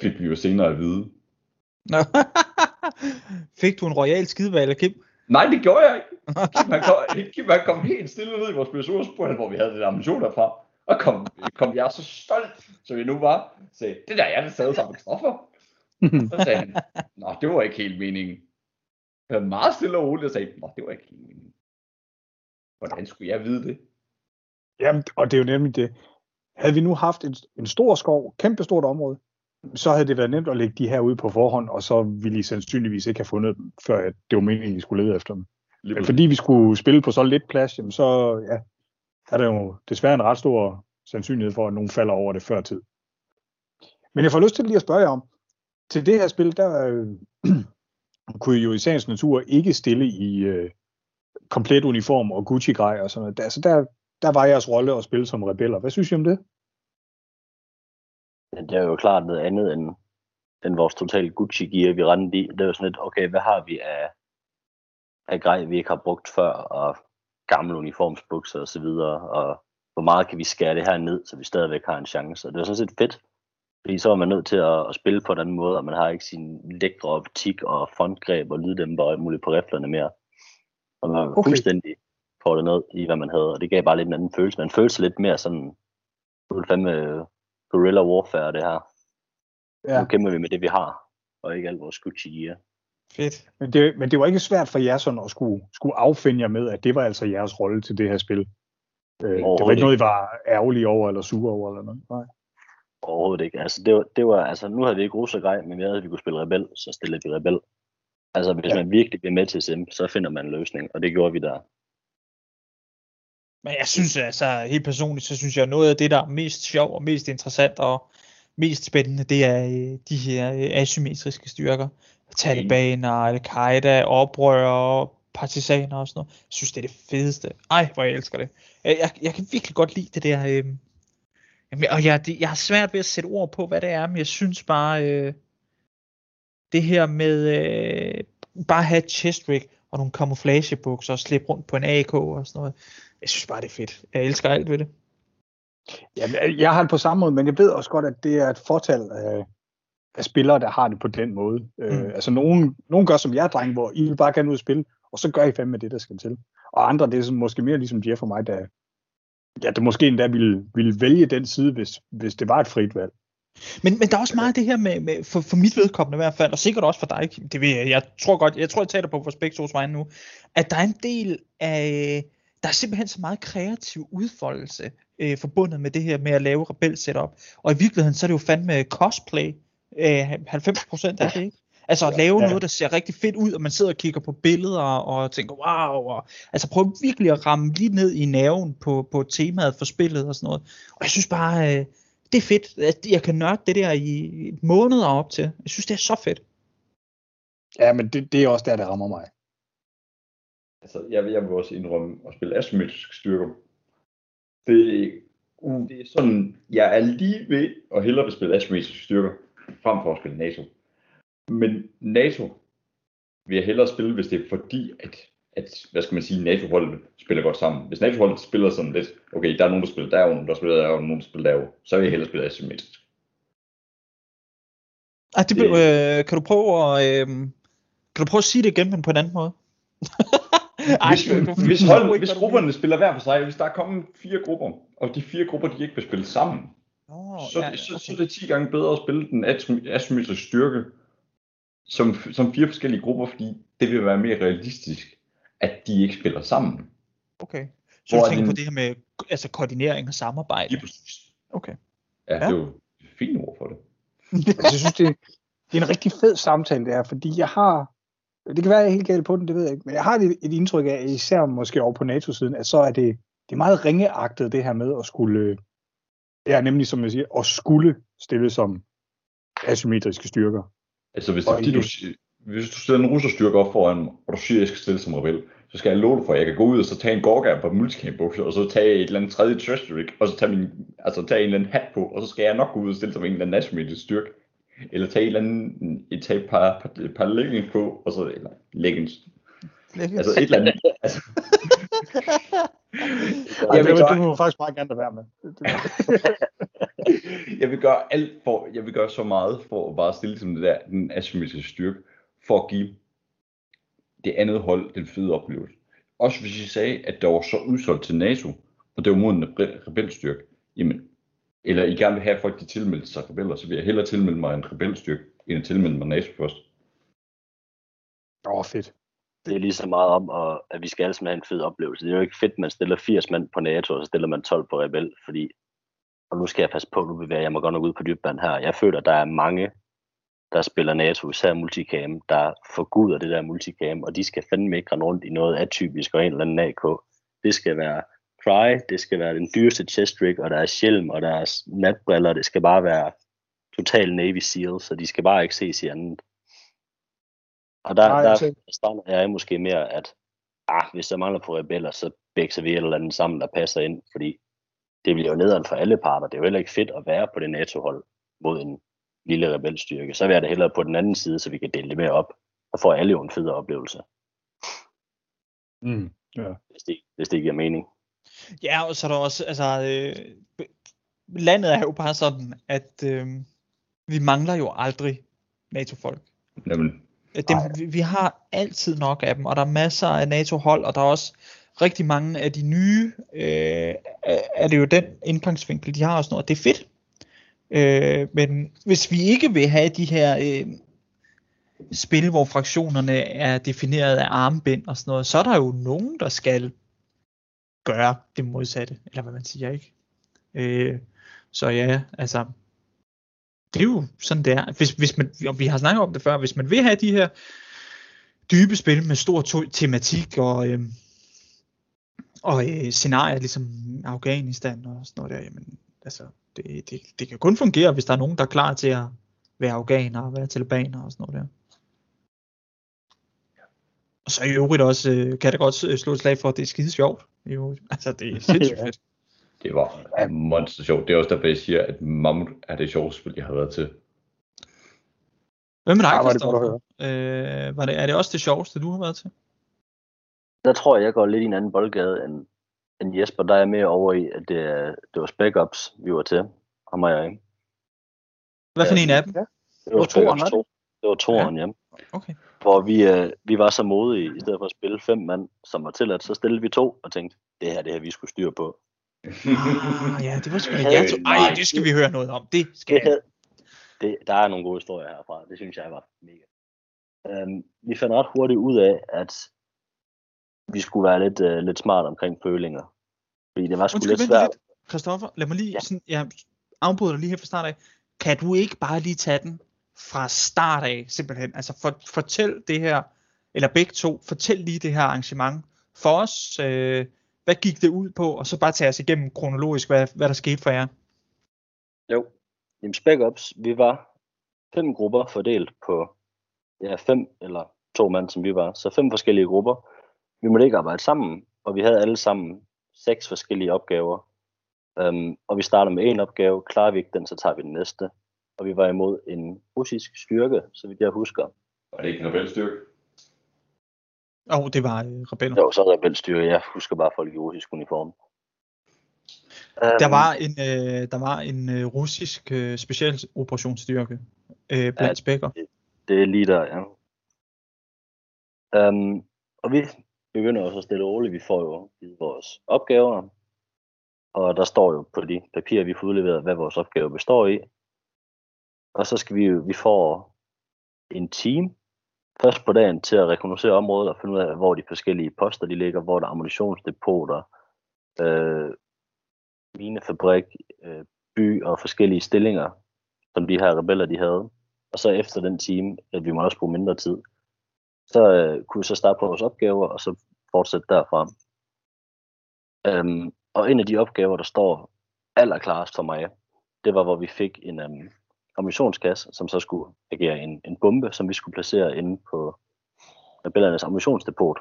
Fik vi jo senere at vide. Nå. Fik du en royal skidevalg, Kim? Nej, det gjorde jeg ikke. Kim, han kom, Kim, han kom helt stille ned i vores spurgte, hvor vi havde den ammunition derfra. Og kom, kom jeg så stolt, som jeg nu var, sagde, det der er det taget sammen med Kristoffer. Så sagde han, nå, det var ikke helt meningen. Jeg var meget stille og roligt og sagde, nå, det var ikke helt meningen. Hvordan skulle jeg vide det? Jamen, og det er jo nemlig det. Havde vi nu haft en, en stor skov, kæmpe stort område, så havde det været nemt at lægge de her ud på forhånd, og så ville I sandsynligvis ikke have fundet dem, før at det var meningen, I skulle lede efter dem. Men fordi vi skulle spille på så lidt plads, jamen så ja, er der jo desværre en ret stor sandsynlighed for, at nogen falder over det før tid. Men jeg får lyst til lige at spørge jer om, til det her spil, der øh, kunne I jo i sagens natur ikke stille i øh, komplet uniform og Gucci-grej og sådan noget. Der, altså der, der var jeres rolle at spille som rebeller. Hvad synes I om det? Ja, det er jo klart noget andet end, end vores totale Gucci-gear, vi rendte i. Det er jo sådan lidt, okay, hvad har vi af, af grej, vi ikke har brugt før, og gamle uniformsbukser og så videre, og hvor meget kan vi skære det her ned, så vi stadigvæk har en chance. Og det er sådan set fedt, fordi så er man nødt til at, at spille på den måde, og man har ikke sin lækre optik og frontgreb og lyddæmper og alt muligt på riflerne mere. Og man var Okay. okay. fuldstændig det ned i, hvad man havde, og det gav bare lidt en anden følelse. Man følte sig lidt mere sådan, det var fandme guerrilla warfare, det her. Ja. Nu kæmper vi med det, vi har, og ikke alt vores Gucci gear. Fedt. Men det, men det var ikke svært for jer sådan at skulle, skulle affinde jer med, at det var altså jeres rolle til det her spil. Øh, det var ikke noget, I var ærgerlige over eller sure over eller noget. Nej. Overhovedet ikke. Altså, det var, det var, altså, nu havde vi ikke russer grej, men vi havde, at vi kunne spille rebel, så stillede vi rebel. Altså, hvis ja. man virkelig bliver med til sim, så finder man en løsning, og det gjorde vi der. Men jeg synes altså, helt personligt, så synes jeg, noget af det, der er mest sjov og mest interessant og mest spændende, det er øh, de her øh, asymmetriske styrker. Talibaner, Al-Qaida, oprørere, partisaner og sådan noget. Jeg synes, det er det fedeste. Ej, hvor jeg elsker det. Jeg, jeg, jeg kan virkelig godt lide det der. Øh, jamen, og jeg, det, jeg har svært ved at sætte ord på, hvad det er, men jeg synes bare, øh, det her med øh, bare have et chest rig og nogle camouflagebukser og slippe rundt på en AK og sådan noget. Jeg synes bare, det er fedt. Jeg elsker alt ved det. Jamen, jeg har det på samme måde, men jeg ved også godt, at det er et fortal af, af spillere, der har det på den måde. Mm. Øh, Mm. altså, nogen, nogen gør som jeg, dreng, hvor I vil bare gerne ud og spille, og så gør I fandme det, der skal til. Og andre, det er måske mere ligesom Jeff og mig, der, ja, der måske endda ville, ville vælge den side, hvis, hvis det var et frit valg. Men, men der er også meget af det her med, med for, for mit vedkommende i hvert fald, og sikkert også for dig, Kim, det ved jeg, jeg tror godt, jeg tror, jeg taler på for Spektos vegne nu, at der er en del af, der er simpelthen så meget kreativ udfoldelse øh, forbundet med det her med at lave rebel setup, og i virkeligheden så er det jo fandme cosplay, øh, 90% af det, ikke? Altså at lave Ja. noget, der ser rigtig fedt ud, og man sidder og kigger på billeder og tænker, wow, og, altså prøv virkelig at ramme lige ned i nerven på, på temaet for spillet og sådan noget. Og jeg synes bare, øh, det er fedt, at jeg kan nørde det der i måneder op til. Jeg synes, det er så fedt. Ja, men det, det er også der, det rammer mig. Altså, jeg, vil- jeg vil også indrømme at spille asymmetriske styrker. Det, uh, det er sådan, jeg er lige ved at hellere vil spille asymmetriske styrker, frem for at spille NATO. Men NATO vil jeg hellere spille, hvis det er fordi, at, at hvad skal man sige, NATO-holdet spiller godt sammen. Hvis NATO-holdet spiller sådan lidt, okay, der er nogen, der spiller derovre, nogen, der spiller derovre, nogen, der spiller derovre, så vil jeg hellere spille asymmetrisk. Ah, det, Det- øh, kan du prøve at, øh, kan du prøve at sige det igen, men på en anden måde? Ej, hvis, du- du- hvis, hold, hvis grupperne spiller hver for sig, hvis der er kommet fire grupper, og de fire grupper, de ikke vil spille sammen, Nå, så, ja, så, så okay. er det 10 gange bedre at spille den asym- asymmetriske styrke som, som fire forskellige grupper, fordi det vil være mere realistisk, at de ikke spiller sammen. Okay. Så Hvor du er tænker på din- det her med altså, koordinering og samarbejde? Lige præcis. Okay. Ja, Ja. det er jo et fint ord for det. Altså, jeg synes, det, det er en rigtig fed samtale, det her, fordi jeg har, det kan være, jeg er helt galt på den, det ved jeg ikke, men jeg har et, et indtryk af, især måske over på NATO-siden, at så er det, det er meget ringeagtet, det her med at skulle, ja, nemlig som jeg siger, at skulle stille som asymmetriske styrker. Altså hvis, det fordi, du, hvis du stiller en russerstyrke op foran og du siger, at jeg skal stille som rebel, så skal jeg love dig for, at jeg kan gå ud og så tage en gorga på multicam bukser, og så tage et eller andet tredje treasury, og så tage, min, altså tage en eller anden hat på, og så skal jeg nok gå ud og stille som en eller anden asymmetrisk styrke. Eller tage en eller anden, et, tage et par, par, et par leggings på, og så, eller leggings, altså et eller andet. Altså, Jeg det, vil det, gøre- må du faktisk meget gerne lade være med. Jeg vil gøre alt for, jeg vil gøre så meget for at bare stille som det der, den asymmetriske styrke, for at give det andet hold den fede oplevelse. Også hvis I sagde, at der var så udsolgt til NATO, og det var mod en rebe- rebelstyrke, jamen, eller I gerne vil have at folk, de tilmeldte sig rebeller, så vil jeg hellere tilmelde mig en rebelstyrke, end at tilmelde mig NATO først. Åh, oh, fedt. Det er lige så meget om, at, at vi skal alle sammen have en fed oplevelse. Det er jo ikke fedt, at man stiller 80 mand på NATO, og så stiller man 12 på Rebel, fordi, og nu skal jeg passe på, nu bevæger jeg mig godt nok ud på dybvand her. Jeg føler, at der er mange, der spiller NATO, især multicam, der forguder det der multicam, og de skal fandme ikke rende rundt i noget atypisk og en eller anden AK. Det skal være Cry, det skal være den dyreste chest rig, og der er hjelm, og der er natbriller, det skal bare være total Navy SEAL, så de skal bare ikke ses i andet. Og der, Nej, der altså- stander jeg måske mere, at ah, hvis der mangler på rebeller, så bækser vi et eller andet sammen, der passer ind, fordi det bliver jo nederen for alle parter. Det er jo heller ikke fedt at være på det NATO-hold mod en lille rebelstyrke. Så vil jeg det hellere på den anden side, så vi kan dele det mere op. Så får alle jo en federe oplevelse, Mm. Ja. hvis det, hvis det giver mening. Ja, og så er der også, altså, øh, landet er jo bare sådan, at øh, vi mangler jo aldrig NATO-folk. Jamen, Øh, Dem, vi, vi har altid nok af dem, og der er masser af NATO-hold, og der er også rigtig mange af de nye, øh, er er det jo den indgangsvinkel, de har og sådan noget. Det er fedt. Øh, men hvis vi ikke vil have de her øh, spil, hvor fraktionerne er defineret af armbind og sådan noget, så er der jo nogen, der skal gøre det modsatte, eller hvad man siger, ikke? Øh, så ja, altså, det er jo sådan det er. Hvis, hvis man, og vi har snakket om det før, hvis man vil have de her dybe spil med stor to- tematik og, øh, og øh, scenarier, ligesom Afghanistan og sådan noget der, jamen, altså, det, det, det kan kun fungere, hvis der er nogen, der er klar til at være afghaner og være talibaner og sådan noget der. Og så i øvrigt også, øh, kan det godt øh, slå et slag for, at det er skide sjovt i øvrigt. Altså, det er sindssygt Ja. fedt. det var monster sjovt. Det er også derfor, jeg siger, at Mammut er det sjoveste spil, jeg har været til. Dig, hvor er det at Christoffer? Øh, var det, er det også det sjoveste, du har været til? Der tror jeg, jeg går lidt i en anden boldgade end, end Jesper. Der er mere over i, at det, er- det var Spec Ops, vi var til. Ham og jeg. Hvad for Ja, en af dem? Det var var Spec toeren, Ops var det? 2. Det var toeren, ja. Okay. Hvor vi, øh, vi var så modige, i stedet for at spille fem mand, som var tilladt, så stillede vi to og tænkte, det her, det her, vi skulle styre på. Ah, ja, det var sgu da en Ej, det skal vi høre noget om. Det skal Det, det, der er nogle gode historier herfra. Det synes jeg var mega. Øhm, vi fandt ret hurtigt ud af, at vi skulle være lidt, øh, lidt smart omkring følinger. Fordi det var sgu Undskyld, lidt svært. lidt. Christoffer, lad mig lige, Ja. sådan, jeg afbryder dig lige her fra start af. Kan du ikke bare lige tage den fra start af, simpelthen. Altså for, fortæl det her, eller begge to, fortæl lige det her arrangement for os. Øh, hvad gik det ud på, og så bare tage os igennem kronologisk, hvad, hvad der skete for jer. Jo, Jamen Spec Ops, vi var fem grupper fordelt på ja, fem eller to mand, som vi var. Så fem forskellige grupper. Vi måtte ikke arbejde sammen, og vi havde alle sammen seks forskellige opgaver. Um, og vi starter med en opgave, klarer vi ikke den, så tager vi den næste. Og vi var imod en russisk styrke, så vidt jeg husker. Var det ikke en rebelstyrke? Åh, oh, det var øh, rebeller. Det var så rebelstyrke, jeg husker bare folk i russisk uniform. Der var en, øh, der var en øh, russisk øh, specialoperationsstyrke øh, blandt Ja, spækker. Det er lige der, ja. Um, og vi begynder også at stille roligt. Vi får jo givet vores opgaver, og der står jo på de papirer, vi får udleveret, hvad vores opgave består i. Og så skal vi jo, vi får en team først på dagen til at rekognosere området og finde ud af, hvor de forskellige poster de ligger, hvor der er ammunitionsdepoter, øh, minefabrik, øh, by og forskellige stillinger, som de her rebeller de havde. Og så efter den time, at vi må også bruge mindre tid, så øh, kunne vi så starte på vores opgaver, og så fortsætte derfra. Øhm, og en af de opgaver, der står allerklarest for mig, det var, hvor vi fik en øhm, um, som så skulle agere en, en bombe, som vi skulle placere inde på rebellernes ammunitionsdepot.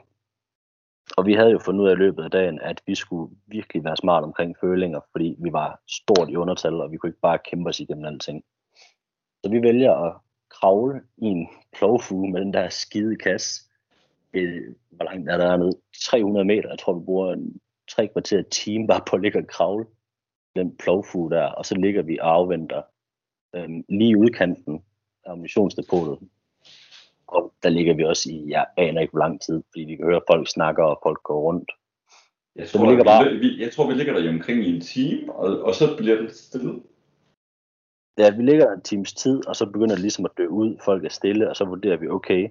Og vi havde jo fundet ud af i løbet af dagen, at vi skulle virkelig være smart omkring følinger, fordi vi var stort i undertal, og vi kunne ikke bare kæmpe os igennem alting. Så vi vælger at kravle i en plovfuge med den der skide kasse. Øh, hvor langt er der ned? 300 meter. Jeg tror, vi bruger en tre kvarter time bare på at ligge og kravle den plovfuge der, og så ligger vi og afventer øhm, lige i udkanten af ammunitionsdepotet. Og der ligger vi også i, jeg aner ikke hvor lang tid, fordi vi kan høre, folk snakker, og folk går rundt. Jeg Så tror, vi ligger bare- vi, jeg tror, vi ligger der omkring i en time, og, og så bliver det stille. Ja, vi ligger en times tid, og så begynder det ligesom at dø ud. Folk er stille, og så vurderer vi, okay,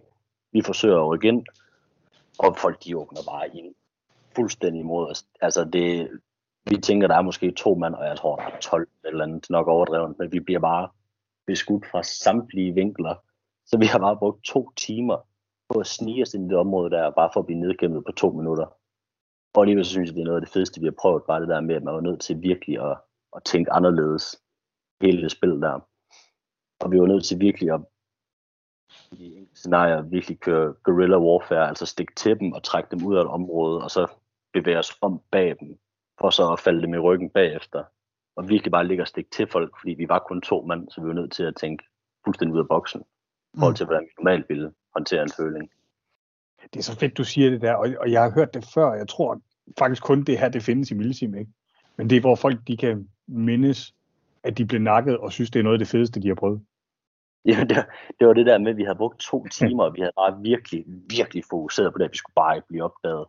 vi forsøger at rykke ind, og folk de åbner bare ind fuldstændig imod os. Altså det, vi tænker, der er måske to mand, og jeg tror, der er 12 eller andet, nok overdrevet, men vi bliver bare beskudt fra samtlige vinkler. Så vi har bare brugt to timer på at snige os ind i det område der, bare for at blive nedkæmpet på to minutter. Og alligevel så synes jeg, det er noget af det fedeste, vi har prøvet, bare det der med, at man var nødt til virkelig at, at tænke anderledes hele det spil der. Og vi var nødt til virkelig at i enkelte scenarier virkelig køre guerrilla warfare, altså stikke til dem og trække dem ud af et område, og så bevæge os om bag dem, for så at falde dem i ryggen bagefter. Og virkelig bare ligge og stikke til folk, fordi vi var kun to mand, så vi var nødt til at tænke fuldstændig ud af boksen, i forhold til, hvordan vi normalt ville håndtere en føling. Det er så fedt, du siger det der, og, og jeg har hørt det før. Jeg tror faktisk kun det her, det findes i Milsim, ikke? Men det er, hvor folk de kan mindes, at de blev nakket og synes, det er noget af det fedeste, de har prøvet. Ja, det, det var det der med, at vi havde brugt to timer, og vi havde bare virkelig, virkelig fokuseret på det, at vi skulle bare ikke blive opdaget.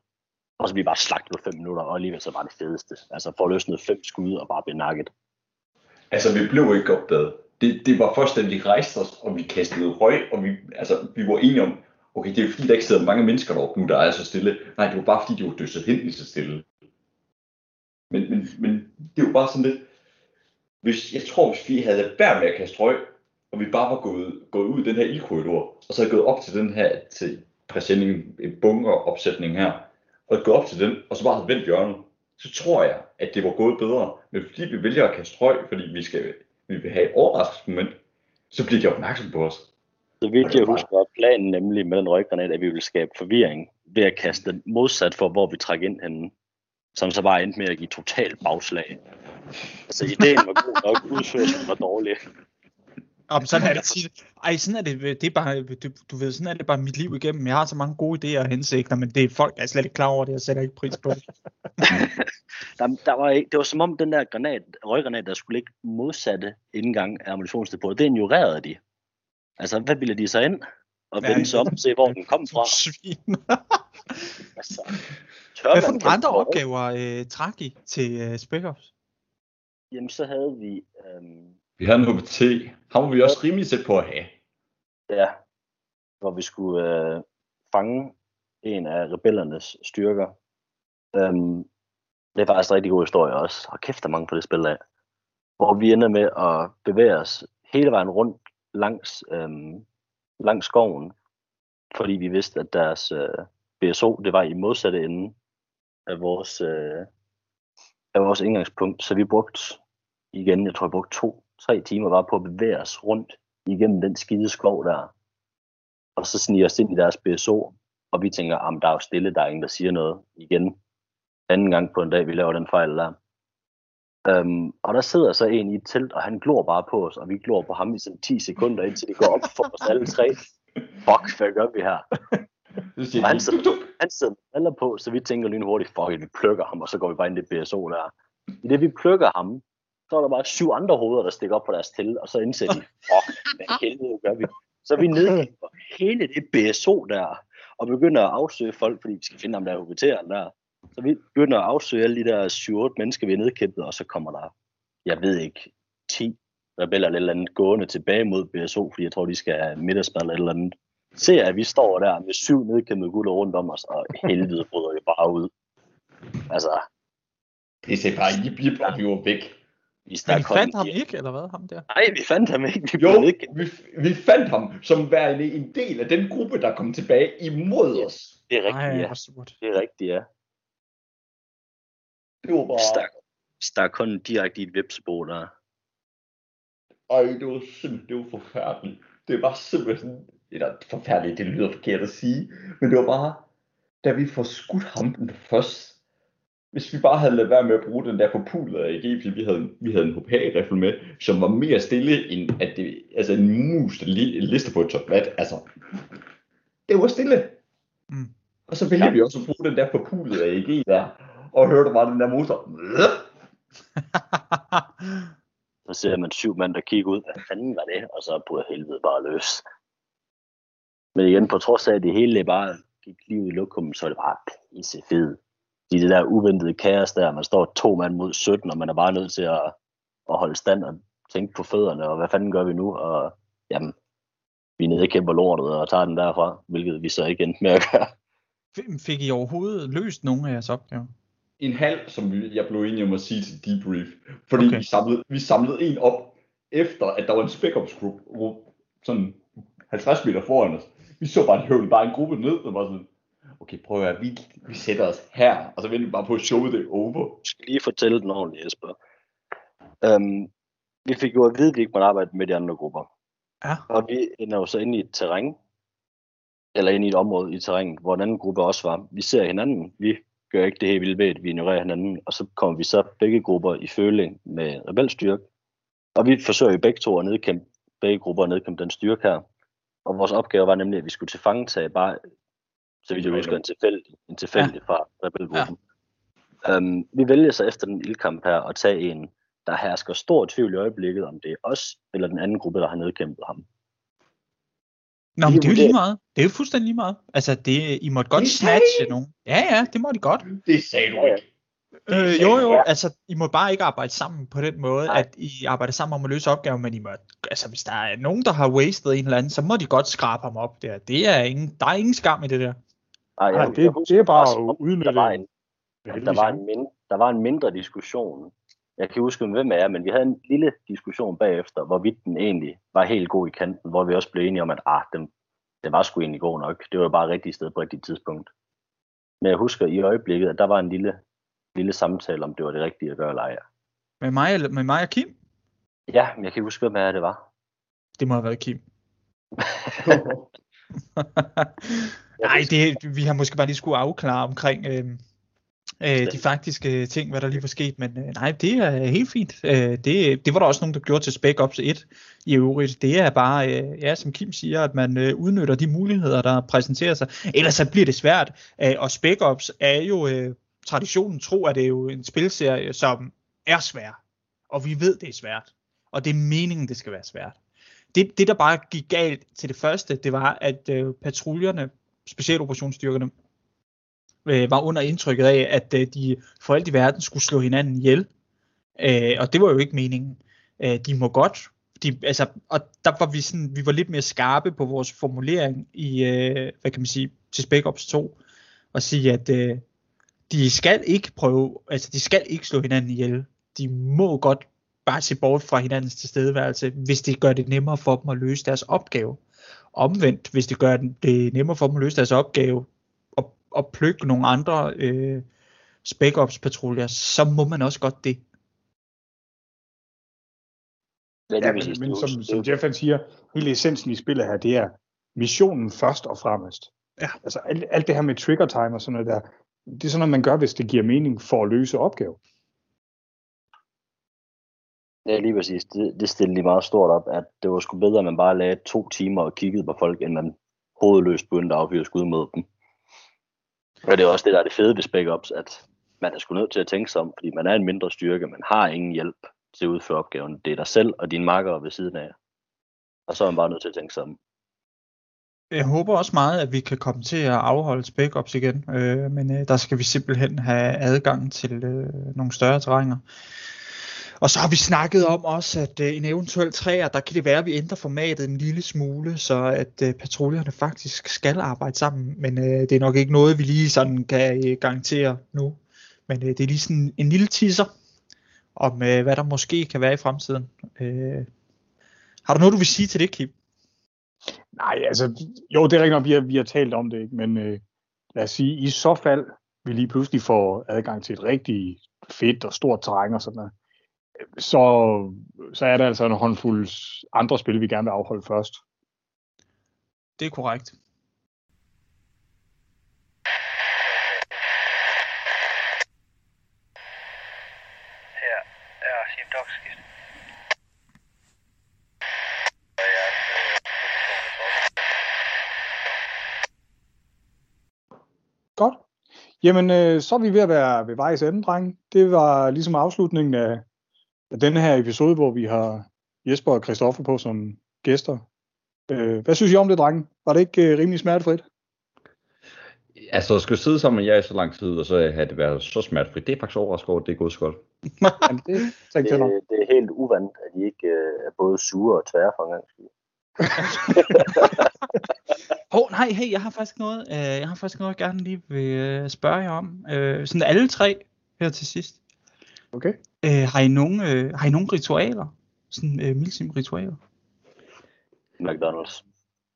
Og så vi bare slagtet på fem minutter, og alligevel så var det fedeste. Altså få løsnet fem skud og bare blive nakket. Altså, vi blev ikke opdaget. Det, det var først, da vi rejste os, og vi kastede røg, og vi, altså, vi var enige om, okay, det er fordi, der ikke sidder mange mennesker deroppe nu, der er så stille. Nej, det var bare fordi, de var døsset hen i så stille. Men, men, men det var bare sådan lidt, hvis, jeg tror, hvis vi havde ladet med at kaste røg, og vi bare var gået, gået ud i den her ildkorridor, og så havde gået op til den her, til præsendingen, en bunkeropsætning her, og gået op til den, og så bare havde vendt hjørnet, så tror jeg, at det var gået bedre. Men fordi vi vælger at kaste røg, fordi vi, skal, vi vil have et overraskelsesmoment, så bliver de opmærksom på os. Så vidt jeg husker, var planen nemlig med den røggranat, at vi ville skabe forvirring ved at kaste den modsat for, hvor vi trækker ind henne. Som så bare endte med at give total bagslag. Altså ideen var god nok, udførelsen var dårlig. Om sådan er det tit. Ej, sådan er det, det er bare, du, du ved, sådan er det bare mit liv igennem. Jeg har så mange gode idéer og hensigter, men det er folk, der er slet ikke klar over det, jeg sætter ikke pris på det. Der, der var det var som om den der granat, røggranat, der skulle ligge modsatte indgang af ammunitionsdepotet, det ignorerede de. Altså, hvad ville de så ind? Og Ja, vende sig om og se, hvor den kom fra. Svin. Altså, Hvad for nogle andre det? opgaver øh, trak I til øh, Spec Ops? Jamen, så havde vi, øhm, vi havde en HBT. Ham var vi også rimelig tæt på at have. ja, hvor vi skulle øh, fange en af rebellernes styrker. Øhm, det er faktisk en rigtig god historie også. Og kæft, der mange på det spil af. Hvor vi ender med at bevæge os hele vejen rundt langs, øhm, langs skoven, fordi vi vidste, at deres øh, BSO, det var i modsatte ende af vores, øh, af vores indgangspunkt. Så vi brugte igen, jeg tror, jeg brugte to, tre timer bare på at bevæge os rundt igennem den skide skov der. Og så sniger os ind i deres BSO, og vi tænker, at der er jo stille, der er ingen, der siger noget igen. Anden gang på en dag, vi laver den fejl der. Um, og der sidder så en i et telt, og han glor bare på os, og vi glor på ham i sådan 10 sekunder, indtil det går op for os alle tre. Fuck, hvad gør vi her? Og han de, sidder, han sidder med på, så vi tænker lynhurtigt, fuck vi plukker ham, og så går vi bare ind i det BSO der. I det vi plukker ham, så er der bare syv andre hoveder, der stikker op på deres telt, og så indser de, fuck, hvad helvede gør vi? Så er vi nedkæmper hele det BSO der, og begynder at afsøge folk, fordi vi skal finde ham der hovedteren der. Så vi begynder at afsøge alle de der 7-8 mennesker, vi er nedkæmpet, og så kommer der, jeg ved ikke, 10 rebeller eller eller andet gående tilbage mod BSO, fordi jeg tror, de skal have middagsmad eller et eller andet. Se, at vi står der med syv nedkæmpede gutter rundt om os, og helvede bryder vi bare ud. Altså, det sagde bare, jip, jip, og vi væk. vi Men stak I fandt ham ikke, eller hvad? Ham der? Nej, vi fandt ham ikke. Vi Jo, nedkæmpet. vi, vi fandt ham som værende en del af den gruppe, der kom tilbage imod os. Det er rigtigt, Nej, ja. surt. Det er rigtigt, ja. Det var bare... Stak, stak hånden direkte i et vipsebo der. Ej, det var simpelthen, det var forfærdeligt. Det var simpelthen, eller forfærdeligt, det lyder forkert at sige, men det var bare, da vi får skudt ham den først, hvis vi bare havde ladet være med at bruge den der forpulede AG, fordi vi havde, vi havde en HPA-rifle med, som var mere stille end at det, altså en mus, der li, lister på et tablet, altså, det var stille. Mm. Og så vælger Ja. vi også at bruge den der forpulede AG der, og hørte bare den der motor. Så ser man syv mand, der kigger ud. Hvad fanden var det? Og så bryder helvede bare løs. Men igen, på trods af, at det hele bare gik lige ud i lokum, så er det bare pisse fed. De det der uventede kaos der, man står to mand mod 17, og man er bare nødt til at, at holde stand og tænke på fødderne, og hvad fanden gør vi nu? Og jamen, vi er nede og kæmper lortet og tager den derfra, hvilket vi så ikke endte med at gøre. Fik I overhovedet løst nogle af jeres opgaver? en halv, som jeg blev enig om at sige til debrief. Fordi Okay. vi, samlede, vi samlede en op, efter at der var en spec ops gruppe, hvor sådan 50 meter foran os. Vi så bare, at de høvlede bare en gruppe ned, og var sådan, okay, prøv at høre, vi, vi sætter os her, og så venter vi bare på at showet det er over. Du skal lige fortælle den ordentligt, Jesper. Um, vi fik jo at vide, at vi ikke måtte arbejde med de andre grupper. Ja. Og vi ender jo så inde i et terræn, eller inde i et område i terrænet, hvor en anden gruppe også var. Vi ser hinanden, vi gør ikke det helt vildt ved, at vi ignorerer hinanden, og så kommer vi så begge grupper i føling med rebelstyrke. Og vi forsøger jo begge to at nedkæmpe, begge grupper at nedkæmpe den styrke her. Og vores opgave var nemlig, at vi skulle til fangetage bare, så vidt jeg husker, en tilfældig, en tilfældig ja. fra rebelgruppen. Ja. Um, vi vælger så efter den ildkamp her at tage en, der hersker stor tvivl i øjeblikket, om det er os eller den anden gruppe, der har nedkæmpet ham. Nå, men Det er jo lige meget. Det er jo fuldstændig lige meget. Altså, det, I måtte godt Det snatche nogen. Ja, ja, det må de godt. Det sagde du ikke. Øh, jo, jo, altså, I må bare ikke arbejde sammen på den måde, Nej. at I arbejder sammen om at løse opgaven, men I må, altså, hvis der er nogen, der har wasted en eller anden, så må de godt skrabe ham op der. Det er ingen, der er ingen skam i det der. Ej, Nej, jeg- det- jeg husker det er bare også, at om udnytte Der var, en, Det er der, var en der var en mindre diskussion. Jeg kan huske, hvem af jer, men vi havde en lille diskussion bagefter, hvorvidt den egentlig var helt god i kanten, hvor vi også blev enige om, at ah, den, den var sgu egentlig god nok. Det var bare rigtigt sted på rigtigt tidspunkt. Men jeg husker i øjeblikket, at der var en lille, lille samtale, om det var det rigtige at gøre eller ej. Med mig, eller- med mig og Kim? Ja, men jeg kan ikke huske, hvem det var. Det må have været Kim. Nej, det, vi har måske bare lige skulle afklare omkring øh, øh, de faktiske ting, hvad der lige var sket, men øh, nej, det er helt fint. Øh, det, det var der også nogen, der gjorde til Spec Ops 1 i øvrigt. Det er bare, øh, ja, som Kim siger, at man øh, udnytter de muligheder, der præsenterer sig. Ellers så bliver det svært, øh, og Spec Ops er jo øh, traditionen tro, at det er jo en spilserie, som er svær, og vi ved, det er svært, og det er meningen, det skal være svært. Det, det der bare gik galt til det første, det var, at øh, patruljerne, specialoperationsstyrkerne, øh, var under indtrykket af, at øh, de for alt i verden skulle slå hinanden ihjel. Øh, og det var jo ikke meningen. Øh, de må godt. De, altså, og der var vi sådan, vi var lidt mere skarpe på vores formulering i, øh, hvad kan man sige, til Spec Ops 2, og sige, at øh, de skal ikke prøve, altså de skal ikke slå hinanden ihjel. De må godt bare se bort fra hinandens tilstedeværelse, hvis det gør det nemmere for dem at løse deres opgave. Omvendt, hvis det gør det nemmere for dem at løse deres opgave, og, og plukke nogle andre øh, spec ops patruljer, så må man også godt det. Ja, men, men som, som Jeff han siger, hele essensen i spillet her, det er missionen først og fremmest. Ja. Altså alt, alt det her med trigger time og sådan noget der, det er sådan noget, man gør, hvis det giver mening for at løse opgaven. Ja, lige præcis. Det, det stillede de meget stort op, at det var sgu bedre, at man bare lagde to timer og kiggede på folk, end man hovedløst begyndte at affyre skud mod dem. Og det er også det, der er det fede ved Spec Ops, at man er sgu nødt til at tænke sig om, fordi man er en mindre styrke, man har ingen hjælp til at udføre opgaven. Det er dig selv og dine makkere ved siden af. Og så er man bare nødt til at tænke sig om. Jeg håber også meget, at vi kan komme til at afholde spec ops igen, øh, men øh, der skal vi simpelthen have adgang til øh, nogle større terrænger. Og så har vi snakket om også, at øh, en eventuel træer, der kan det være, at vi ændrer formatet en lille smule, så at øh, patruljerne faktisk skal arbejde sammen. Men øh, det er nok ikke noget, vi lige sådan kan øh, garantere nu. Men øh, det er lige sådan en lille teaser om, øh, hvad der måske kan være i fremtiden. Øh, har du noget, du vil sige til det, Kim? Nej, altså, jo, det er rigtigt nok, vi har, vi har talt om det, ikke? men øh, lad os sige, i så fald, vi lige pludselig får adgang til et rigtig fedt og stort terræn og sådan noget, så, så er der altså en håndfuld andre spil, vi gerne vil afholde først. Det er korrekt. Er øh. Godt. Jamen, øh, så er vi ved at være ved vejs ende, dreng. Det var ligesom afslutningen af, denne her episode, hvor vi har Jesper og Christoffer på som gæster. Øh, hvad synes I om det, dreng? Var det ikke øh, rimelig smertefrit? Altså, at skulle sidde sammen med jer i så lang tid, og så have det været så smertefrit, det er faktisk overrasket over, at det er gået så godt. Jamen, det. Det, det er helt uvandt, at de ikke øh, er både sure og tvære for en gang. skyld. Åh, oh, nej, hey, jeg har faktisk noget, øh, jeg har faktisk noget, jeg gerne lige vil øh, spørge jer om. Øh, sådan alle tre her til sidst. Okay. Øh, har, I nogen, øh, har I nogen ritualer? Sådan øh, milsim ritualer? McDonald's.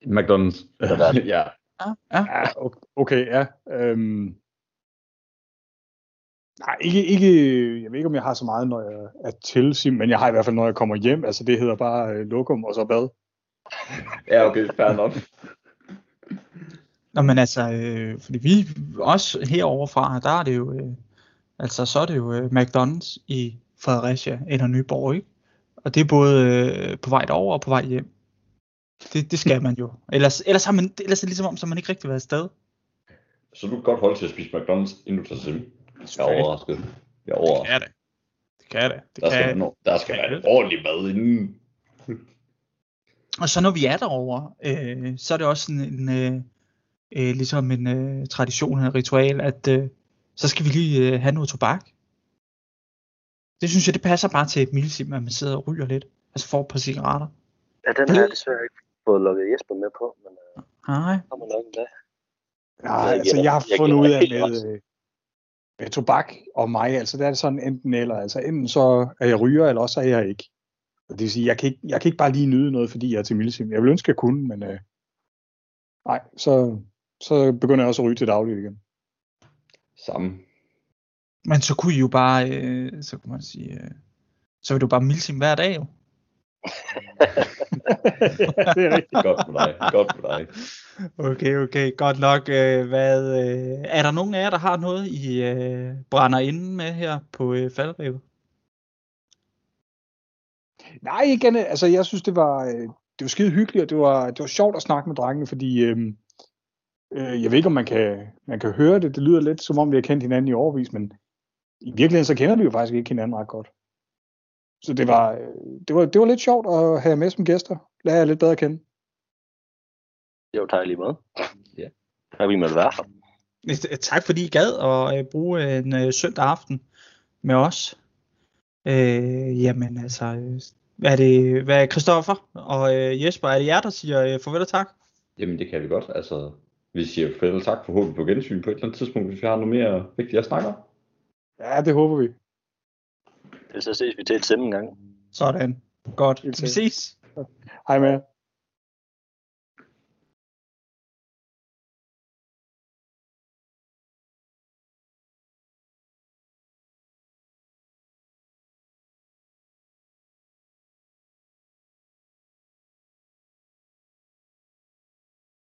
McDonald's. Ja. Ja, ja. Ja, okay, ja. Øhm, nej, ikke, ikke, jeg ved ikke, om jeg har så meget, når jeg er til sim, men jeg har i hvert fald, når jeg kommer hjem. Altså, det hedder bare øh, lokum og så bad. ja, okay, fair nok. Nå, men altså, øh, fordi vi også herovre fra, der er det jo, øh, altså så er det jo øh, McDonald's i Fredericia eller Nyborg, ikke? Og det er både øh, på vej derover og på vej hjem. Det, det skal man jo. Ellers, ellers, har man, ellers er det ligesom om, så man ikke rigtig været afsted. Så du kan godt holde til at spise McDonald's, inden du tager sim. Jeg er overrasket. Jeg er Det overrasket. kan det. Det kan det. det Der skal, kan. man, der skal kan være alt. ordentlig mad inden. Og så når vi er derovre, øh, så er det også sådan en, øh, øh, ligesom en øh, tradition eller ritual, at øh, så skal vi lige øh, have noget tobak. Det synes jeg, det passer bare til et milsim, at man sidder og ryger lidt. Altså får et par cigaretter. Ja, den har jeg desværre ikke fået lukket Jesper med på, men øh, Nej. kommer nok en dag. Ja, Jeg altså, jeg har jeg fundet ud af med, øh, med tobak og mig, altså der er det sådan enten eller, altså enten så er jeg ryger, eller også er jeg ikke. Og det vil sige, jeg kan ikke, jeg kan ikke bare lige nyde noget, fordi jeg er til milsim. Jeg vil ønske, jeg kunne, men øh, nej, så, så begynder jeg også at ryge til dagligt igen. Samme. Men så kunne I jo bare, øh, så kunne man sige, øh, så vil du bare milsim hver dag jo. det er rigtigt. Godt for dig. Godt for dig. Okay, okay, godt nok. Øh, hvad, øh, er der nogen af jer, der har noget, I øh, brænder inde med her på øh, faldrevet? Nej, igen, altså jeg synes, det var, øh, det var skide hyggeligt, og det var, det var sjovt at snakke med drengene, fordi øh, øh, jeg ved ikke, om man kan, man kan høre det. Det lyder lidt, som om vi har kendt hinanden i overvis, men i virkeligheden, så kender vi jo faktisk ikke hinanden ret godt. Så det var, øh, det var, det var lidt sjovt at have med som gæster. Lære jer lidt bedre at kende. Jo, tak lige med. Ja. Tak vi måtte være her. Tak fordi I gad at øh, bruge en øh, søndag aften med os. Øh, jamen altså, hvad er det, hvad er Christoffer og øh, Jesper, er det jer, der siger øh, farvel og tak? Jamen, det kan vi godt. Altså, vi siger farvel tak forhåbentlig på gensyn på et eller andet tidspunkt, hvis vi har noget mere vigtigt at snakke om. Ja, det håber vi. Det så ses vi til et en gang. Sådan. Godt. Vi ses. Hej med. jer.